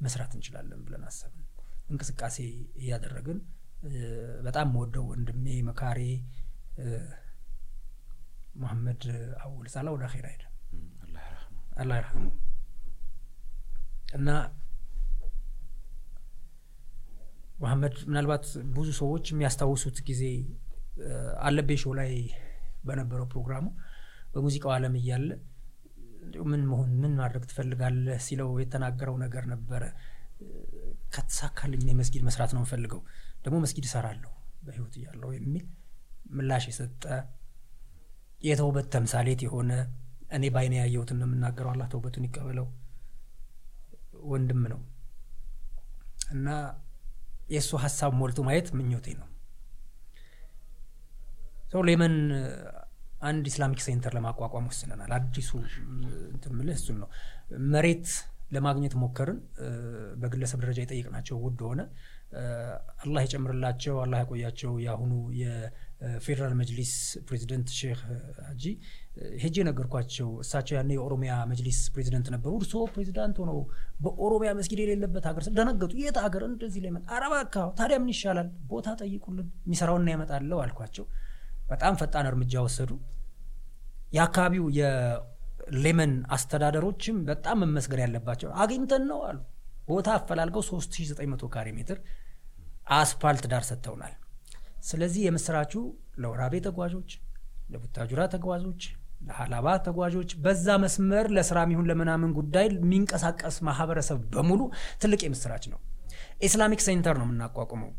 መስራት እንችላለን ብለን አሰብን። እንቅስቃሴ እያደረግን በጣም ወደው ወንድሜ መካሬ መሐመድ አውል ሳላ ወደ ኼራ ሄደ አላህ ይርሐሙ እና መሐመድ ምናልባት ብዙ ሰዎች የሚያስታውሱት ጊዜ አለቤ ሾው ላይ በነበረው ፕሮግራሙ በሙዚቃው ዓለም እያለ ምን መሆን ምን ማድረግ ትፈልጋለህ? ሲለው የተናገረው ነገር ነበረ ከተሳካልኝ የመስጊድ መስራት ነው የምፈልገው። ደግሞ መስጊድ እሰራለሁ በህይወት እያለሁ የሚል ምላሽ የሰጠ የተውበት ተምሳሌት የሆነ እኔ በአይኔ ያየሁትን ነው የምናገረው። አላህ ተውበቱን ይቀበለው። ወንድም ነው። እና የእሱ ሀሳብ ሞልቶ ማየት ምኞቴ ነው። ሰው ሌመን አንድ Islamic center ለማቋቋም ወስነናል። አዲሱ ምልህ እሱን ነው። መሬት ለማግኘት ሞከርን። በግለሰብ ደረጃ የጠየቅናቸው ውድ ሆነ። አላህ የጨምርላቸው አላህ ያቆያቸው የአሁኑ የፌዴራል መጅሊስ ፕሬዚደንት ሼክ ሀጂ ሄጄ ነገርኳቸው። እሳቸው ያኔ የኦሮሚያ መጅሊስ ፕሬዚደንት ነበሩ። እርሶ ፕሬዚዳንት ሆነው በኦሮሚያ መስጊድ የሌለበት ሀገር ደነገጡ። የት ሀገር? እንደዚህ ላይ አረባ አካባቢ ታዲያ ምን ይሻላል? ቦታ ጠይቁልን የሚሰራውና ያመጣለው አልኳቸው። በጣም ፈጣን እርምጃ ወሰዱ። የአካባቢው የሌመን አስተዳደሮችም በጣም መመስገን ያለባቸው አግኝተን ነው አሉ ቦታ አፈላልገው 3900 ካሬ ሜትር አስፓልት ዳር ሰጥተውናል። ስለዚህ የምስራቹ ለወራቤ ተጓዦች፣ ለቡታጁራ ተጓዦች፣ ለሀላባ ተጓዦች በዛ መስመር ለስራም ይሁን ለምናምን ጉዳይ የሚንቀሳቀስ ማህበረሰብ በሙሉ ትልቅ የምስራች ነው። Islamic center ነው የምናቋቁመው።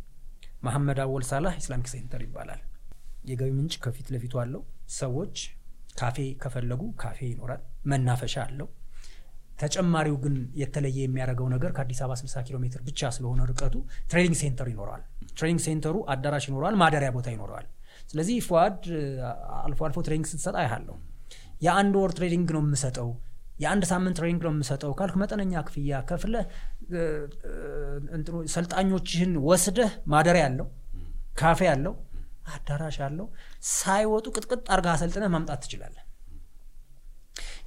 መሐመድ አወል ሳላህ Islamic center ይባላል። የገቢ ምንጭ ከፊት ለፊቱ አለው። ሰዎች ካፌ ከፈለጉ ካፌ ይኖራል። መናፈሻ አለው። ተጨማሪው ግን የተለየ የሚያደርገው ነገር ከአዲስ አበባ 60 ኪሎ ሜትር ብቻ ስለሆነ ርቀቱ training center ይኖረዋል። training center ኡ አዳራሽ ይኖረዋል፣ ማደሪያ ቦታ ይኖረዋል። ስለዚህ ፉአድ አልፎ አልፎ training ስትሰጥ አይሃለሁ። የአንድ ወር training ነው የምሰጠው የአንድ ሳምንት training ነው የምሰጠው ካልክ መጠነኛ ክፍያ ከፍለህ ሰልጣኞችህን ወስደህ ማደሪያ አለው፣ ካፌ አለው፣ አዳራሽ አለው። ሳይወጡ ቅጥቅጥ አርጋ አሰልጥነህ ማምጣት ትችላለህ።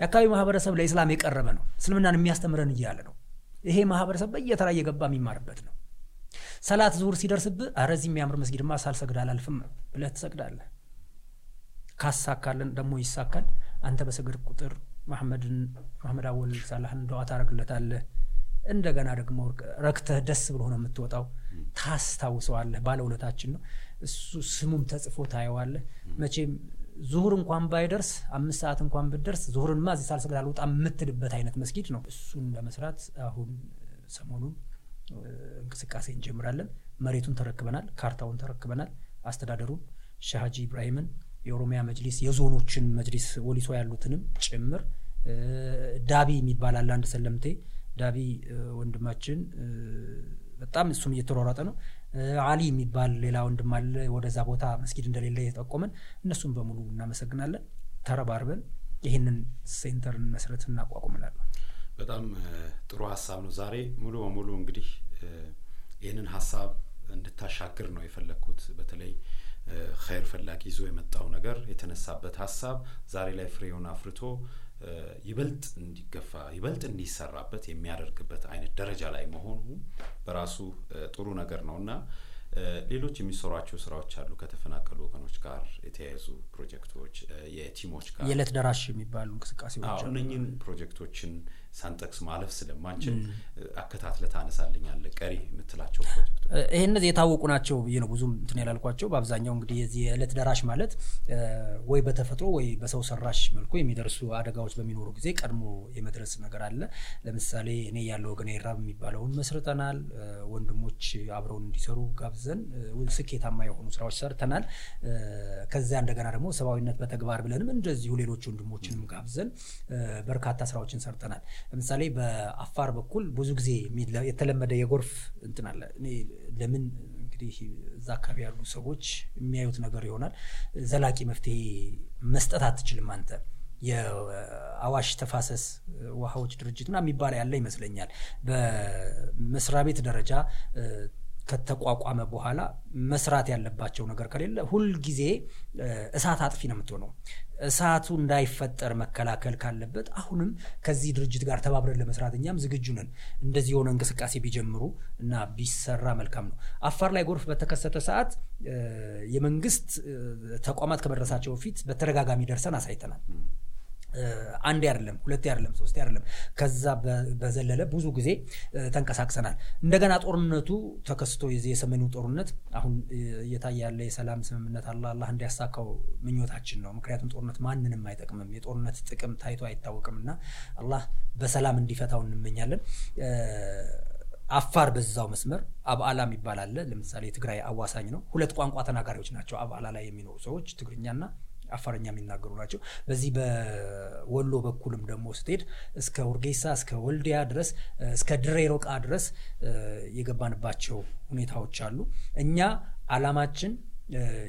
የአካባቢው ማህበረሰብ ለኢስላም የቀረበ ነው። እስልምናን የሚያስተምረን እያለ ነው። ይሄ ማህበረሰብ በየተራ እየገባ የሚማርበት ነው። ሰላት ዙሁር ሲደርስብህ ኧረ እዚህ የሚያምር መስጊድማ ሳልሰግድ አላልፍም ብለህ ትሰግዳለህ። ካሳካልን ደግሞ ይሳካል። አንተ በሰገድ ቁጥር መሐመድን መሐመድ አወል ሳላህን ደዋ ታደርግለታለህ። እንደገና ደግሞ ረክተህ ደስ ብሎ ነው የምትወጣው። ታስታውሰዋለህ። ባለውለታችን ነው እሱ። ስሙም ተጽፎ ታየዋለህ። መቼም ዙሁር እንኳን ባይደርስ አምስት ሰዓት እንኳን ብትደርስ ዙሁርንማ እዚህ ሳልሰግድ አልወጣም የምትልበት አይነት መስጊድ ነው። እሱን ለመስራት አሁን ሰሞኑን እንቅስቃሴ እንጀምራለን። መሬቱን ተረክበናል፣ ካርታውን ተረክበናል። አስተዳደሩን ሻሃጂ ኢብራሂምን የኦሮሚያ መጅሊስ የዞኖችን መጅሊስ ወሊሶ ያሉትንም ጭምር ዳቢ የሚባል አንድ ሰለምቴ ዳቢ ወንድማችን በጣም እሱም እየተሯሯጠ ነው። አሊ የሚባል ሌላ ወንድም አለ ወደዛ ቦታ መስጊድ እንደሌለ የጠቆመን እነሱም በሙሉ እናመሰግናለን። ተረባርበን ይህንን center ን መስረት እናቋቁምላለን። በጣም ጥሩ ሀሳብ ነው። ዛሬ ሙሉ በሙሉ እንግዲህ ይህንን ሀሳብ እንድታሻግር ነው የፈለግኩት። በተለይ ኸይር ፈላጊ ይዞ የመጣው ነገር የተነሳበት ሀሳብ ዛሬ ላይ ፍሬውን አፍርቶ ይበልጥ እንዲገፋ ይበልጥ እንዲሰራበት የሚያደርግበት አይነት ደረጃ ላይ መሆኑ በራሱ ጥሩ ነገር ነው እና ሌሎች የሚሰሯቸው ስራዎች አሉ። ከተፈናቀሉ ወገኖች ጋር የተያያዙ ፕሮጀክቶች፣ የቲሞች ጋር የዕለት ደራሽ የሚባሉ እንቅስቃሴዎች እነኝን ፕሮጀክቶችን ሳንጠቅስ ማለፍ ስለማንችል አከታትለ ታነሳልኛለ ቀሪ የምትላቸው ፕሮጀክቶች ይህ እነዚህ የታወቁ ናቸው ብዬ ነው ብዙም እንትን ያላልኳቸው። በአብዛኛው እንግዲህ የዚህ የዕለት ደራሽ ማለት ወይ በተፈጥሮ ወይ በሰው ሰራሽ መልኩ የሚደርሱ አደጋዎች በሚኖሩ ጊዜ ቀድሞ የመድረስ ነገር አለ። ለምሳሌ እኔ ያለው ወገን ራብ የሚባለውን መስርተናል። ወንድሞች አብረውን እንዲሰሩ ጋብዘን ስኬታማ የሆኑ ስራዎች ሰርተናል። ከዚያ እንደገና ደግሞ ሰብአዊነት በተግባር ብለንም እንደዚሁ ሌሎች ወንድሞችንም ጋብዘን በርካታ ስራዎችን ሰርተናል። ለምሳሌ በአፋር በኩል ብዙ ጊዜ የተለመደ የጎርፍ እንትን አለ። ለምን እንግዲህ እዛ አካባቢ ያሉ ሰዎች የሚያዩት ነገር ይሆናል። ዘላቂ መፍትሄ መስጠት አትችልም አንተ የአዋሽ ተፋሰስ ውሃዎች ድርጅትና የሚባል ያለ ይመስለኛል። በመስሪያ ቤት ደረጃ ከተቋቋመ በኋላ መስራት ያለባቸው ነገር ከሌለ ሁልጊዜ እሳት አጥፊ ነው የምትሆነው። እሳቱ እንዳይፈጠር መከላከል ካለበት አሁንም ከዚህ ድርጅት ጋር ተባብረን ለመስራት እኛም ዝግጁ ነን። እንደዚህ የሆነ እንቅስቃሴ ቢጀምሩ እና ቢሰራ መልካም ነው። አፋር ላይ ጎርፍ በተከሰተ ሰዓት የመንግስት ተቋማት ከመድረሳቸው በፊት በተደጋጋሚ ደርሰን አሳይተናል። አንዴ አይደለም፣ ሁለቴ አይደለም፣ ሶስቴ አይደለም። ከዛ በዘለለ ብዙ ጊዜ ተንቀሳቅሰናል። እንደገና ጦርነቱ ተከስቶ የሰሜኑ ጦርነት አሁን እየታየ ያለ የሰላም ስምምነት አለ አላህ እንዲያሳካው ምኞታችን ነው። ምክንያቱም ጦርነት ማንንም አይጠቅምም። የጦርነት ጥቅም ታይቶ አይታወቅም እና አላህ በሰላም እንዲፈታው እንመኛለን። አፋር በዛው መስመር አብዓላ የሚባል ለምሳሌ ትግራይ አዋሳኝ ነው። ሁለት ቋንቋ ተናጋሪዎች ናቸው አብዓላ ላይ የሚኖሩ ሰዎች ትግርኛና አፋርኛ የሚናገሩ ናቸው። በዚህ በወሎ በኩልም ደግሞ ስትሄድ እስከ ውርጌሳ እስከ ወልዲያ ድረስ እስከ ድሬ ሮቃ ድረስ የገባንባቸው ሁኔታዎች አሉ። እኛ አላማችን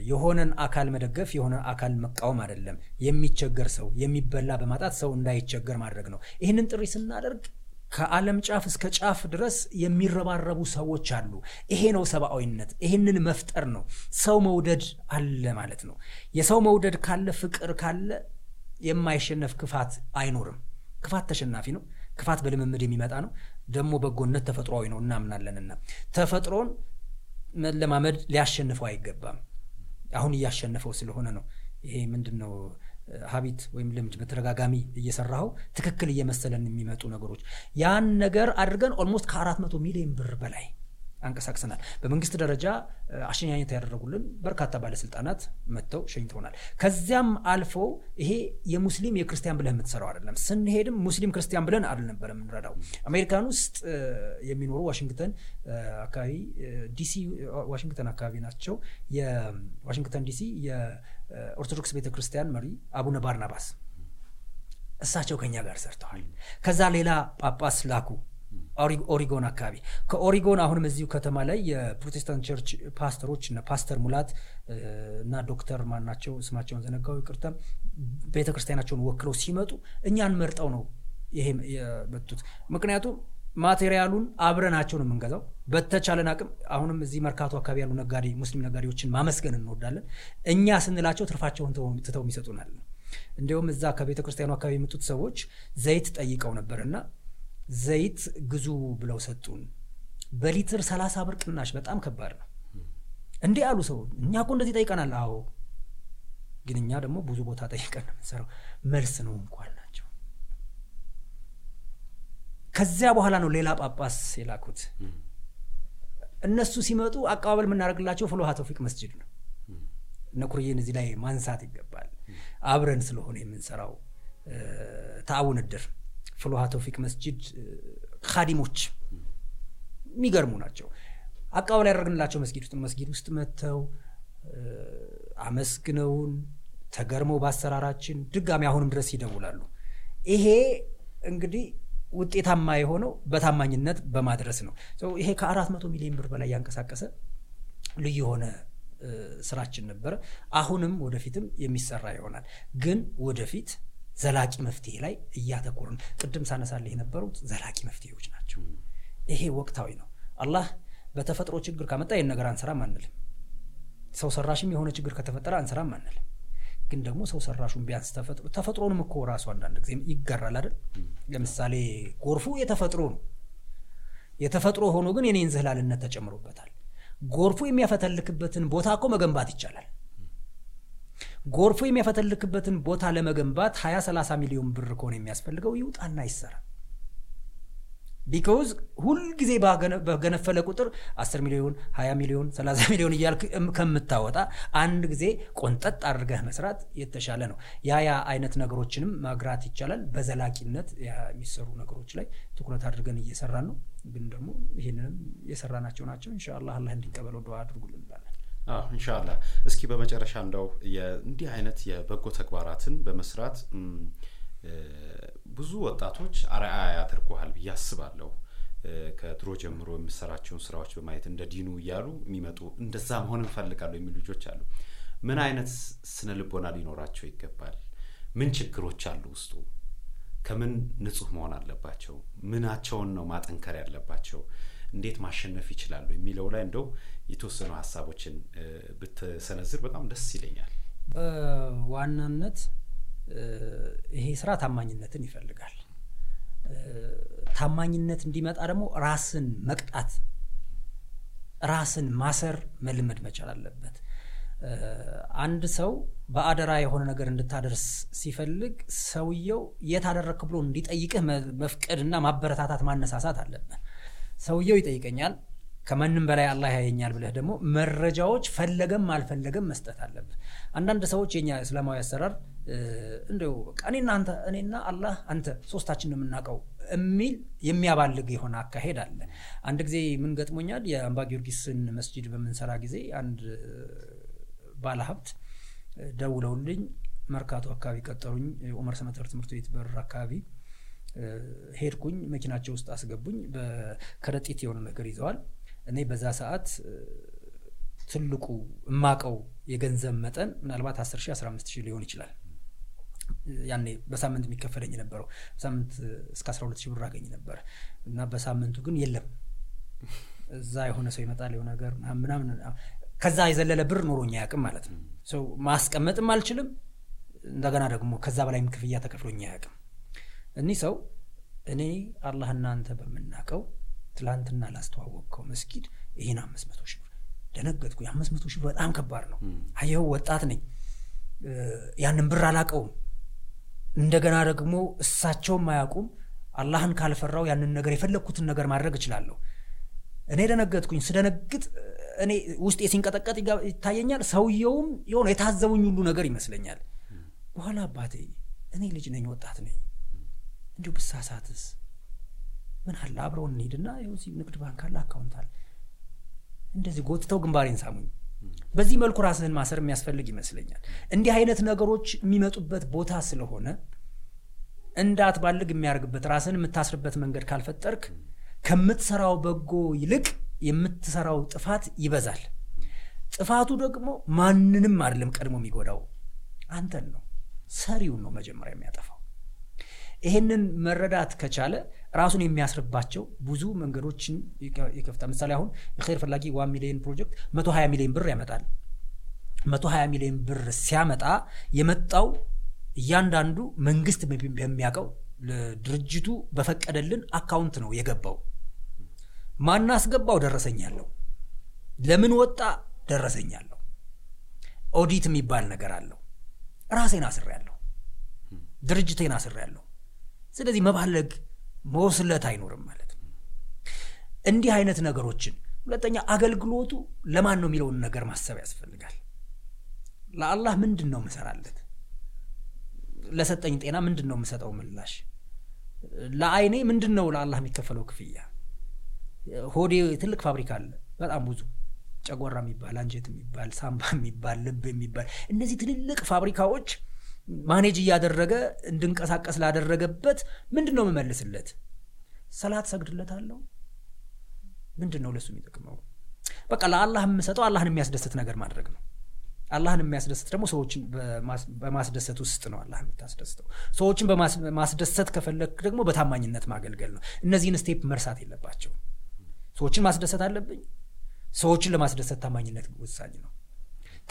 የሆነን አካል መደገፍ የሆነ አካል መቃወም አይደለም። የሚቸገር ሰው የሚበላ በማጣት ሰው እንዳይቸገር ማድረግ ነው። ይህንን ጥሪ ስናደርግ ከዓለም ጫፍ እስከ ጫፍ ድረስ የሚረባረቡ ሰዎች አሉ። ይሄ ነው ሰብአዊነት። ይህንን መፍጠር ነው። ሰው መውደድ አለ ማለት ነው። የሰው መውደድ ካለ፣ ፍቅር ካለ የማይሸነፍ ክፋት አይኖርም። ክፋት ተሸናፊ ነው። ክፋት በልምምድ የሚመጣ ነው። ደግሞ በጎነት ተፈጥሯዊ ነው እናምናለንና ተፈጥሮን መለማመድ ሊያሸንፈው አይገባም። አሁን እያሸነፈው ስለሆነ ነው። ይሄ ምንድን ነው habit ወይም ልምድ በተደጋጋሚ እየሰራኸው ትክክል እየመሰለን የሚመጡ ነገሮች ያን ነገር አድርገን almost ከአራት መቶ ሚሊዮን ብር በላይ አንቀሳቅሰናል። በመንግስት ደረጃ አሸኛኘት ያደረጉልን በርካታ ባለስልጣናት መጥተው ሸኝተውናል። ከዚያም አልፎ ይሄ የሙስሊም የክርስቲያን ብለህ የምትሰራው አይደለም። ስንሄድም ሙስሊም ክርስቲያን ብለን አልነበረ የምንረዳው። አሜሪካን ውስጥ የሚኖሩ ዋሽንግተን አካባቢ ዲሲ ዋሽንግተን አካባቢ ናቸው። የዋሽንግተን ዲሲ የኦርቶዶክስ ቤተክርስቲያን መሪ አቡነ ባርናባስ እሳቸው ከኛ ጋር ሰርተዋል። ከዛ ሌላ ጳጳስ ላኩ ኦሪጎን አካባቢ። ከኦሪጎን አሁንም እዚሁ ከተማ ላይ የፕሮቴስታንት church ፓስተሮች ፓስተር ሙላት እና ዶክተር ማናቸው ስማቸውን ዘነጋው ይቅርታ። ቤተ ክርስቲያናቸውን ወክለው ሲመጡ እኛን መርጠው ነው ይሄ የመጡት። ምክንያቱም ማቴሪያሉን አብረናቸው ነው የምንገዛው በተቻለን አቅም አሁንም እዚህ መርካቶ አካባቢ ያሉ ነጋዴ ሙስሊም ነጋዴዎችን ማመስገን እንወዳለን እኛ ስንላቸው ትርፋቸውን ትተው የሚሰጡናል እንዲሁም እዛ ከቤተ ክርስቲያኑ አካባቢ የመጡት ሰዎች ዘይት ጠይቀው ነበርና ዘይት ግዙ ብለው ሰጡን። በሊትር ሰላሳ ብር ቅናሽ በጣም ከባድ ነው። እንዲህ አሉ ሰው እኛ እኮ እንደዚህ ጠይቀናል። አዎ፣ ግን እኛ ደግሞ ብዙ ቦታ ጠይቀን ነው መልስ ነው እንኳን ከዚያ በኋላ ነው ሌላ ጳጳስ የላኩት። እነሱ ሲመጡ አቀባበል የምናደርግላቸው ፍሎሃ ተውፊቅ መስጅድ ነው። እነ ኩርዬን እዚህ ላይ ማንሳት ይገባል። አብረን ስለሆነ የምንሰራው ተአውን እድር ፍሎሃ ተውፊቅ መስጅድ ካዲሞች የሚገርሙ ናቸው። አቀባበል ያደረግንላቸው መስጊድ ውስጥ መስጊድ ውስጥ መጥተው አመስግነውን ተገርመው በአሰራራችን ድጋሚ አሁንም ድረስ ይደውላሉ። ይሄ እንግዲህ ውጤታማ የሆነው በታማኝነት በማድረስ ነው። ይሄ ከአራት መቶ ሚሊዮን ብር በላይ ያንቀሳቀሰ ልዩ የሆነ ስራችን ነበረ። አሁንም ወደፊትም የሚሰራ ይሆናል። ግን ወደፊት ዘላቂ መፍትሄ ላይ እያተኮርን ቅድም ሳነሳልህ የነበሩት ዘላቂ መፍትሄዎች ናቸው። ይሄ ወቅታዊ ነው። አላህ በተፈጥሮ ችግር ካመጣ ይህን ነገር አንሰራም አንልም። ሰው ሰራሽም የሆነ ችግር ከተፈጠረ አንሰራም አንልም። ግን ደግሞ ሰው ሰራሹን ቢያንስ ተፈጥሮ ተፈጥሮንም እኮ ራሱ አንዳንድ ጊዜ ይጋራል አይደል? ለምሳሌ ጎርፉ የተፈጥሮ ነው። የተፈጥሮ ሆኖ ግን የኔን ዝህላልነት ተጨምሮበታል። ጎርፉ የሚያፈተልክበትን ቦታ እኮ መገንባት ይቻላል። ጎርፉ የሚያፈተልክበትን ቦታ ለመገንባት 20 30 ሚሊዮን ብር ከሆነ የሚያስፈልገው ይውጣና ይሰራ። because ሁልጊዜ በገነፈለ ቁጥር 10 ሚሊዮን 20 ሚሊዮን 30 ሚሊዮን እያልክ ከምታወጣ አንድ ጊዜ ቆንጠጥ አድርገህ መስራት የተሻለ ነው። ያ ያ አይነት ነገሮችንም ማግራት ይቻላል። በዘላቂነት የሚሰሩ ነገሮች ላይ ትኩረት አድርገን እየሰራን ነው። ግን ደግሞ ይህንንም የሰራናቸው ናቸው። ኢንሻአላህ አላህ እንዲቀበለው ዱዓ አድርጉልን እንሻላ። እስኪ በመጨረሻ እንደው እንዲህ አይነት የበጎ ተግባራትን በመስራት ብዙ ወጣቶች አርአያ ያደርጉሃል ብዬ አስባለሁ። ከድሮ ጀምሮ የምሰራቸውን ስራዎች በማየት እንደ ዲኑ እያሉ የሚመጡ እንደዛ መሆን እንፈልጋለሁ የሚሉ ልጆች አሉ። ምን አይነት ስነ ልቦና ሊኖራቸው ይገባል? ምን ችግሮች አሉ ውስጡ? ከምን ንጹህ መሆን አለባቸው? ምናቸውን ነው ማጠንከር ያለባቸው? እንዴት ማሸነፍ ይችላሉ የሚለው ላይ እንደው የተወሰኑ ሀሳቦችን ብትሰነዝር በጣም ደስ ይለኛል። በዋናነት ይሄ ስራ ታማኝነትን ይፈልጋል። ታማኝነት እንዲመጣ ደግሞ ራስን መቅጣት፣ ራስን ማሰር መልመድ መቻል አለበት። አንድ ሰው በአደራ የሆነ ነገር እንድታደርስ ሲፈልግ ሰውየው የት አደረክ ብሎ እንዲጠይቅህ መፍቀድና ማበረታታት ማነሳሳት አለብህ። ሰውየው ይጠይቀኛል ከማንም በላይ አላህ ያየኛል ብለህ ደግሞ መረጃዎች ፈለገም አልፈለገም መስጠት አለብህ። አንዳንድ ሰዎች የኛ እስላማዊ አሰራር እንደው እኔና አላህ አንተ ሶስታችን ነው የምናውቀው የሚል የሚያባልግ የሆነ አካሄድ አለ። አንድ ጊዜ ምን ገጥሞኛል? የአምባ ጊዮርጊስን መስጂድ በምንሰራ ጊዜ አንድ ባለሀብት ደውለውልኝ መርካቶ አካባቢ ቀጠሩኝ። ኡመር ሰመተር ትምህርት ቤት በር አካባቢ ሄድኩኝ። መኪናቸው ውስጥ አስገቡኝ። በከረጢት የሆነ ነገር ይዘዋል። እኔ በዛ ሰዓት ትልቁ እማቀው የገንዘብ መጠን ምናልባት 10 ሺህ 15 ሺህ ሊሆን ይችላል። ያኔ በሳምንት የሚከፈለኝ የነበረው በሳምንት እስከ 12 ሺህ ብር አገኝ ነበር እና በሳምንቱ ግን የለም እዛ የሆነ ሰው ይመጣል የሆነ ነገር ምናምን ከዛ የዘለለ ብር ኖሮኝ አያውቅም ማለት ነው። ሰው ማስቀመጥም አልችልም። እንደገና ደግሞ ከዛ በላይም ክፍያ ተከፍሎኝ አያውቅም። እኒህ ሰው እኔ አላህና አንተ በምናውቀው ትላንትና ላስተዋወቅከው መስጊድ ይህን አምስት መቶ ሺህ ብር ደነገጥኩ። የአምስት መቶ ሺህ ብር በጣም ከባድ ነው። አየኸው ወጣት ነኝ፣ ያንን ብር አላቀውም። እንደገና ደግሞ እሳቸውም አያውቁም። አላህን ካልፈራው ያንን ነገር የፈለግኩትን ነገር ማድረግ እችላለሁ። እኔ ደነገጥኩኝ። ስደነግጥ እኔ ውስጤ ሲንቀጠቀጥ ይታየኛል። ሰውየውም የሆነ የታዘቡኝ ሁሉ ነገር ይመስለኛል። በኋላ አባቴ እኔ ልጅ ነኝ ወጣት ነኝ። እንዲሁ ብሳሳትስ? ምን አለ? አብረውን እንሂድና ይኸው ንግድ ባንክ አለ አካውንት እንደዚህ ጎትተው ግንባሬን ሳሙኝ በዚህ መልኩ ራስህን ማሰር የሚያስፈልግ ይመስለኛል። እንዲህ አይነት ነገሮች የሚመጡበት ቦታ ስለሆነ እንዳትባልግ የሚያደርግበት ራስን የምታስርበት መንገድ ካልፈጠርክ ከምትሰራው በጎ ይልቅ የምትሰራው ጥፋት ይበዛል። ጥፋቱ ደግሞ ማንንም አይደለም ቀድሞ የሚጎዳው አንተን ነው። ሰሪውን ነው መጀመሪያ የሚያጠፋው። ይሄንን መረዳት ከቻለ ራሱን የሚያስርባቸው ብዙ መንገዶችን ይከ- ይከፍታል። ምሳሌ አሁን የኸይር ፈላጊ one million ፕሮጀክት 120 ሚሊዮን ብር ያመጣል። 120 ሚሊዮን ብር ሲያመጣ የመጣው እያንዳንዱ መንግስት በሚ- በሚያውቀው ለድርጅቱ በፈቀደልን አካውንት ነው የገባው። ማናስገባው ደረሰኝ ያለው። ለምን ወጣ? ደረሰኝ ያለው። ኦዲት የሚባል ነገር አለው። ራሴን አስር ያለው ድርጅቴን አስር ያለው ስለዚህ መባለግ መወስለት አይኖርም ማለት ነው። እንዲህ አይነት ነገሮችን ሁለተኛ አገልግሎቱ ለማን ነው የሚለውን ነገር ማሰብ ያስፈልጋል። ለአላህ ምንድን ነው ምሰራለት ለሰጠኝ ጤና ምንድን ነው የምሰጠው ምላሽ? ለአይኔ ምንድን ነው ለአላህ የሚከፈለው ክፍያ? ሆዴ ትልቅ ፋብሪካ አለ በጣም ብዙ ጨጓራ የሚባል አንጀት የሚባል ሳምባ የሚባል ልብ የሚባል እነዚህ ትልልቅ ፋብሪካዎች ማኔጅ እያደረገ እንድንቀሳቀስ ላደረገበት ምንድን ነው የምመልስለት? ሰላት ሰግድለታለሁ ምንድን ነው ለሱ የሚጠቅመው? በቃ ለአላህ የምሰጠው አላህን የሚያስደስት ነገር ማድረግ ነው። አላህን የሚያስደስት ደግሞ ሰዎችን በማስ- በማስደሰት ውስጥ ነው አላህ የምታስደስተው። ሰዎችን በማስ- ማስደሰት ከፈለግ ደግሞ በታማኝነት ማገልገል ነው። እነዚህን step መርሳት የለባቸው ሰዎችን ማስደሰት አለብኝ። ሰዎችን ለማስደሰት ታማኝነት ወሳኝ ነው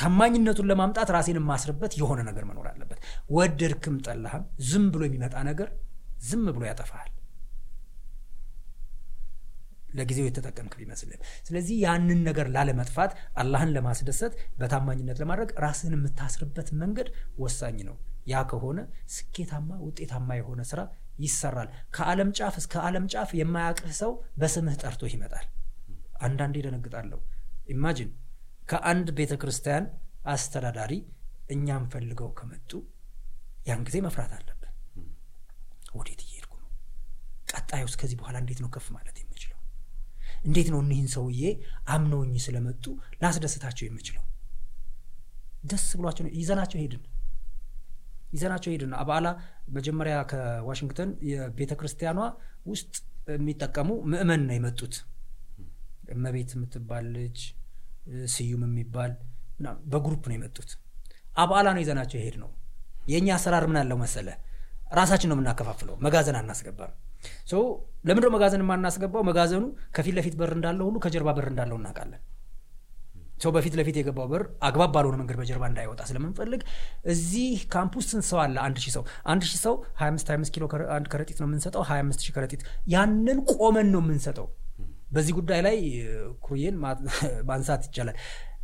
ታማኝነቱን ለማምጣት ራሴን የማስርበት የሆነ ነገር መኖር አለበት። ወደድክም ጠላህም ዝም ብሎ የሚመጣ ነገር ዝም ብሎ ያጠፋሃል። ለጊዜው የተጠቀምክ ቢመስልም ስለዚህ ያንን ነገር ላለመጥፋት አላህን ለማስደሰት በታማኝነት ለማድረግ ራስህን የምታስርበት መንገድ ወሳኝ ነው። ያ ከሆነ ስኬታማ ውጤታማ የሆነ ስራ ይሰራል። ከዓለም ጫፍ እስከ ዓለም ጫፍ የማያቅህ ሰው በስምህ ጠርቶህ ይመጣል። አንዳንዴ ደነግጣለሁ። imagine ከአንድ ቤተ ክርስቲያን አስተዳዳሪ እኛም ፈልገው ከመጡ ያን ጊዜ መፍራት አለብን። ወዴት እየሄድኩ ነው? ቀጣዩስ ከዚህ በኋላ እንዴት ነው ከፍ ማለት የምችለው? እንዴት ነው እኒህን ሰውዬ አምነውኝ ስለመጡ ላስደስታቸው የምችለው? ደስ ብሏቸው ይዘናቸው ሄድን። ይዘናቸው ሄድን። አባላ መጀመሪያ ከዋሽንግተን የቤተ ክርስቲያኗ ውስጥ የሚጠቀሙ ምእመን ነው የመጡት። እመቤት የምትባል ልጅ ስዩም የሚባል በ group ነው የመጡት። አባላ ነው ይዘናቸው የሄድ ነው የእኛ አሰራር ምን አለው መሰለ ራሳችን ነው የምናከፋፍለው መጋዘን አናስገባም። so ለምንድነው መጋዘን የማናስገባው? መጋዘኑ ከፊት ለፊት በር እንዳለው ሁሉ ከጀርባ በር እንዳለው እናውቃለን። ሰው በፊት ለፊት የገባው በር አግባብ ባልሆነ መንገድ በጀርባ እንዳይወጣ ስለምንፈልግ እዚህ ካምፕ ውስጥ ስንት ሰው አለ? አንድ ሺህ ሰው። አንድ ሺህ ሰው 25 25 ኪሎ ከረ- አንድ ከረጢት ነው የምንሰጠው 25 ሺህ ከረጢት። ያንን ቆመን ነው የምንሰጠው በዚህ ጉዳይ ላይ ማ- ማንሳት ይቻላል።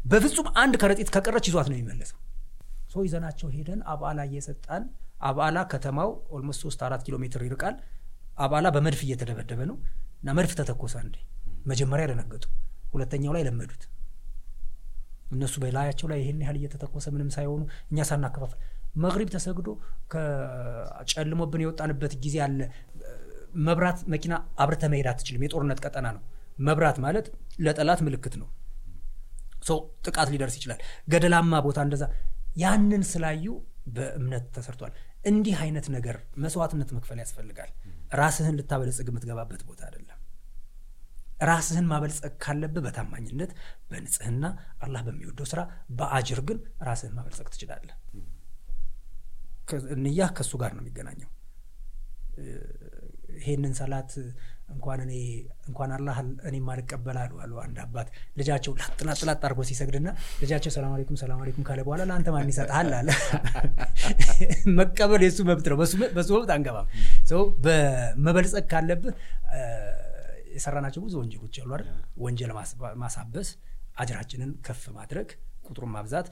በፍጹም አንድ ከረጢት ከቀረች ይዟት ነው የሚመለሰው። ሰው ይዘናቸው ሄደን አባላ እየሰጣን አባላ ከተማው almost ሶስት አራት ኪሎ ሜትር ይርቃል። አባላ በመድፍ እየተደበደበ ነው እና መድፍ ተተኮሰ አንዴ። መጀመሪያ ደነገጡ ሁለተኛው ላይ ለመዱት። እነሱ በላያቸው ላይ ይሄን ያህል እየተተኮሰ ምንም ሳይሆኑ እኛ ሳናከፋፍል መግሪብ ተሰግዶ ከጨልሞብን የወጣንበት ጊዜ አለ። መብራት መኪና አብርተ መሄድ አትችልም። የጦርነት ቀጠና ነው መብራት ማለት ለጠላት ምልክት ነው። ሰው ጥቃት ሊደርስ ይችላል። ገደላማ ቦታ እንደዛ። ያንን ስላዩ በእምነት ተሰርቷል። እንዲህ አይነት ነገር መስዋዕትነት መክፈል ያስፈልጋል። ራስህን ልታበለጽግ የምትገባበት ቦታ አይደለም። ራስህን ማበልጸግ ካለብህ በታማኝነት በንጽህና አላህ በሚወደው ስራ በአጅር ግን ራስህን ማበልጸግ ትችላለህ። እንያህ ከእሱ ጋር ነው የሚገናኘው። ይሄንን ሰላት እንኳን እኔ እንኳን አላህ እኔ ማልቀበል አሉ አሉ አንድ አባት። ልጃቸው ላጥላጥ ላጥ አድርጎ ሲሰግድና ልጃቸው ሰላም አለይኩም ሰላም አለይኩም ካለ በኋላ ለአንተ ማን ይሰጥሃል አለ። መቀበል የሱ መብት ነው። በሱ መብት አንገባም። ሰው በመበልጸግ ካለብህ የሰራናቸው ብዙ ወንጀሎች አሉ አይደል? ወንጀል ማሳበስ አጅራችንን ከፍ ማድረግ ቁጥሩን ማብዛት።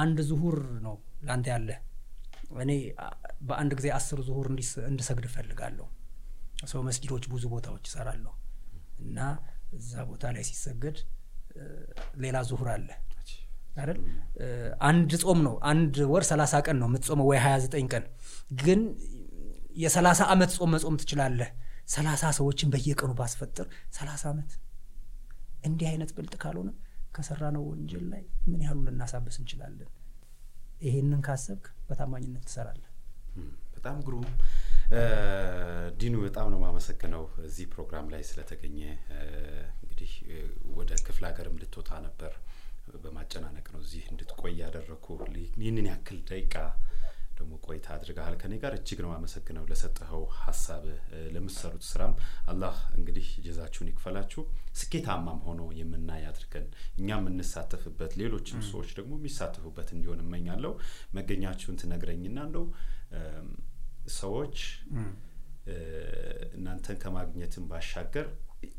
አንድ ዙሁር ነው ለአንተ ያለ እኔ በአንድ ጊዜ አስር ዙሁር እንድሰግድ እፈልጋለሁ። ሰው መስጊዶች ብዙ ቦታዎች ይሰራለሁ እና እዛ ቦታ ላይ ሲሰገድ ሌላ ዙሁር አለ አይደል? አንድ ጾም ነው። አንድ ወር ሰላሳ ቀን ነው የምትጾመው ወይ ሀያ ዘጠኝ ቀን ግን የሰላሳ ዓመት ጾም መጾም ትችላለህ። ሰላሳ ሰዎችን በየቀኑ ባስፈጥር ሰላሳ ዓመት እንዲህ አይነት ብልጥ ካልሆነ ከሰራነው ወንጀል ላይ ምን ያህሉ ልናሳብስ እንችላለን? ይሄንን ካሰብክ በታማኝነት ትሰራለህ። በጣም ግሩም ዲኑ፣ በጣም ነው የማመሰግነው እዚህ ፕሮግራም ላይ ስለተገኘ። እንግዲህ ወደ ክፍለ ሀገርም ልትወጣ ነበር፣ በማጨናነቅ ነው እዚህ እንድትቆይ ያደረግኩ። ይህንን ያክል ደቂቃ ደግሞ ቆይታ አድርገሃል። ከኔ ጋር እጅግ ነው አመሰግነው ለሰጠኸው ሀሳብ። ለምትሰሩት ስራም አላህ እንግዲህ ጀዛችሁን ይክፈላችሁ። ስኬታማም ሆኖ የምናይ አድርገን እኛ የምንሳተፍበት ሌሎችም ሰዎች ደግሞ የሚሳተፉበት እንዲሆን እመኛለሁ። መገኛችሁን ትነግረኝና እንደው ሰዎች እናንተን ከማግኘትም ባሻገር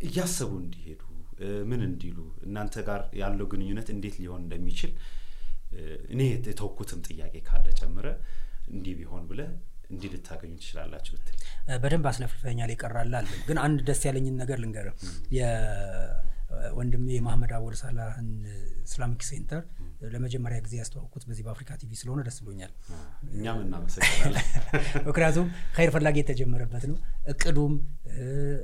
እያሰቡ እንዲሄዱ ምን እንዲሉ እናንተ ጋር ያለው ግንኙነት እንዴት ሊሆን እንደሚችል እኔ የተውኩትም ጥያቄ ካለ ጨምረ እንዲህ ቢሆን ብለ እንዲህ ልታገኙ ትችላላችሁ ብትል። በደንብ አስለፍልፈኛል ይቀራል አለ። ግን አንድ ደስ ያለኝን ነገር ልንገር የወንድሜ የማህመድ አወል ሳላህን Islamic Center ለመጀመሪያ ጊዜ ያስተዋወቅኩት በዚህ በአፍሪካ ቲቪ ስለሆነ ደስ ብሎኛል። እኛም እናመሰግናለን። ምክንያቱም ኸይር ፈላጊ የተጀመረበት ነው። እቅዱም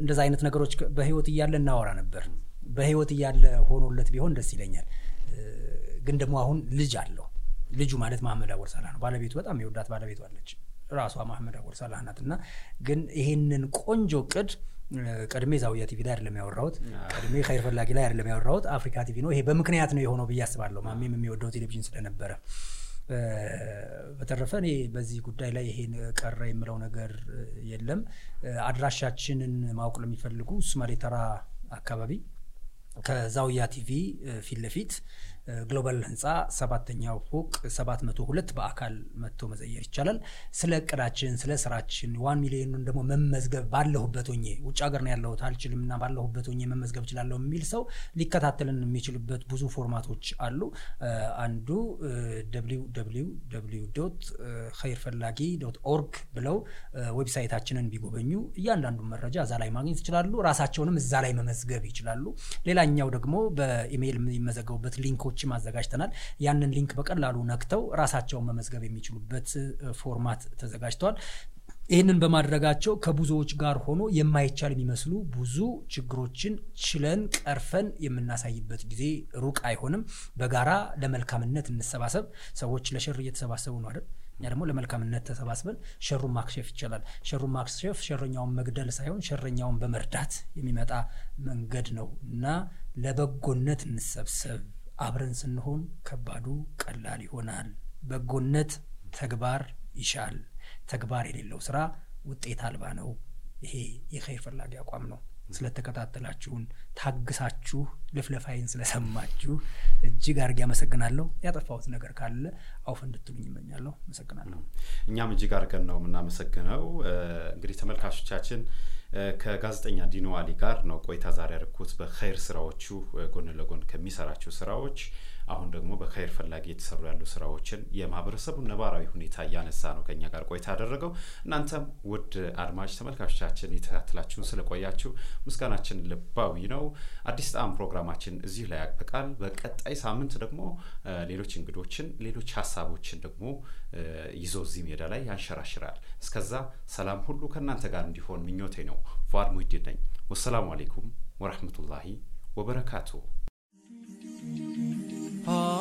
እንደዛ አይነት ነገሮች በህይወት እያለ እናወራ ነበር። በህይወት እያለ ሆኖለት ቢሆን ደስ ይለኛል። ግን ደግሞ አሁን ልጅ አለው። ልጁ ማለት ማህመድ አወል ሳላህ ነው። ባለቤቱ በጣም የወዳት ባለቤቱ አለች። ራሷ ማህመድ አወል ሳላህ ናት። እና ግን ይሄንን ቆንጆ እቅድ ቀድሜ ዛውያ ቲቪ ላይ አይደለም ያወራሁት ቀድሜ ኸይር ፈላጊ ላይ አይደለም ያወራሁት። አፍሪካ ቲቪ ነው። ይሄ በምክንያት ነው የሆነው ብዬ አስባለሁ። ማሜም የሚወደው ቴሌቪዥን ስለነበረ። በተረፈ እኔ በዚህ ጉዳይ ላይ ይሄን ቀረ የምለው ነገር የለም። አድራሻችንን ማወቅ ለሚፈልጉ ሱማሌ ተራ አካባቢ ከዛውያ ቲቪ ፊት ለፊት ግሎባል ህንፃ ሰባተኛው ፎቅ ሰባት መቶ ሁለት በአካል መጥቶ መዘየር ይቻላል። ስለ እቅዳችን ስለ ስራችን one million ኡን ደግሞ መመዝገብ ባለሁበት ሆኜ ውጭ ሀገር ነው ያለሁት አልችልም እና ባለሁበት ሆኜ መመዝገብ እችላለሁ የሚል ሰው ሊከታተልን የሚችልበት ብዙ format ኦች አሉ። አንዱ ኸይር ፈላጊ dot org ብለው website ኣችንን ቢጎበኙ እያንዳንዱን መረጃ እዛ ላይ ማግኘት ይችላሉ። ራሳቸውንም እዛ ላይ መመዝገብ ይችላሉ። ሌላኛው ደግሞ በኢሜይል የሚመዘገቡበት link ኦችም አዘጋጅተናል። ያንን link በቀላሉ ነክተው ራሳቸውን መመዝገብ የሚችሉበት format ተዘጋጅተዋል ይህንን በማድረጋቸው ከብዙዎች ጋር ሆኖ የማይቻል የሚመስሉ ብዙ ችግሮችን ችለን ቀርፈን የምናሳይበት ጊዜ ሩቅ አይሆንም። በጋራ ለመልካምነት እንሰባሰብ። ሰዎች ለሸር እየተሰባሰቡ ነው አይደል? እኛ ደግሞ ለመልካምነት ተሰባስበን ሸሩን ማክሸፍ ይቻላል። ሸሩን ማክሸፍ ሸረኛውን መግደል ሳይሆን ሸረኛውን በመርዳት የሚመጣ መንገድ ነው እና ለበጎነት እንሰብሰብ አብረን ስንሆን ከባዱ ቀላል ይሆናል። በጎነት ተግባር ይሻል። ተግባር የሌለው ስራ ውጤት አልባ ነው። ይሄ የኸይር ፈላጊ አቋም ነው። ስለተከታተላችሁን ታግሳችሁ ልፍለፋይን ስለሰማችሁ እጅግ አድርጌ አመሰግናለሁ። ያጠፋሁት ነገር ካለ አውፍ እንድትሉኝ ይመኛለሁ አመሰግናለሁ። እኛም እጅግ አድርገን ነው የምናመሰግነው። እንግዲህ ተመልካቾቻችን ከጋዜጠኛ ዲኖ አሊ ጋር ነው ቆይታ ዛሬ ያደርኩት በኸይር ስራዎቹ ጎን ለጎን ከሚሰራቸው ስራዎች አሁን ደግሞ በኸይር ፈላጊ የተሰሩ ያሉ ስራዎችን የማህበረሰቡን ነባራዊ ሁኔታ እያነሳ ነው ከኛ ጋር ቆይታ ያደረገው። እናንተም ውድ አድማጭ ተመልካቾቻችን የተከታተላችሁን ስለቆያችሁ ምስጋናችን ልባዊ ነው። አዲስ ጣዕም ፕሮግራማችን እዚህ ላይ ያበቃል። በቀጣይ ሳምንት ደግሞ ሌሎች እንግዶችን ሌሎች ሀሳቦችን ደግሞ ይዞ እዚህ ሜዳ ላይ ያንሸራሽራል። እስከዛ ሰላም ሁሉ ከእናንተ ጋር እንዲሆን ምኞቴ ነው። ፏድ ሙሂዲን ነኝ። ወሰላሙ አሌይኩም ወረህመቱላሂ ah.